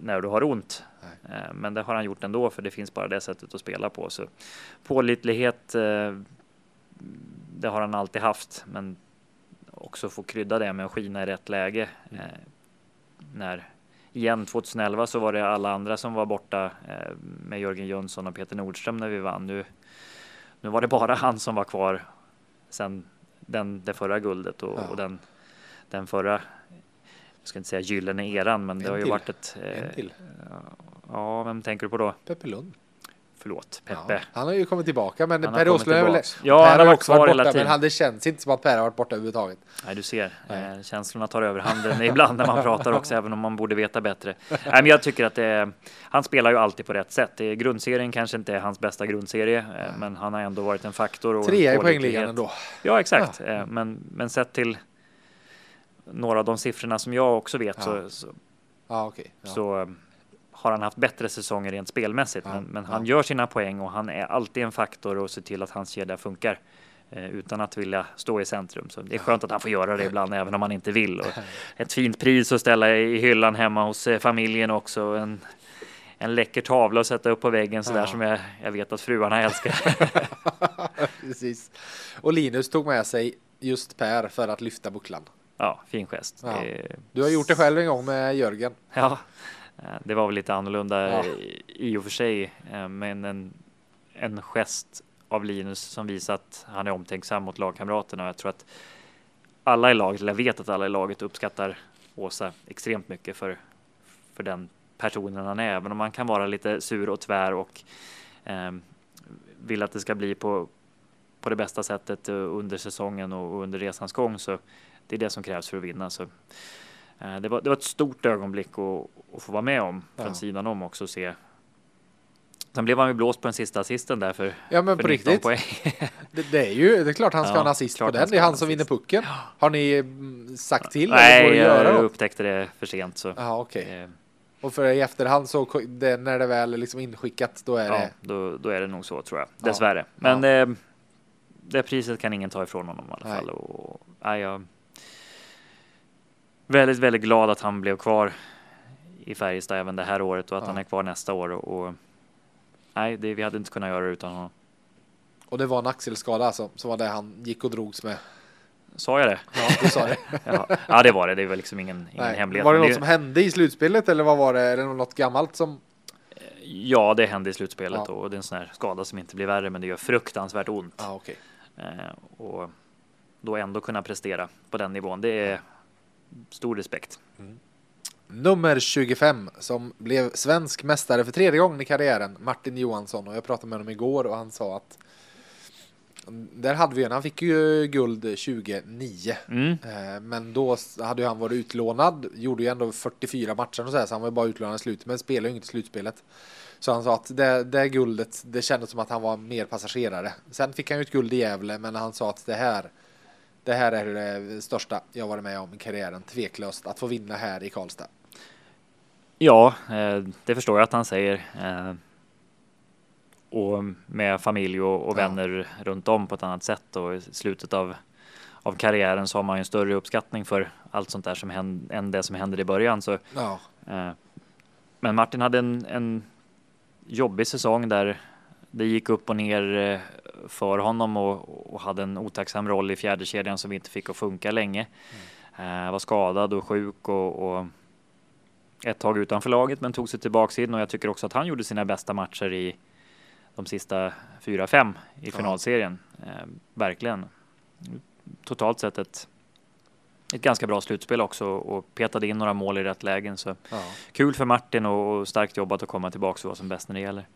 när du har ont. Eh, Men det har han gjort ändå för det finns bara det sättet att spela på. Så pålitlighet, eh, det har han alltid haft, men också få krydda det med att skina i rätt läge. Eh, När igen 2011 så var det alla andra som var borta med Jörgen Jönsson och Peter Nordström när vi vann. Nu, nu var det bara han som var kvar sen den, det förra guldet och, Ja. och den, den förra, jag ska inte säga gyllene eran, men det En har ju till. varit ett... En till. Ja, vem tänker du på då? Peppe Lund. Förlåt, Ja, Peppe. han har ju kommit tillbaka men Per Åslund är väl. Ja, Per han har varit varit kvar hela borta, tiden. men det känns inte som att Per har varit borta överhuvudtaget. Nej, du ser. Nej. Eh, känslorna tar överhanden ibland när man pratar också, även om man borde veta bättre. Nej, men jag tycker att det han spelar ju alltid på rätt sätt. Grundserien kanske inte är hans bästa grundserie, eh, men han har ändå varit en faktor. Och Trea i poängligan ändå. Ja, exakt. Eh, Men, men sett till några av de siffrorna som jag också vet Ja. så, så, Ja. Ja. så eh, har han haft bättre säsonger rent spelmässigt. Ja, Men, men ja. han gör sina poäng och han är alltid en faktor och ser till att hans kedja funkar eh, utan att vilja stå i centrum. Så det är skönt att han får göra det ibland, även om han inte vill. Och ett fint pris att ställa i hyllan hemma hos eh, familjen också. En, en läcker tavla att sätta upp på väggen sådär Ja. som jag, jag vet att fruarna älskar. Precis. Och Linus tog med sig just Per för att lyfta bucklan. ja, fin gest. Ja. Det- Du har gjort det själv en gång med Jörgen. Ja, det var väl lite annorlunda Ja. i, och för sig, eh, men en, en gest av Linus som visar att han är omtänksam mot lagkamraterna. Jag tror att alla i laget, eller jag vet att alla i laget uppskattar Åsa extremt mycket för, för den personen han är, även om man kan vara lite sur och tvär och eh, vill att det ska bli på, på det bästa sättet eh, under säsongen och under resans gång så det är det som krävs för att vinna. Så, eh, det, var, det var ett stort ögonblick att, att få vara med om från Ja. sidan om också och se. Sen blev han ju blåst på den sista assisten där för, Ja men för på 19 riktigt. poäng. Det, det är ju, det är klart han ska Ja, ha en assist på den. Det är han som vinner pucken. Har ni mm, sagt till? Nej, det jag då? upptäckte det för sent så. Ja okej. eh, Och för i efterhand så det, när det väl är liksom inskickat då är Ja, det. då, då är det nog så tror jag. Ja. Dessvärre. Men eh, det priset kan ingen ta ifrån honom i alla Nej. fall. Och, nej, jag väldigt, väldigt glad att han blev kvar i Färjestad även det här året och att Ja. han är kvar nästa år. Och, och nej, det, vi hade inte kunnat göra det utan honom. Och det var en axelskada alltså, som var det han gick och drogs med. Sa jag det? Ja, du sa det. Ja, ja det var det. Det var liksom ingen, ingen Nej. hemlighet. Var det något som hände i slutspelet eller vad var det? Är det något gammalt som? Ja, det hände i slutspelet Ja. och det är en sån här skada som inte blir värre, men det gör fruktansvärt ont. Ja okej. Eh, och då ändå kunna prestera på den nivån. Det är stor respekt. Nummer 25 som blev svensk mästare för tredje gången i karriären, Martin Johansson. Och jag pratade med honom igår och han sa att där hade vi en, han fick ju guld 2009. Mm. Eh, Men då hade han varit utlånad, gjorde ju ändå 44 matcher och så, här, så han var ju bara utlånad i slutet, men spelade ju inte slutspelet. Så han sa att det, det guldet, det kändes som att han var mer passagerare. Sen fick han ju ett guld i Gävle, men han sa att det här, det här är det största jag varit med om i karriären, tveklöst, att få vinna här i Karlstad. Ja, eh, det förstår jag att han säger. Eh, och med familj och, och Ja. vänner runt om på ett annat sätt och i slutet av, av karriären så har man ju en större uppskattning för allt sånt där som händer, än det som händer i början. Så, Ja, eh, men Martin hade en, en jobbig säsong där det gick upp och ner eh, för honom och, och hade en otacksam roll i fjärde kedjan som inte fick att funka länge. Eh, var skadad och sjuk och, och ett tag utanför laget men tog sig tillbaks in och jag tycker också att han gjorde sina bästa matcher i de sista fyra, fem i finalserien. Eh, verkligen. Totalt sett ett, ett ganska bra slutspel också och petade in några mål i rätt lägen. Så ja. kul för Martin och, och starkt jobbat att komma tillbaka och vara som bäst när det gäller.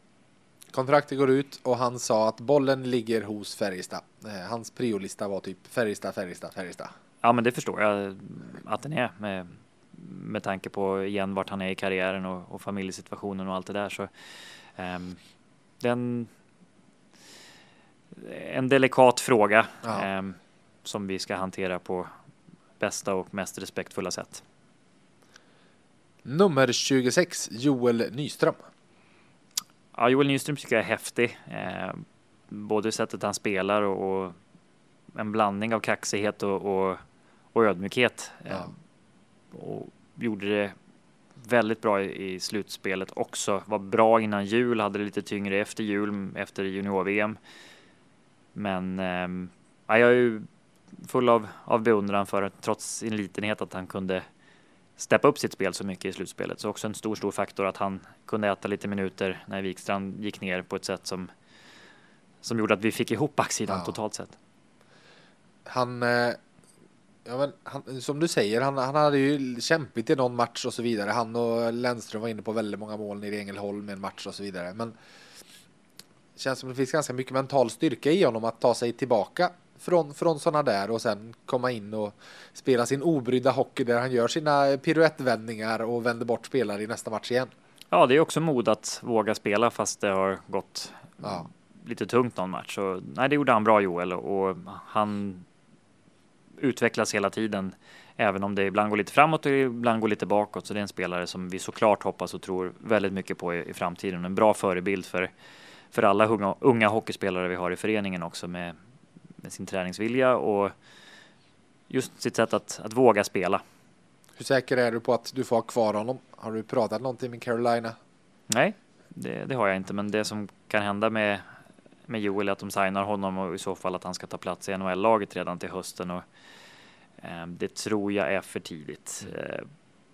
Kontraktet går ut och han sa att bollen ligger hos Färjestad. Eh, Hans priolista var typ Färjestad, Färjestad, Färjestad. Ja, men det förstår jag att den är med, med tanke på igen vart han är i karriären och, och familjesituationen och allt det där. Så um, den en delikat fråga Ja. ehm, som vi ska hantera på bästa och mest respektfulla sätt. Nummer 26, Joel Nyström. Ja, Joel Nyström tycker jag är häftig. Eh, både sättet han spelar och, och en blandning av kaxighet och, och, och ödmjukhet. Eh, Ja. och gjorde det väldigt bra i, i slutspelet också. Var bra innan jul, hade det lite tyngre efter jul, efter junior-VM. Men ehm, ja, jag är ju full av, av beundran för att trots sin litenhet att han kunde steppa upp sitt spel så mycket i slutspelet. Så också en stor, stor faktor att han kunde äta lite minuter när Wikstrand gick ner på ett sätt som som gjorde att vi fick ihop backsidan Ja. totalt sett. Han, eh, ja men han, som du säger, han, han hade ju kämpigt i någon match och så vidare. Han och Lennström var inne på väldigt många mål nere i Ängelholm i en match och så vidare. Men det känns som det finns ganska mycket mental styrka i honom att ta sig tillbaka från, från sådana där och sen komma in och spela sin obrydda hockey där han gör sina piruettvändningar och vänder bort spelare i nästa match igen. Ja, det är också mod att våga spela fast det har gått Ja. lite tungt någon match. Så, nej, det gjorde han bra Joel och han utvecklas hela tiden. Även om det ibland går lite framåt och ibland går lite bakåt. Så det är en spelare som vi såklart hoppas och tror väldigt mycket på i, i framtiden. En bra förebild för, för alla unga, unga hockeyspelare vi har i föreningen också med, med sin träningsvilja och just sitt sätt att, att våga spela. Hur säker är du på att du får ha kvar honom? Har du pratat någonting med Carolina? Nej, det, det har jag inte, men det som kan hända med, med Joel är att de signar honom och i så fall att han ska ta plats i NHL-laget redan till hösten. Och, eh, det tror jag är för tidigt, eh,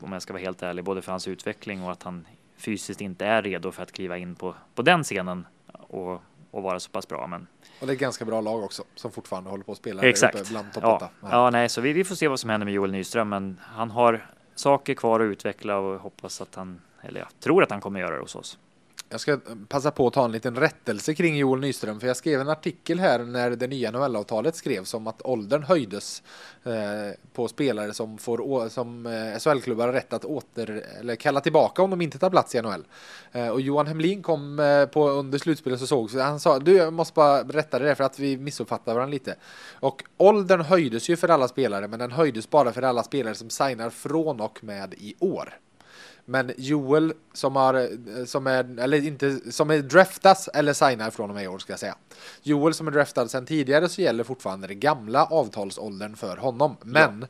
om jag ska vara helt ärlig, både för hans utveckling och att han fysiskt inte är redo för att kliva in på, på den scenen och, och vara så pass bra. Men Och det är ett ganska bra lag också som fortfarande håller på att spela exakt. uppe bland topp Ja, ja, nej, så vi, vi får se vad som händer med Joel Nyström, men han har saker kvar att utveckla och hoppas att han, eller jag tror att han kommer göra det hos oss. Jag ska passa på att ta en liten rättelse kring Joel Nyström, för jag skrev en artikel här när det nya NHL-avtalet skrevs om att åldern höjdes eh, på spelare som får som eh, SHL-klubbar har rätt att åter eller kalla tillbaka om de inte tar plats i NHL. Eh, och Johan Hemlin kom på under slutspelet så såg så han sa du jag måste bara rätta det där för att vi missuppfattar varandra lite. Och åldern höjdes ju för alla spelare, men den höjdes bara för alla spelare som signar från och med i år. Men Joel som har, som är, eller inte, som är draftas eller signar från och med i år ska jag säga. Joel som är draftad sedan tidigare så gäller fortfarande det gamla avtalsåldern för honom. Men ja.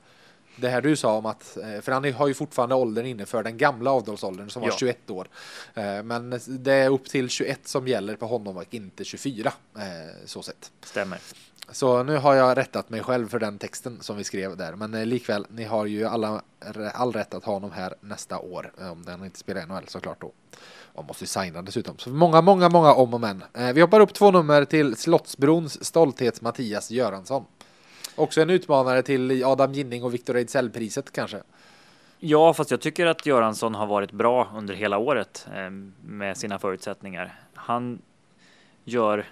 det här du sa om att, eh, för han har ju fortfarande åldern inne för den gamla avtalsåldern som var ja. 21 år. Eh, men det är upp till 21 som gäller på honom och inte 24 eh, så sett. Stämmer. Så nu har jag rättat mig själv för den texten som vi skrev där. Men eh, likväl, ni har ju alla, all rätt att ha honom här nästa år. Eh, om den inte spelar NHL såklart då. Och måste ju signa dessutom. Så många, många, många om och men. Eh, vi hoppar upp två nummer till Slottsbrons stolthet Mattias Göransson. Också en utmanare till Adam Ginning och Victor Ejdsell-priset kanske. Ja, fast jag tycker att Göransson har varit bra under hela året med sina förutsättningar. Han gör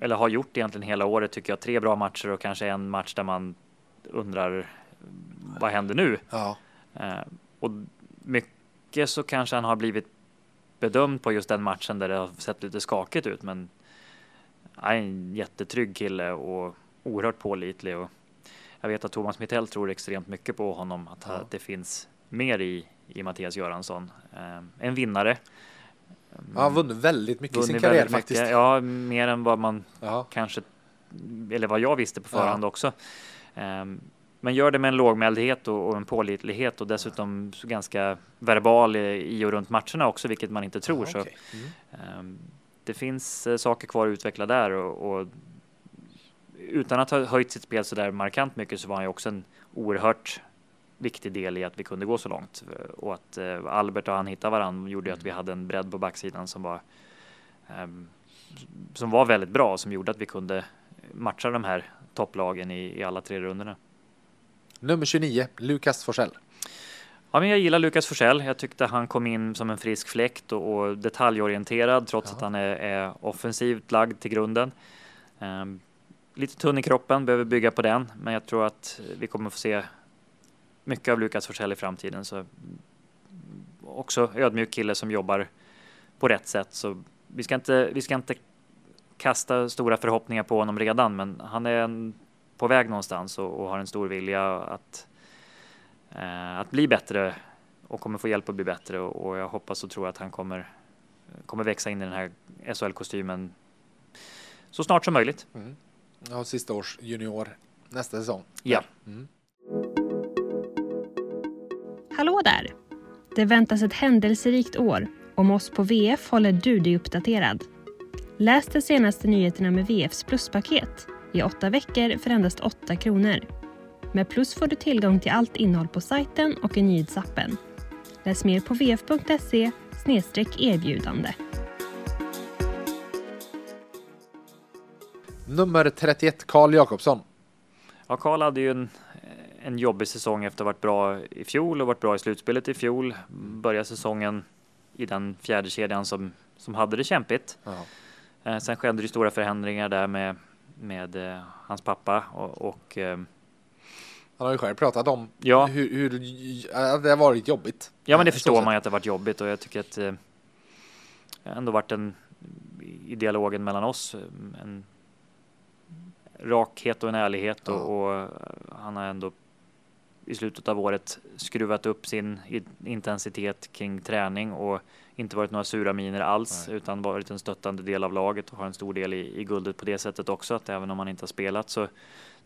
eller har gjort egentligen hela året tycker jag. Tre bra matcher och kanske en match där man undrar vad händer nu? Ja. Eh, och mycket så kanske han har blivit bedömd på just den matchen där det har sett lite skakigt ut. Men han är en jättetrygg kille och oerhört pålitlig. Och jag vet att Thomas Mittell tror extremt mycket på honom, att ja. det finns mer i, i Mattias Göransson. Eh, en vinnare han har vunnit väldigt mycket i sin karriär faktiskt. Mycket, ja, mer än vad man Aha. kanske, eller vad jag visste på förhand ja. också. Um, men gör det med en lågmäldhet och, och en pålitlighet och dessutom ganska verbal i och runt matcherna också, vilket man inte tror. Aha, okay. mm. um, det finns uh, saker kvar att utveckla där och, och, utan att ha höjt sitt spel så där markant mycket så var han ju också en oerhört viktig del i att vi kunde gå så långt och att eh, Albert och han hittade varandra gjorde att vi hade en bredd på backsidan som var ehm, som var väldigt bra som gjorde att vi kunde matcha de här topplagen i, i alla tre rundorna. Nummer 29, Lukas Forsell. Ja, men jag gillar Lukas Forsell. Jag tyckte han kom in som en frisk fläkt och, och detaljorienterad trots ja. att han är, är, offensivt lagd till grunden. Um, lite tunn i kroppen, behöver bygga på den, men jag tror att vi kommer få se mycket av Lukas Forsell i framtiden. Så också ödmjuk kille som jobbar på rätt sätt. Så vi ska inte, vi ska inte kasta stora förhoppningar på honom redan, men han är en, på väg någonstans och, och, har en stor vilja att, eh, att bli bättre och kommer få hjälp att bli bättre och, och, jag hoppas och tror att han kommer, kommer växa in i den här SHL-kostymen så snart som möjligt. Mm. Ja, sista års junior nästa säsong. Ja. Mm. Hallå där! Det väntas ett händelserikt år. Om oss på VF håller du dig uppdaterad. Läs de senaste nyheterna med VFs pluspaket i åtta veckor för endast 8 kronor. Med Plus får du tillgång till allt innehåll på sajten och i nyhetsappen. Läs mer på vf.se erbjudande. Nummer 31, Karl Jakobsson. Ja, Karl hade ju en en jobbig säsong efter att ha varit bra i fjol och varit bra i slutspelet i fjol. Börja säsongen i den fjärde kedjan som, som hade det kämpigt. Eh, sen skedde det stora förändringar där med, med eh, hans pappa och, och eh, han har ju själv pratat om ja. hur, hur det har varit jobbigt. Ja, men det förstår man ju att det har varit jobbigt och jag tycker att det ändå varit en i dialogen mellan oss en rakhet och en ärlighet ja. och, och, han har ändå i slutet av året skruvat upp sin intensitet kring träning och inte varit några sura miner alls Nej. utan varit en stöttande del av laget och har en stor del i, i guldet på det sättet också att även om han inte har spelat så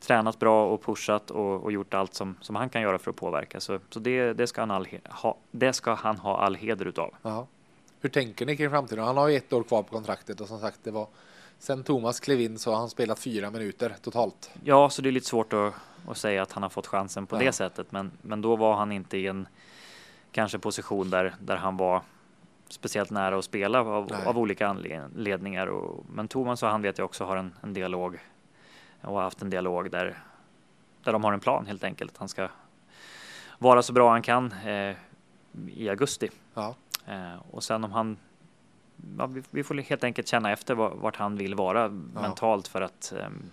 tränat bra och pushat och, och gjort allt som, som han kan göra för att påverka. Så, så det, det, ska han all, ha, det ska han ha all heder utav. Aha. Hur tänker ni kring framtiden? Han har ju ett år kvar på kontraktet och som sagt det var Sen Thomas klev in så har han spelat fyra minuter totalt. Ja, så det är lite svårt att, att säga att han har fått chansen på ja. det sättet. Men, men då var han inte i en kanske position där, där han var speciellt nära att spela av, av olika anledningar. Och, men Thomas och han vet jag också har en, en dialog och har haft en dialog där, där de har en plan helt enkelt. Han ska vara så bra han kan eh, i augusti. Ja. Eh, och sen om han ja, vi, vi, får helt enkelt känna efter vart han vill vara ja. mentalt för att um,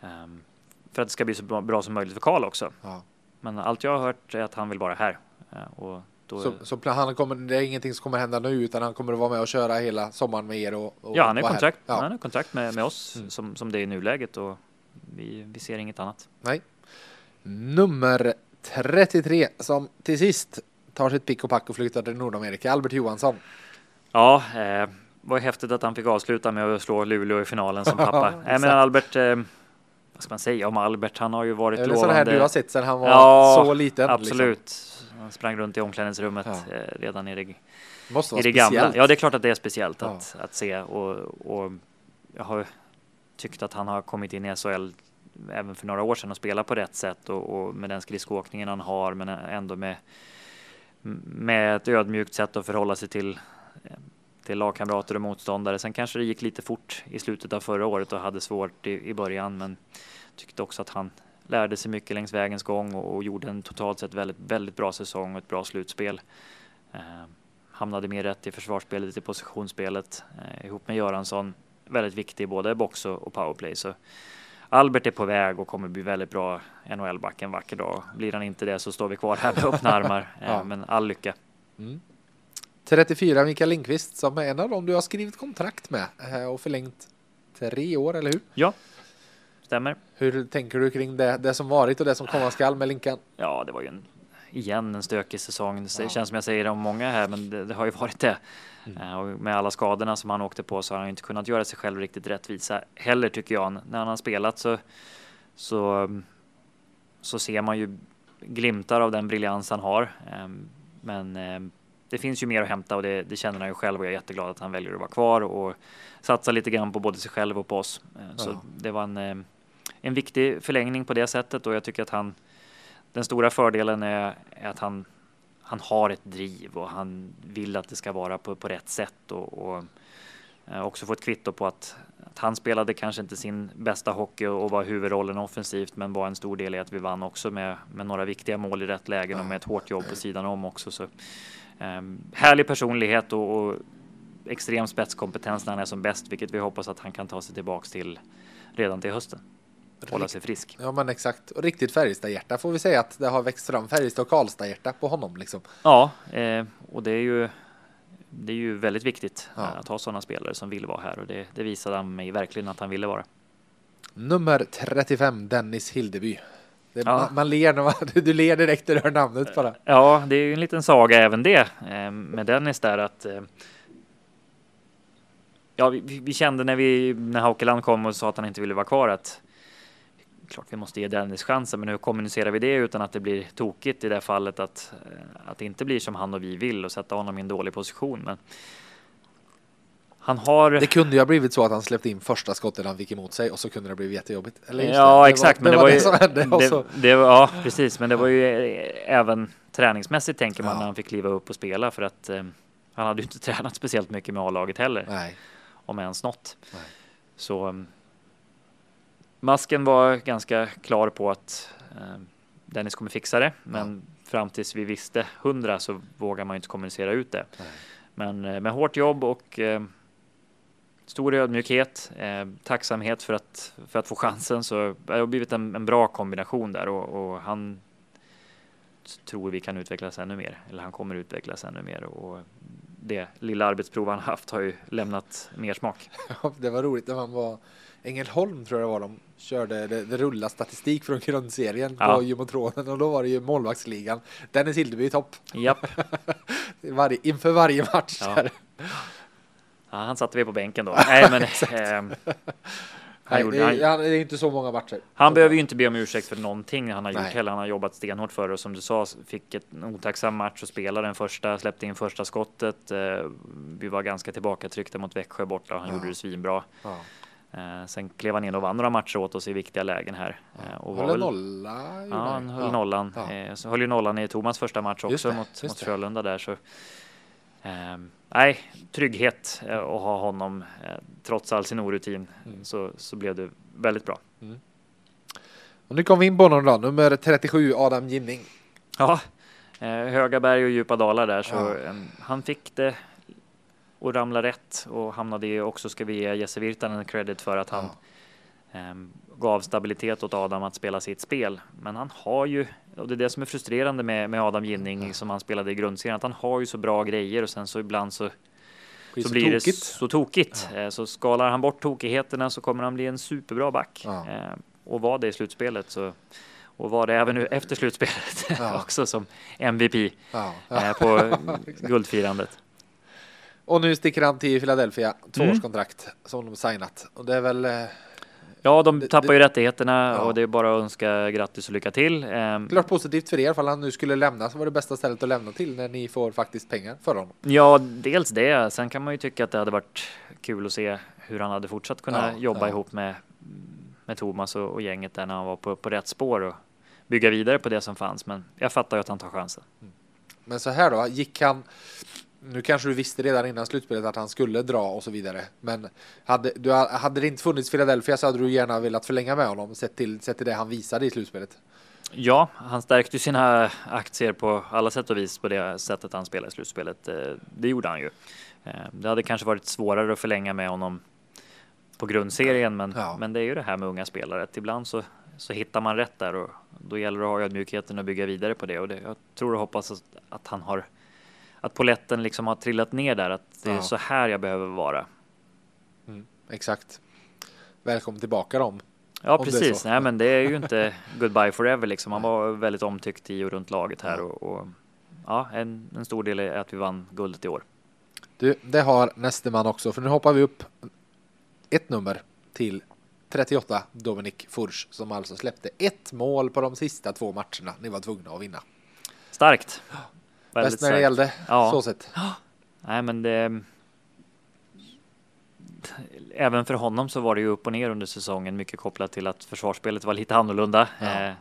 um, för att det ska bli så bra, bra som möjligt för Karl också. Ja. Men allt jag har hört är att han vill vara här. Uh, och då så, så han kommer, det är ingenting som kommer hända nu utan han kommer att vara med och köra hela sommaren med er? Och, och ja, han är kontrakt, ja. han är kontrakt med, med oss mm. som, som det är i nuläget och vi, vi ser inget annat. Nej. Nummer 33 som till sist tar sitt pick och pack och flyttar till Nordamerika, Albert Johansson. Ja, eh, var häftigt att han fick avsluta med att slå Luleå i finalen som pappa. Nej, men Albert, eh, vad ska man säga om Albert? Han har ju varit lovande. Det är så här du har sett sedan han var ja, så liten. Liksom. Absolut. Liksom. Han sprang runt i omklädningsrummet ja. eh, redan i det, i det speciellt. gamla. Ja, det är klart att det är speciellt ja. att, att se och, och jag har tyckt att han har kommit in i SHL även för några år sedan och spelat på rätt sätt och, och med den skridskoåkningen han har men ändå med med ett ödmjukt sätt att förhålla sig till till lagkamrater och motståndare. Sen kanske det gick lite fort i slutet av förra året och hade svårt i, i början, men tyckte också att han lärde sig mycket längs vägens gång och, och gjorde en totalt sett väldigt, väldigt bra säsong och ett bra slutspel. Eh, hamnade mer rätt i försvarsspelet, i positionsspelet eh, ihop med Göransson. Väldigt viktig både box och, powerplay. Så Albert är på väg och kommer bli väldigt bra NHL-back en vacker dag. Blir han inte det så står vi kvar här med öppna armar. Eh, ja. Men all lycka. Mm. 34 Mikael Lindqvist som är en av dem du har skrivit kontrakt med eh, och förlängt tre år, eller hur? Ja, stämmer. Hur tänker du kring det, det som varit och det som komma skall med Linkan? Ja, det var ju en, igen en stökig säsong. Det ja. känns som jag säger om många här, men det, det har ju varit det. Mm. Eh, och med alla skadorna som han åkte på så har han inte kunnat göra sig själv riktigt rättvisa heller tycker jag. När han har spelat så, så, så ser man ju glimtar av den briljans han har. Ehm, men ehm, det finns ju mer att hämta och det, det, känner han ju själv och jag är jätteglad att han väljer att vara kvar och satsa lite grann på både sig själv och på oss. Eh, så ja. det var en, eh, en viktig förlängning på det sättet och jag tycker att han den stora fördelen är, är att han, han har ett driv och han vill att det ska vara på, på rätt sätt och, och eh, också få ett kvitto på att, att, han spelade kanske inte sin bästa hockey och var huvudrollen offensivt men var en stor del i att vi vann också med, med några viktiga mål i rätt lägen och med ett hårt jobb på sidan om också. Så härlig personlighet och, och extrem spetskompetens när han är som bäst, vilket vi hoppas att han kan ta sig tillbaks till redan till hösten. Hålla sig frisk. Ja, men exakt. Och riktigt Färjestad-hjärta får vi säga att det har växt fram Färjestad och Karlstad-hjärta på honom liksom. Ja, eh, och det är ju det är ju väldigt viktigt ja. att ha sådana spelare som vill vara här och det, det visade han mig verkligen att han ville vara. Nummer 35, Dennis Hildeby. Det, ja. man, man ler när man, du ler direkt när du hör namnet bara. Ja, det är ju en liten saga även det eh, med Dennis där att eh, Ja, vi, vi, kände när vi när Haukeland kom och sa att han inte ville vara kvar att klart vi måste ge Dennis chansen, men hur kommunicerar vi det utan att det blir tokigt i det fallet att eh, att det inte blir som han och vi vill och sätta honom i en dålig position. Men han har... Det kunde ju ha blivit så att han släppte in första skottet han fick emot sig och så kunde det blivit jättejobbigt. Eller ja, det, exakt. Var, men det, var, det, var ju, det, det, var, ja, precis. Men det var ju även träningsmässigt tänker man ja. när han fick kliva upp och spela för att eh, han hade ju inte tränat speciellt mycket med A-laget heller. Nej. Om ens något. Nej. Så um, masken var ganska klar på att eh, Dennis kommer fixa det, men ja. fram tills vi visste hundra så vågar man ju inte kommunicera ut det. Nej. Men eh, med hårt jobb och eh, stor ödmjukhet, eh, tacksamhet för att, för att få chansen. Så det har blivit en, en bra kombination där och, och, han tror vi kan utvecklas ännu mer, eller han kommer utvecklas ännu mer. Och det lilla arbetsprov han haft har ju lämnat mer smak. Ja, det var roligt när man var Ängelholm tror jag det var de körde det, det rulla statistik från grundserien ja. på Jumotronen och då var det ju målvaktsligan. Dennis Hildeby i topp. Japp. Varje, inför varje match. Ja. Ja, han satte vi på bänken då. Nej, men eh, han Nej, det, är, han, det är inte så många matcher. Han så. behöver ju inte be om ursäkt för någonting han har gjort heller. Han har jobbat stenhårt för och som du sa fick ett otacksam match och spelade den första, släppte in första skottet. Eh, vi var ganska tillbakatryckta mot Växjö borta och han ja. gjorde det svinbra. Ja. Eh, sen klev han in och vann några matcher åt oss i viktiga lägen här. Eh, och höll väl, nolla. Ja, han höll ja. nollan. Eh, så höll ju nollan i Thomas första match också det, mot, mot Frölunda där. Så nej, trygghet eh, att ha honom eh, trots all sin orutin mm. så, så blev det väldigt bra. Mm. Och nu kom vi in på honom då, nummer 37 Adam Ginning. Ja, höga berg och djupa dalar där så ja. han fick det och ramla rätt och hamnade i också ska vi ge Jesse Virtanen credit för att han ehm, gav stabilitet åt Adam att spela sitt spel. Men han har ju, och det är det som är frustrerande med, med Adam Ginning som han spelade i grundserien, att han har ju så bra grejer och sen så ibland så så, så blir tokigt. det så tokigt. Eh, Så skalar han bort tokigheterna så kommer han bli en superbra back. Ja. Eh, Och var det i slutspelet så och var det även nu efter slutspelet Ja. också som MVP Ja. eh, på guldfirandet. Och nu sticker han till Philadelphia, Mm. tvåårskontrakt som de signat. Och det är väl, eh, Ja, de tappar det- ju rättigheterna Ja. och det är bara att önska grattis och lycka till. Eh, klart positivt för er, ifall han nu skulle lämna så var det bästa stället att lämna till när ni får faktiskt pengar för honom. Ja, dels det. Sen kan man ju tycka att det hade varit kul att se hur han hade fortsatt kunna Ja, jobba ja. ihop med, med Thomas och, och gänget där när han var på, på rätt spår och bygga vidare på det som fanns. Men jag fattar ju att han tar chansen. Men så här då, gick han nu kanske du visste redan innan slutspelet att han skulle dra och så vidare. Men hade, du, hade det inte funnits Philadelphia så hade du gärna velat förlänga med honom sett till, sett till det han visade i slutspelet. Ja, han stärkte sina aktier på alla sätt och vis på det sättet han spelade i slutspelet. Eh, Det gjorde han ju. Eh, Det hade kanske varit svårare att förlänga med honom på grundserien, men, Ja. men det är ju det här med unga spelare. Att ibland så, så hittar man rätt där och då gäller det att ha ödmjukheten och bygga vidare på det. Och det, jag tror och hoppas att, att han har att poletten liksom har trillat ner där, att det är Ja. så här jag behöver vara. Exakt. Välkommen tillbaka dem. Ja, Om är precis. Nej, men det är ju inte goodbye forever liksom. Han var väldigt omtyckt i och runt laget här och, och ja, en, en stor del är att vi vann guldet i år. Du, det har näste man också, för nu hoppar vi upp ett nummer till 38, Dominik Furch, som alltså släppte ett mål på de sista två matcherna. Ni var tvungna att vinna. Starkt. Bäst när det gällde, Ja. så sett. Nej, men det. Även för honom så var det ju upp och ner under säsongen, mycket kopplat till att försvarsspelet var lite annorlunda. Ja. Eh,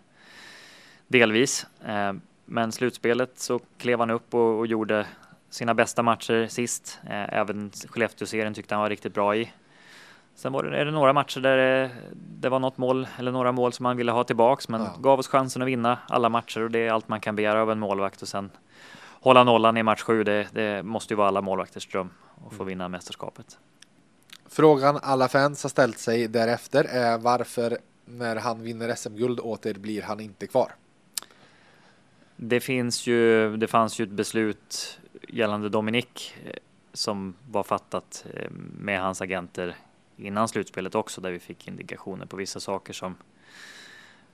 delvis. Eh, men slutspelet så klev han upp och, och gjorde sina bästa matcher sist. Eh, även Skellefteå-serien tyckte han var riktigt bra i. Sen var det, är det några matcher där det, det var något mål eller några mål som han ville ha tillbaks, men Ja. gav oss chansen att vinna alla matcher och det är allt man kan begära av en målvakt och sen hålla nollan i match sju. Det, det måste ju vara alla målvakters dröm att få vinna mästerskapet. Frågan alla fans har ställt sig därefter är varför när han vinner SM-guld åter blir han inte kvar. Det finns ju, det fanns ju ett beslut gällande Dominik eh, som var fattat eh, med hans agenter innan slutspelet också där vi fick indikationer på vissa saker som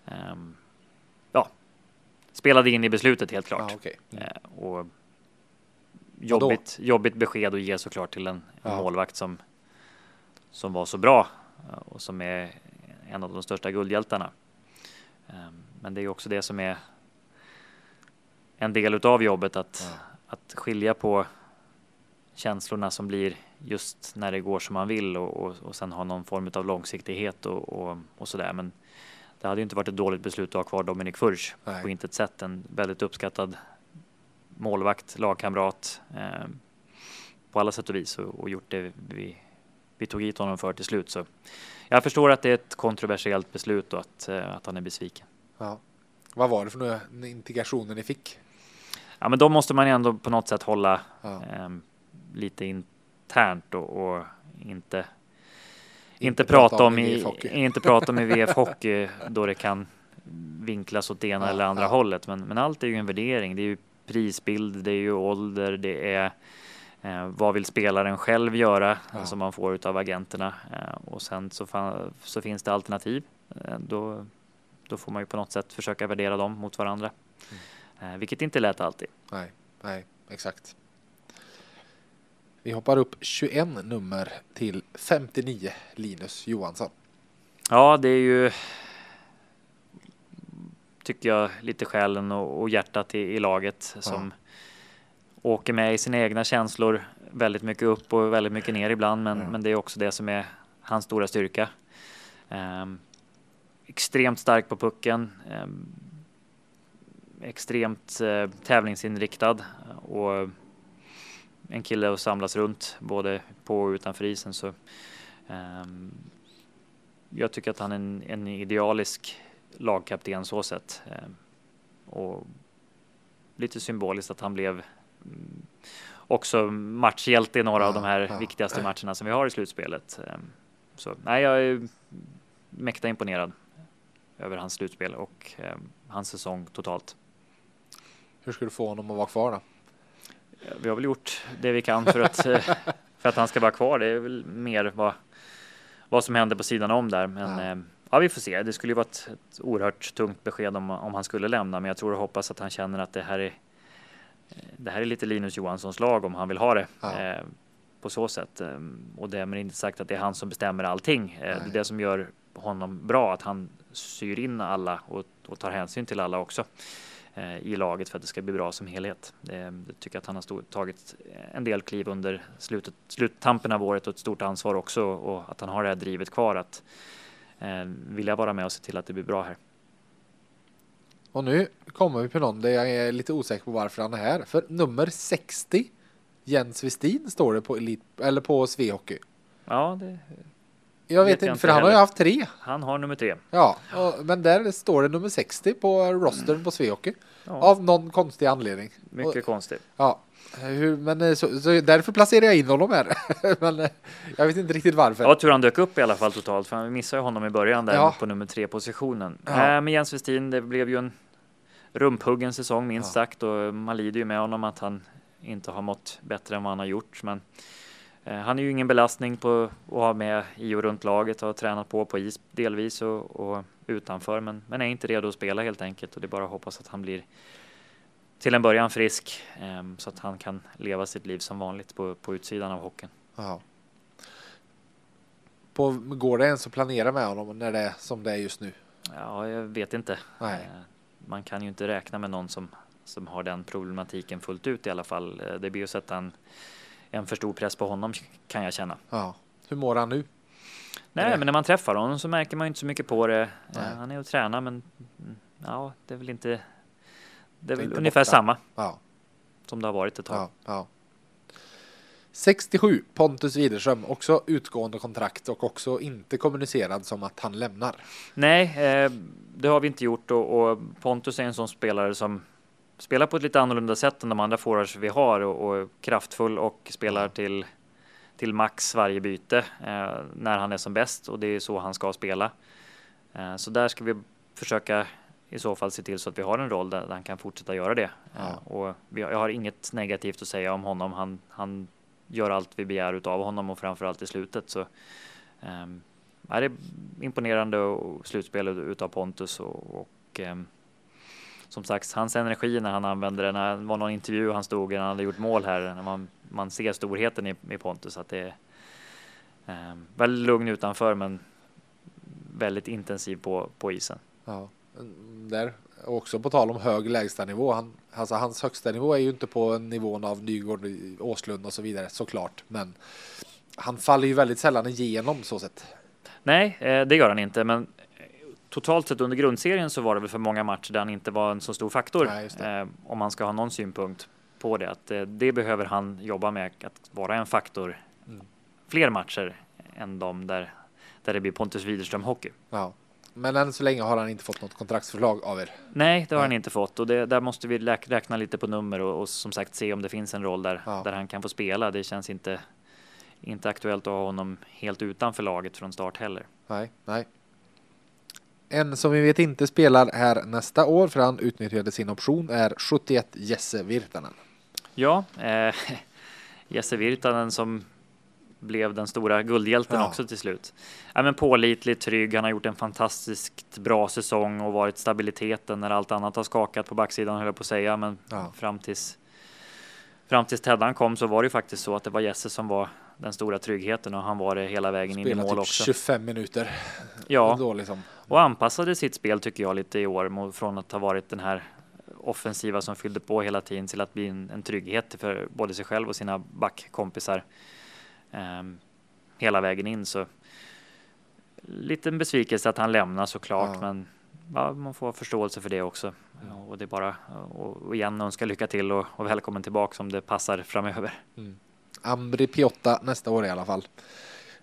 ehm, ja, spelade in i beslutet helt klart. Ja, okej. Mm. Eh, och jobbigt, jobbigt besked att ge såklart till en, en Ja. målvakt som, som var så bra eh, och som är en av de största guldhjältarna. Eh, Men det är också det som är en del utav jobbet att, Ja. att skilja på känslorna som blir just när det går som man vill och, och, och sen ha någon form av långsiktighet och, och, och sådär. Men det hade ju inte varit ett dåligt beslut att ha kvar Dominik Furch Nej. på intet sätt. En väldigt uppskattad målvakt, lagkamrat eh, på alla sätt och vis och, och gjort det vi, vi tog hit honom för till slut. Så jag förstår att det är ett kontroversiellt beslut och att, eh, att han är besviken. Ja. Vad var det för några integrationer ni fick? Ja, men då måste man ändå på något sätt hålla Ja. ehm, lite internt och, och inte, inte, prata, om i inte prata om i VF Hockey då det kan vinklas åt det ena Ja, eller andra ja. hållet. Men, men allt är ju en värdering. Det är ju prisbild, det är ju ålder, det är eh, vad vill spelaren själv göra Ja. som man får utav agenterna eh, och sen så, fa- så finns det alternativ. Eh, då, då får man ju på något sätt försöka värdera dem mot varandra, Mm. eh, vilket inte är lätt alltid. Nej, nej, exakt. Vi hoppar upp 21 nummer till 59, Linus Johansson. Ja, det är ju tycker jag lite själen och, och hjärtat i, i laget som åker med i sina egna känslor väldigt mycket upp och väldigt mycket ner ibland. Men, Ja. men det är också det som är hans stora styrka. Ehm, extremt stark på pucken. ehm, extremt eh, tävlingsinriktad och en kille att samlas runt både på och utanför isen. Så, ehm, jag tycker att han är en, en idealisk lagkapten så sett. Eh, och lite symboliskt att han blev mm, också matchhjälte i några Ja, av de här ja. viktigaste matcherna som vi har i slutspelet. Ehm, Så nej, jag är mäkta imponerad över hans slutspel och hans säsong totalt. Hur ska du få honom att vara kvar då? Vi har väl gjort det vi kan för att, eh, för att han ska vara kvar. Det är väl mer vad, vad som händer på sidan om där. Men Ja. ja. ja, vi får se. Det skulle ju vara ett, ett oerhört tungt besked om, om han skulle lämna. Men jag tror och hoppas att han känner att det här är det här är lite Linus Johanssons lag om han vill ha det. Ja. Eh, på så sätt. Eh, och därmed inte sagt att det är han som bestämmer allting. Eh, det är det som gör honom bra, att han syr in alla och, och tar hänsyn till alla också eh, i laget för att det ska bli bra som helhet. Det, jag tycker att han har tagit en del kliv under slutet, sluttampen av året och ett stort ansvar också och att han har det här drivet kvar att eh, vilja vara med och se till att det blir bra här. Och nu kommer vi på någon där jag är lite osäker på varför han är här. För nummer 60 Jens Westin står det på Elit, eller på Svehockey. Ja, det, Jag vet Vet jag inte, för han har ju haft tre. han har nummer tre. Ja, och, men där står det nummer 60 på rostern på Svehockey. Ja, Av någon konstig anledning. mycket Och, konstigt. ja, hur, men eh, så, så därför placerar jag in honom här. men eh, jag vet inte riktigt varför. Ja, tur han dök upp i alla fall totalt, för han missade honom i början där Ja. på nummer tre positionen. Ja. Äh, men Jens Westin, det blev ju en rumphuggen säsong minst Ja. sagt och man lider ju med honom att han inte har mått bättre än vad han har gjort. Men han är ju ingen belastning på att ha med i och runt laget har tränat på på is delvis och, och utanför, men, men är inte redo att spela helt enkelt och det är bara att hoppas att han blir till en början frisk eh, så att han kan leva sitt liv som vanligt på, på utsidan av hockeyn. Ja. På, går det ens att planera med honom när det är som det är just nu? Ja, jag vet inte. Nej. Eh, Man kan ju inte räkna med någon som, som har den problematiken fullt ut i alla fall. Eh, Det blir ju att sätta en, en för stor press på honom kan jag känna. Ja. Hur mår han nu? Nej, det- men när man träffar honom så märker man ju inte så mycket på det. Eh, Nej. Han är och tränar, men mm, ja, det är väl inte. Det Det är är väl ungefär borta. samma Ja. som det har varit ett tag. Ja, ja. 67 Pontus Widerström, också utgående kontrakt och också inte kommunicerad som att han lämnar. Nej, eh, det har vi inte gjort och, och Pontus är en sån spelare som spelar på ett lite annorlunda sätt än de andra forwards vi har och, och kraftfull och spelar till, till max varje byte eh, när han är som bäst och det är så han ska spela. Eh, så där ska vi försöka i så fall se till så att vi har en roll där, han kan fortsätta göra det. Ja. Eh, och vi, jag har inget negativt att säga om honom. Han, han gör allt vi begär utav honom och framförallt i slutet så ehm, Ja, det är imponerande och slutspel utav Pontus och, och ehm, som sagt hans energi när han använde den. Det var någon intervju han stod i när han hade gjort mål här. När man, man ser storheten i, i Pontus att det är ehm, väldigt lugn utanför men väldigt intensiv på, på isen. Ja. Där. Också på tal om hög lägstanivå. Han, alltså hans högsta nivå är ju inte på nivån av Nygård, Åslund och så vidare såklart. Men han faller ju väldigt sällan igenom så sett. Nej, eh, det gör han inte, men eh, totalt sett under grundserien så var det väl för många matcher där han inte var en så stor faktor. Nej. Eh, om man ska ha någon synpunkt på det, att eh, det behöver han jobba med att vara en faktor Mm. fler matcher än de där, där det blir Pontus Widerström hockey. Ja. Men än så länge har han inte fått något kontraktsförslag av er. Nej, det har han Nej. inte fått och det, där måste vi räkna lite på nummer och, och som sagt se om det finns en roll där, Ja. där han kan få spela. Det känns inte, inte aktuellt att ha honom helt utanför laget från start heller. Nej, nej. En som vi vet inte spelar här nästa år för han utnyttjade sin option är 71 Jesse Virtanen. Ja, eh, Jesse Virtanen som blev den stora guldhjälten Ja. också till slut. Ja, men pålitlig, trygg, han har gjort en fantastiskt bra säsong och varit stabiliteten när allt annat har skakat på backsidan höll jag på att säga. Men Ja. fram tills fram tills Teddan kom så var det ju faktiskt så att det var Jesse som var den stora tryggheten och han var det hela vägen in i mål typ också. 25 minuter. Ja, Och Då liksom. och anpassade sitt spel tycker jag lite i år från att ha varit den här offensiva som fyllde på hela tiden till att bli en, en trygghet för både sig själv och sina backkompisar ehm, hela vägen in. Så liten besvikelse att han lämnar såklart, Ja. men ja, man får förståelse för det också. Ja, Och det är bara och, och igen önska lycka till och, och välkommen tillbaka om det passar framöver. Ambri Piotta nästa år i alla fall.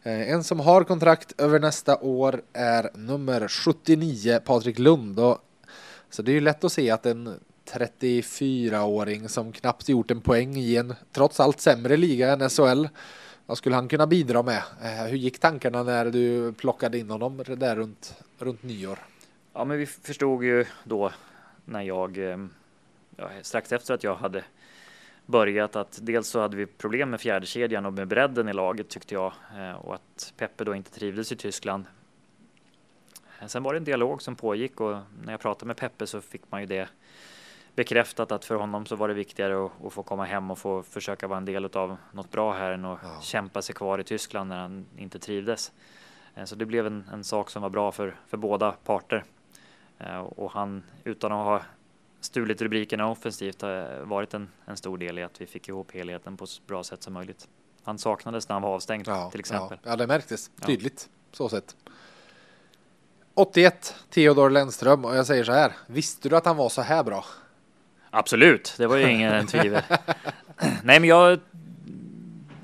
Eh, en som har kontrakt över nästa år är nummer 79 Patrik Lund. Och, så det är ju lätt att se att en 34-åring som knappt gjort en poäng i en trots allt sämre liga än SHL. Vad skulle han kunna bidra med? Eh, hur gick tankarna när du plockade in honom där runt, runt nyår? Ja, men vi förstod ju då när jag eh, ja, strax efter att jag hade börjat att dels så hade vi problem med fjärdekedjan och med bredden i laget tyckte jag eh, och att Peppe då inte trivdes i Tyskland. Sen var det en dialog som pågick och när jag pratade med Peppe så fick man ju det bekräftat att för honom så var det viktigare att, att få komma hem och få försöka vara en del av något bra här än att ja. kämpa sig kvar i Tyskland när han inte trivdes. Eh, så det blev en, en sak som var bra för, för båda parter. Eh, och han, utan att ha stulit rubrikerna offensivt, har varit en, en stor del i att vi fick ihop helheten på så bra sätt som möjligt. Han saknades när han var avstängd ja, till exempel. Ja, ja det märktes tydligt så sett. 81, Theodor Lennström och jag säger så här. Visste du att han var så här bra? Absolut, det var ju ingen tvivel. Nej, men jag.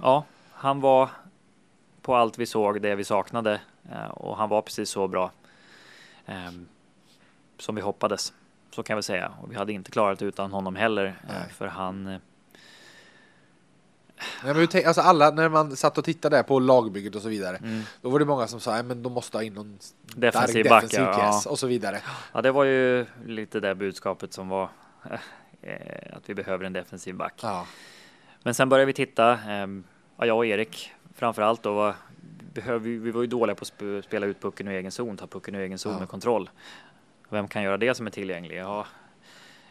Ja, han var på allt vi såg, det vi saknade eh, och han var precis så bra ehm, som vi hoppades. Så kan vi säga. Och vi hade inte klarat utan honom heller, eh, Nej. för han. Eh, Nej, men tänk, alltså alla, när man satt och tittade på lagbygget och så vidare, mm. då var det många som sa, men de måste ha in någon defensiv back ja. och så vidare. Ja, det var ju lite det budskapet som var eh, att vi behöver en defensiv back. Ja. Men sen började vi titta, eh, ja, jag och Erik framför allt då var, behöv, vi var ju dåliga på att spela ut pucken i egen zon, ta pucken i egen zon ja. med kontroll. Vem kan göra det som är tillgänglig? Ja,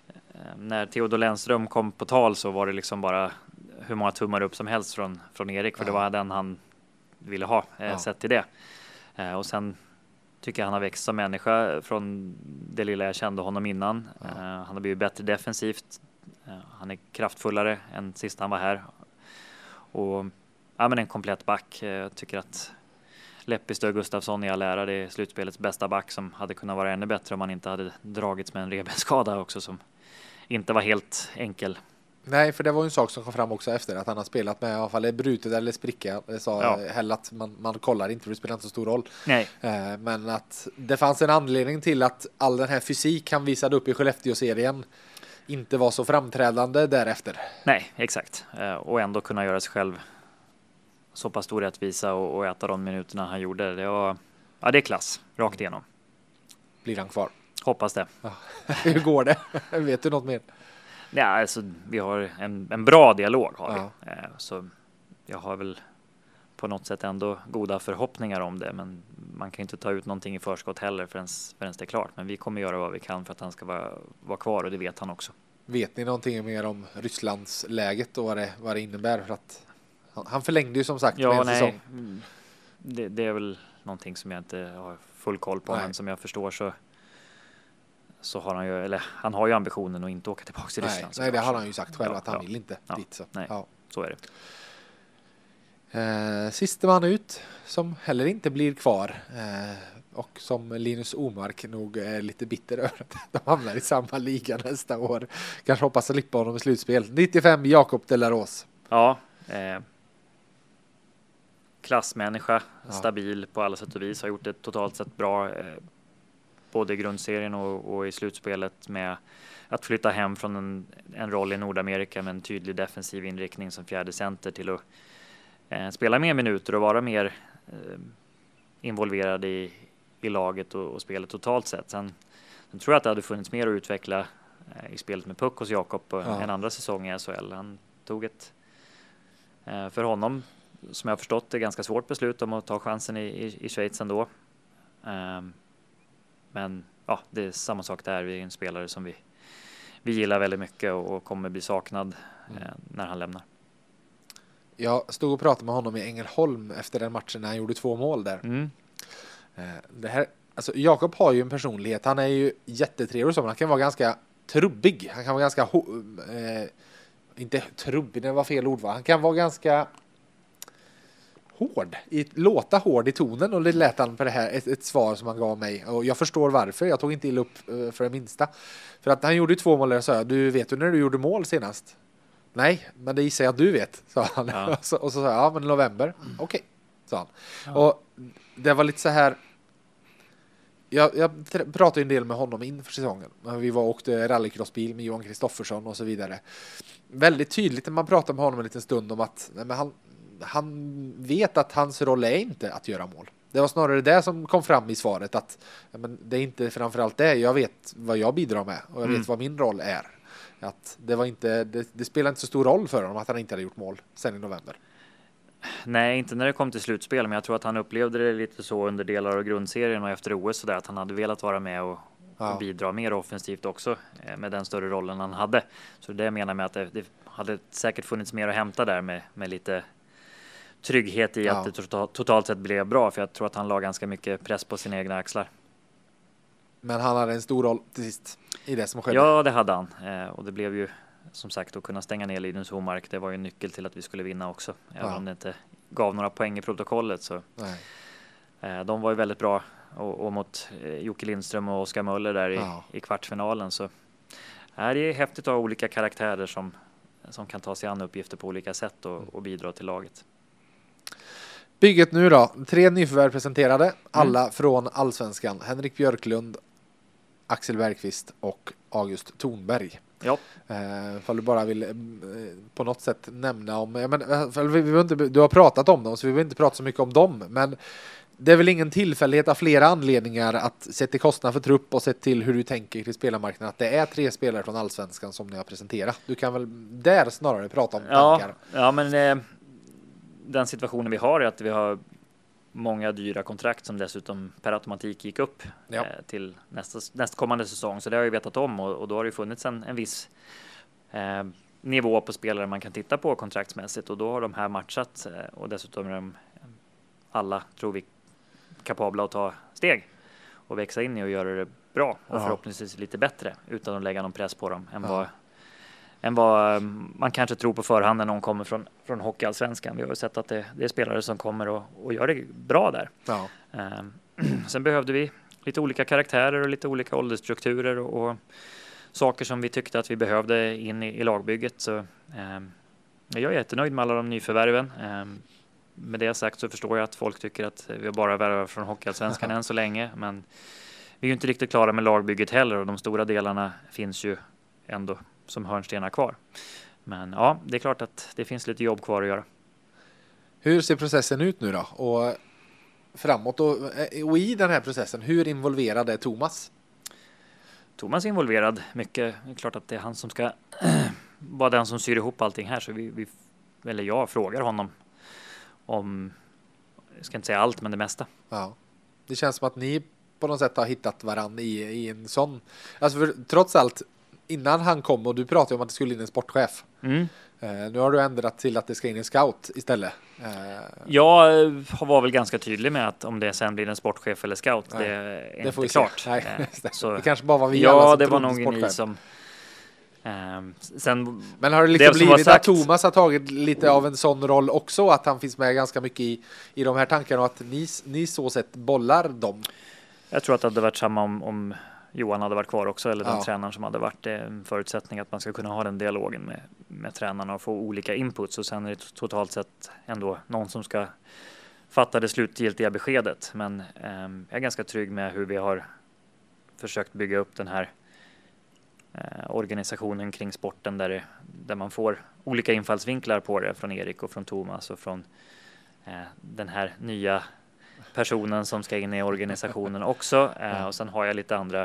eh, när Theodor Lennström kom på tal så var det liksom bara hur många tummar upp som helst från, från Erik, för ja. det var den han ville ha, eh, ja. sett till det. Eh, och sen tycker jag han har växt som människa från det lilla jag kände honom innan. Ja. Han har blivit bättre defensivt. Han är kraftfullare än sist han var här. Och ja, men en komplett back. Jag tycker att Leppistö Gustafsson i all ära, det är slutspelets bästa back som hade kunnat vara ännu bättre om han inte hade dragits med en revbensskada också som inte var helt enkel. Nej, för det var ju en sak som kom fram också efter att han har spelat med i alla fall är brutet eller spricka. Det sa ja. Hell att man, man kollar inte för det spelar inte så stor roll. Nej. Eh, men att det fanns en anledning till att all den här fysik han visade upp i Skellefteå-serien inte var så framträdande därefter. Nej, exakt. Eh, och ändå kunna göra sig själv så pass stor rättvisa och, och äta de minuterna han gjorde. Det var, ja, det är klass rakt igenom. Blir han kvar? Hoppas det. Ja. Hur går det? Vet du något mer? Ja, alltså, vi har en, en bra dialog har vi. Ja. Eh, så jag har väl på något sätt ändå goda förhoppningar om det. Men man kan inte ta ut någonting i förskott heller förrän, förrän det är klart. Men vi kommer göra vad vi kan för att han ska vara, vara kvar och det vet han också. Vet ni någonting mer om Rysslands läget och vad det, vad det innebär? För att han förlängde ju som sagt ja, med en nej. säsong. Det, det, är väl någonting som jag inte har full koll på, nej. men som jag förstår så så har han ju, eller han har ju ambitionen att inte åka tillbaka till nej, Ryssland. Nej, det har han ju sagt själv ja, att han ja, vill inte ja, dit. Så. Nej, ja. så är det. Eh, siste man ut som heller inte blir kvar eh, och som Linus Omark nog är lite bitter över att de hamnar i samma liga nästa år. Kanske hoppas slippa honom i slutspel. 95 Jakob Delaros. Ja. Eh, klassmänniska, stabil på alla sätt och vis, har gjort det totalt sett bra. Eh, både i grundserien och, och, i slutspelet med att flytta hem från en, en roll i Nordamerika med en tydlig defensiv inriktning som fjärde center till att eh, spela mer minuter och vara mer eh, involverad i, i laget och, och, spelet totalt sett. Sen, sen, tror jag att det hade funnits mer att utveckla eh, i spelet med puck hos Jakob ja. än andra säsonger i SHL. Han tog ett, eh, för honom, som jag har förstått det, ganska svårt beslut om att ta chansen i, i, i Schweiz ändå. Um, men ja, det är samma sak där. Vi är en spelare som vi, vi gillar väldigt mycket och, kommer bli saknad mm. eh, när han lämnar. Jag stod och pratade med honom i Ängelholm efter den matchen när han gjorde två mål där. Mm. Eh, det här, alltså Jakob har ju en personlighet. Han är ju jättetrevlig men han kan vara ganska trubbig. Han kan vara ganska, eh, inte trubbig, det var fel ord va? Han kan vara ganska hård, i, låta hård i tonen och det lät han på det här, ett, ett, svar som han gav mig. Och jag förstår varför, jag tog inte illa upp uh, för det minsta. För att han gjorde två mål och sa jag, du vet du när du gjorde mål senast? Nej, men det gissar jag att du vet, sa han. Ja. och, så, och så sa jag, ja men november, mm. okej, okay, sa han. Ja. Och det var lite så här, jag, jag pratade ju en del med honom inför säsongen. Vi var och åkte rallycrossbil med Johan Kristoffersson och så vidare. Väldigt tydligt när man pratar med honom en liten stund om att nej, men han, han vet att hans roll är inte att göra mål. Det var snarare det som kom fram i svaret att men det är inte framförallt det. Jag vet vad jag bidrar med och jag vet Mm. vad min roll är. Att det, var inte, det, det spelar inte så stor roll för honom att han inte hade gjort mål sen i november. Nej, inte när det kom till slutspel, men jag tror att han upplevde det lite så under delar av grundserien och efter OS så där att han hade velat vara med och, Ja. och bidra mer offensivt också eh, med den större rollen han hade. Så det jag menar med att det, det hade säkert funnits mer att hämta där med, med lite trygghet i Ja. att det totalt, totalt sett blev bra, för jag tror att han la ganska mycket press på sina egna axlar. Men han hade en stor roll till sist i det som skedde. Ja, det hade han eh, och det blev ju som sagt att kunna stänga ner Linus Homark. Det var ju en nyckel till att vi skulle vinna också, även Ja. om det inte gav några poäng i protokollet så Nej. Eh, De var ju väldigt bra och, och mot eh, Jocke Lindström och Oskar Möller där i, Ja. i kvartsfinalen så är det är häftigt att ha olika karaktärer som, som kan ta sig an uppgifter på olika sätt och, och bidra till laget. Bygget nu då. Tre nyförvärv presenterade. Alla från allsvenskan. Henrik Björklund, Axel Bergqvist och August Thornberg. Ja, Eh, Ifall du bara vill eh, på något sätt nämna om, ja, men, eh, vi, vi inte, du har pratat om dem så vi behöver inte prata så mycket om dem. Men det är väl ingen tillfällighet av flera anledningar att sett till kostnad för trupp och sett till hur du tänker till spelarmarknaden att det är tre spelare från allsvenskan som ni har presenterat. Du kan väl där snarare prata om ja, tankar. ja men den situationen vi har är att vi har många dyra kontrakt som dessutom per automatik gick upp Ja. eh, till nästa, nästkommande säsong. Så det har jag ju vetat om och, och då har det funnits en, en viss eh, nivå på spelare man kan titta på kontraktsmässigt och då har de här matchat eh, och dessutom är de alla, tror vi, kapabla att ta steg och växa in i och göra det bra och Ja. förhoppningsvis lite bättre utan att lägga någon press på dem än Ja. vad än vad eh, man kanske tror på förhand när någon kommer från, från Hockeyallsvenskan. Vi har ju sett att det, det är spelare som kommer och, och gör det bra där. Ja. Ehm, sen behövde vi lite olika karaktärer och lite olika åldersstrukturer och, och saker som vi tyckte att vi behövde in i, i lagbygget. Så, ehm, jag är jättenöjd med alla de nyförvärven. Ehm, med det sagt så förstår jag att folk tycker att vi bara värvar från Hockeyallsvenskan än så länge, men vi är ju inte riktigt klara med lagbygget heller och de stora delarna finns ju ändå som hörnstenar kvar. Men ja, det är klart att det finns lite jobb kvar att göra. Hur ser processen ut nu då? Och framåt och, och i den här processen, hur involverad är Thomas? Thomas är involverad mycket. Det är klart att det är han som ska vara den som syr ihop allting här. Så vi, vi eller jag frågar honom om, jag ska inte säga allt, men det mesta. Ja. Det känns som att ni på något sätt har hittat varandra i, i en sån. Alltså för, trots allt, innan han kom och du pratade om att det skulle in en sportchef. Mm. Eh, nu har du ändrat till att det ska in en scout istället. Eh, Jag eh, var väl ganska tydlig med att om det sen blir en sportchef eller scout, Nej, det är det inte klart. Nej, det. så, det kanske bara var vi alla ja, som det var nog ni som... ehm, sen, Men har det Det liksom som var blivit att sagt- Thomas har tagit lite av en sån roll också? Att han finns med ganska mycket i, i de här tankarna och att ni, ni så sett bollar dem? jag tror att det hade varit samma om, om Johan hade varit kvar också, eller den Ja. tränaren som hade varit. Det är en förutsättning att man ska kunna ha den dialogen med, med tränarna och få olika inputs och sen är det totalt sett ändå någon som ska fatta det slutgiltiga beskedet. Men ehm, jag är ganska trygg med hur vi har försökt bygga upp den här eh, organisationen kring sporten där, det, där man får olika infallsvinklar på det från Erik och från Thomas och från eh, den här nya personen som ska in i organisationen också. Eh, och sen har jag lite andra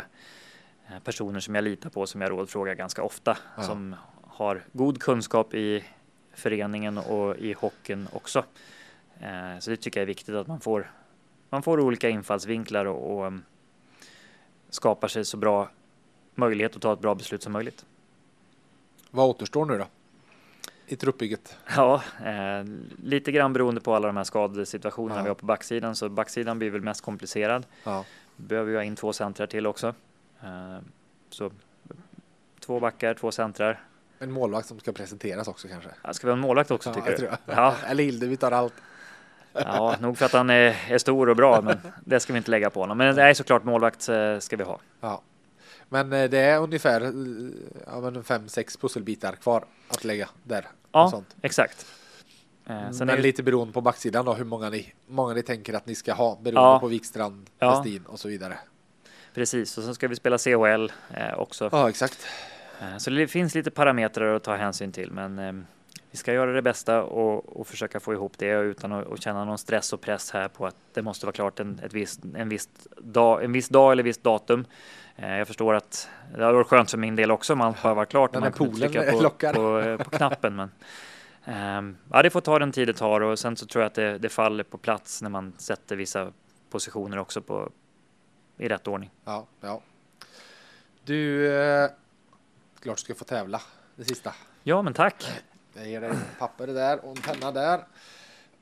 eh, personer som jag litar på som jag rådfrågar ganska ofta Ja. som har god kunskap i föreningen och i hockeyn också. Eh, så det tycker jag är viktigt att man får man får olika infallsvinklar och, och um, skapar sig så bra möjlighet att ta ett bra beslut som möjligt. Vad återstår nu då? I truppbygget? Ja, eh, lite grann beroende på alla de här skadesituationerna Ja. vi har på backsidan så backsidan blir väl mest komplicerad. Ja. Behöver vi ha in två centrar till också. Eh, så två backar, två centrar. En målvakt som ska presenteras också kanske? Ja, Ska vi ha en målvakt också Ja, tycker jag du? tror jag. Ja, Eller Hilde, vi tar allt. ja, nog för att han är, är stor och bra, men det ska vi inte lägga på honom. Men nej, såklart målvakt eh, ska vi ha. Ja. Men eh, det är ungefär eh, ja, men fem, sex pusselbitar kvar att lägga där. och Ja, exakt. Eh, sen Men är lite beroende på backsidan då, hur många ni, många ni tänker att ni ska ha beroende Ja. på Wikstrand, Ja. Westin och så vidare. Precis, och sen ska vi spela CHL eh, också. Ja, exakt. Eh, så det finns lite parametrar att ta hänsyn till, men eh, vi ska göra det bästa och, och försöka få ihop det utan att, att, känna någon stress och press här på att det måste vara klart en, ett visst, en, viss dag, en viss dag eller visst datum. Eh, jag förstår att det har varit skönt för min del också om allt bara var klart Men man kunde trycka på, på, eh, på knappen. Men, ehm, ja, det får ta den tid det tar och sen så tror jag att det, det faller på plats när man sätter vissa positioner också på, i rätt ordning. Ja, ja. Du, eh, klart du ska få tävla det sista. Ja, men tack. Jag ger dig papper där och en penna där.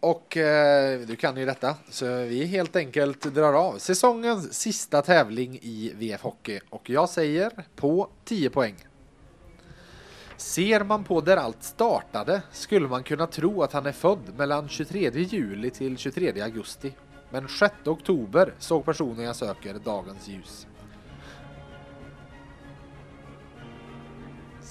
Och eh, du kan ju detta, så vi helt enkelt drar av säsongens sista tävling i VF Hockey. Och jag säger på 10 poäng. Ser man på där allt startade skulle man kunna tro att han är född mellan 23 juli till 23 augusti. Men 6 oktober såg personen jag söker dagens ljus.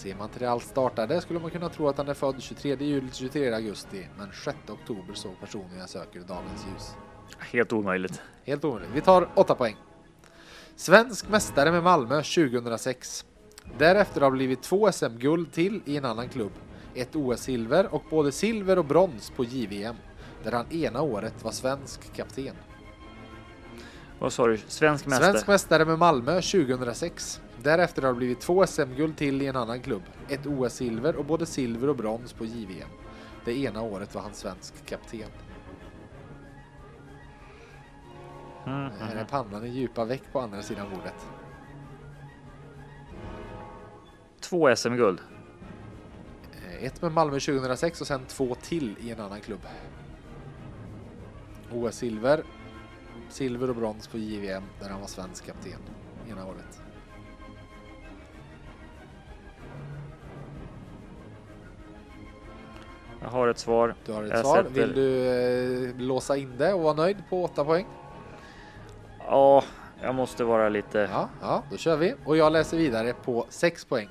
Ser man till det allt startade skulle man kunna tro att han är född 23 juli till 23 augusti. Men 6 oktober såg personen jag söker dagens ljus. Helt omöjligt. Helt omöjligt. Vi tar 8 poäng. Svensk mästare med Malmö 2006. Därefter har blivit två SM-guld till i en annan klubb. Ett OS-silver och både silver och brons på JVM. Där han ena året var svensk kapten. Vad sa du? Svensk mästare? Svensk mästare med Malmö 2006. Därefter har det blivit två SM-guld till i en annan klubb. Ett OS-silver och både silver och brons på JVM. Det ena året var han svensk kapten. Mm, Här är mm. pannan i djupa veck på andra sidan bordet. Två SM-guld. Eh, Ett med Malmö 2006 och sen två till i en annan klubb. OS-silver, silver och brons på JVM där han var svensk kapten ena året. Jag har ett svar. Du har ett Jag svar. sätter- Vill du eh, låsa in det och vara nöjd på 8 poäng? Ja, jag måste vara lite... Ja, ja, då kör vi. Och jag läser vidare på 6 poäng.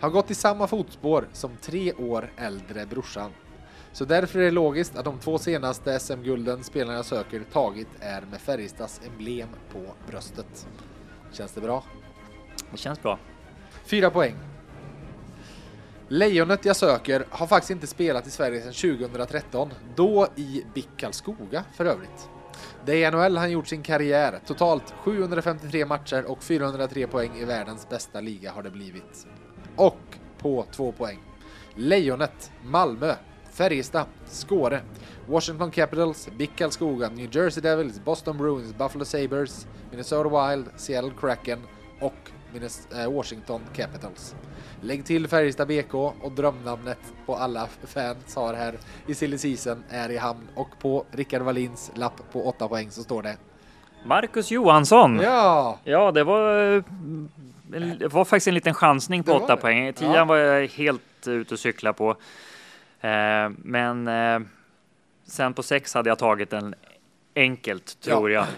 Har gått i samma fotspår som tre år äldre brorsan. Så därför är det logiskt att de två senaste SM-gulden spelarna jag söker tagit är med Färjestads emblem på bröstet. Känns det bra? Det känns bra. Fyra poäng. Lejonet jag söker har faktiskt inte spelat i Sverige sedan 2013, då i Bickalskoga för övrigt. Det är i NHL han gjort sin karriär. Totalt 753 matcher och 403 poäng i världens bästa liga har det blivit. Och på två poäng. Lejonet, Malmö, Färjestad, Skåre, Washington Capitals, Bickalskoga, New Jersey Devils, Boston Bruins, Buffalo Sabres, Minnesota Wild, Seattle Kraken och eh, Washington Capitals. Lägg till Färjestad BK och drömnamnet på alla fans har här i silly season är i hamn och på Rickard Wallins lapp på 8 poäng så står det Marcus Johansson! Ja, Ja! det var... Det var faktiskt en liten chansning på Det var åtta det. poäng. Tian Ja. var jag helt ute och cykla på. Eh, men eh, sen på sex hade jag tagit den enkelt, tror jag. Eh,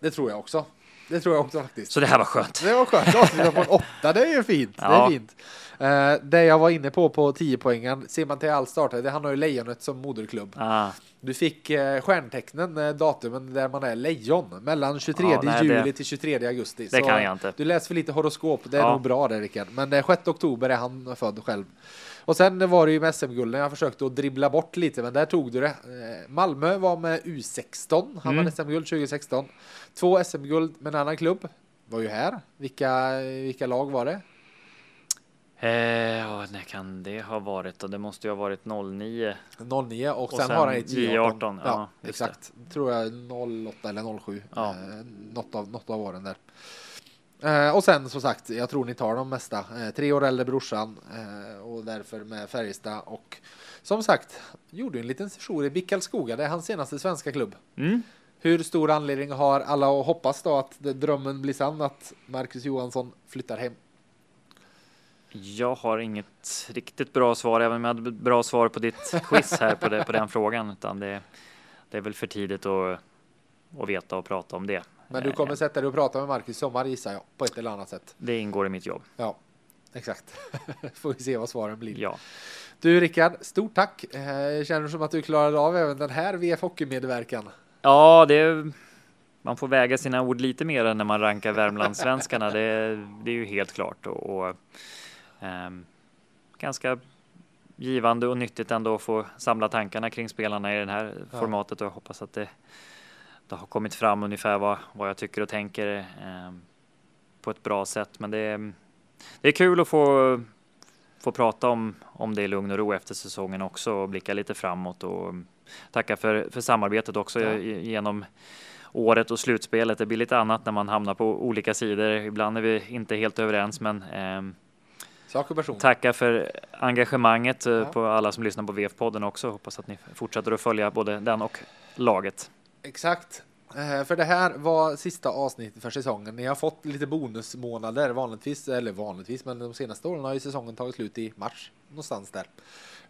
Det tror jag också. Det tror jag också faktiskt. så det här var skönt. Det var skönt. Avsluta på en åtta, det är ju fint. Det är Ja. fint. Eh, det jag var inne på på 10 poängen ser man till allt startade, det han har ju Lejonet som moderklubb. Ah, Du fick eh, stjärntecknen, eh, datumen där man är lejon, mellan 23 Ja, nej, juli det- till 23 augusti. det kan jag inte. Du läser för lite horoskop, det är Ja. nog bra det Rickard. Men den 6 oktober är han född själv. Och sen var det ju med SM-gulden, jag försökte att dribbla bort lite, men där tog du det. Eh, Malmö var med U16, han Mm. vann SM-guld 2016. Två SM-guld med en annan klubb, var ju här. Vilka, vilka lag var det? eh, ja, när kan det ha varit? då? Det måste ju ha varit 09. 09 och, Och sen, sen har han ett J18. J18, Ja, ja, just det. exakt. Tror jag 08 eller 07. Ja. Eh, något, av, något av åren där. Eh, och sen som sagt, jag tror ni tar de mesta. Eh, tre år äldre brorsan eh, och därför med Färjestad och som sagt gjorde en liten session i BIK Karlskoga. Det är hans senaste svenska klubb. Mm. Hur stor anledning har alla att hoppas då att drömmen blir sann att Marcus Johansson flyttar hem? Jag har inget riktigt bra svar, även om jag hade bra svar på ditt quiz här på, det, på den frågan. Utan det, det är väl för tidigt att, att veta och prata om det. Men du Eh, kommer sätta dig och prata med Marcus i sommar gissar jag, på ett eller annat sätt. Det ingår i mitt jobb. Ja, exakt. Får vi se vad svaren blir. Ja, Du Rickard, stort tack. Eh, Känner du som att du klarade av även den här VF Hockey-medverkan? ja det man får väga sina ord lite mer än när man rankar Värmlandssvenskarna. Det, det är ju helt klart och, och eh, ganska givande och nyttigt ändå att få samla tankarna kring spelarna i det här ja. formatet och jag hoppas att det, det, har kommit fram ungefär vad, vad jag tycker och tänker eh, på ett bra sätt. Men det, det är kul att få, få prata om, om det i lugn och ro efter säsongen också och blicka lite framåt och tacka för, för samarbetet också ja. genom året och slutspelet. Det blir lite annat när man hamnar på olika sidor. Ibland är vi inte helt överens, men eh, Tacka för engagemanget eh, ja. på alla som lyssnar på VF-podden också. Hoppas att ni fortsätter att följa både den och laget. Exakt. Eh, för det här var sista avsnittet för säsongen. Ni har fått lite bonusmånader vanligtvis, eller vanligtvis, men de senaste åren har ju säsongen tagit slut i mars någonstans där.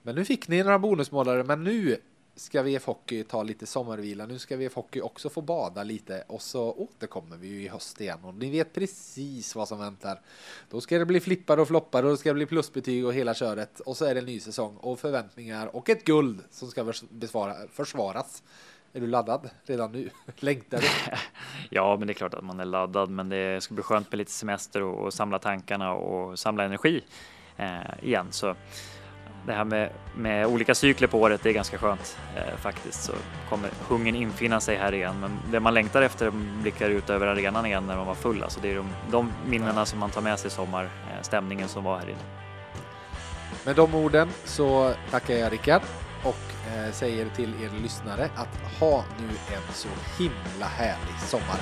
Men nu fick ni några bonusmånader, men nu ska VF Hockey ta lite sommarvila. Nu ska VF Hockey också få bada lite och så återkommer vi ju i höst igen och ni vet precis vad som väntar. Då ska det bli flippar och floppar och det ska bli plusbetyg och hela köret och så är det en ny säsong och förväntningar och ett guld som ska besvara, försvaras. Är du laddad redan nu? Längtar du? ja, men det är klart att man är laddad, men det ska bli skönt med lite semester och, och samla tankarna och samla energi eh, igen. Så det här med, med olika cykler på året, det är ganska skönt eh, faktiskt. Så kommer hungern infinna sig här igen. Men det man längtar efter blickar ut över arenan igen när man var full. Alltså det är de, de minnena som man tar med sig i sommar, eh, stämningen som var här inne. Med de orden så tackar jag Rickard och eh, säger till er lyssnare att ha nu en så himla härlig sommar.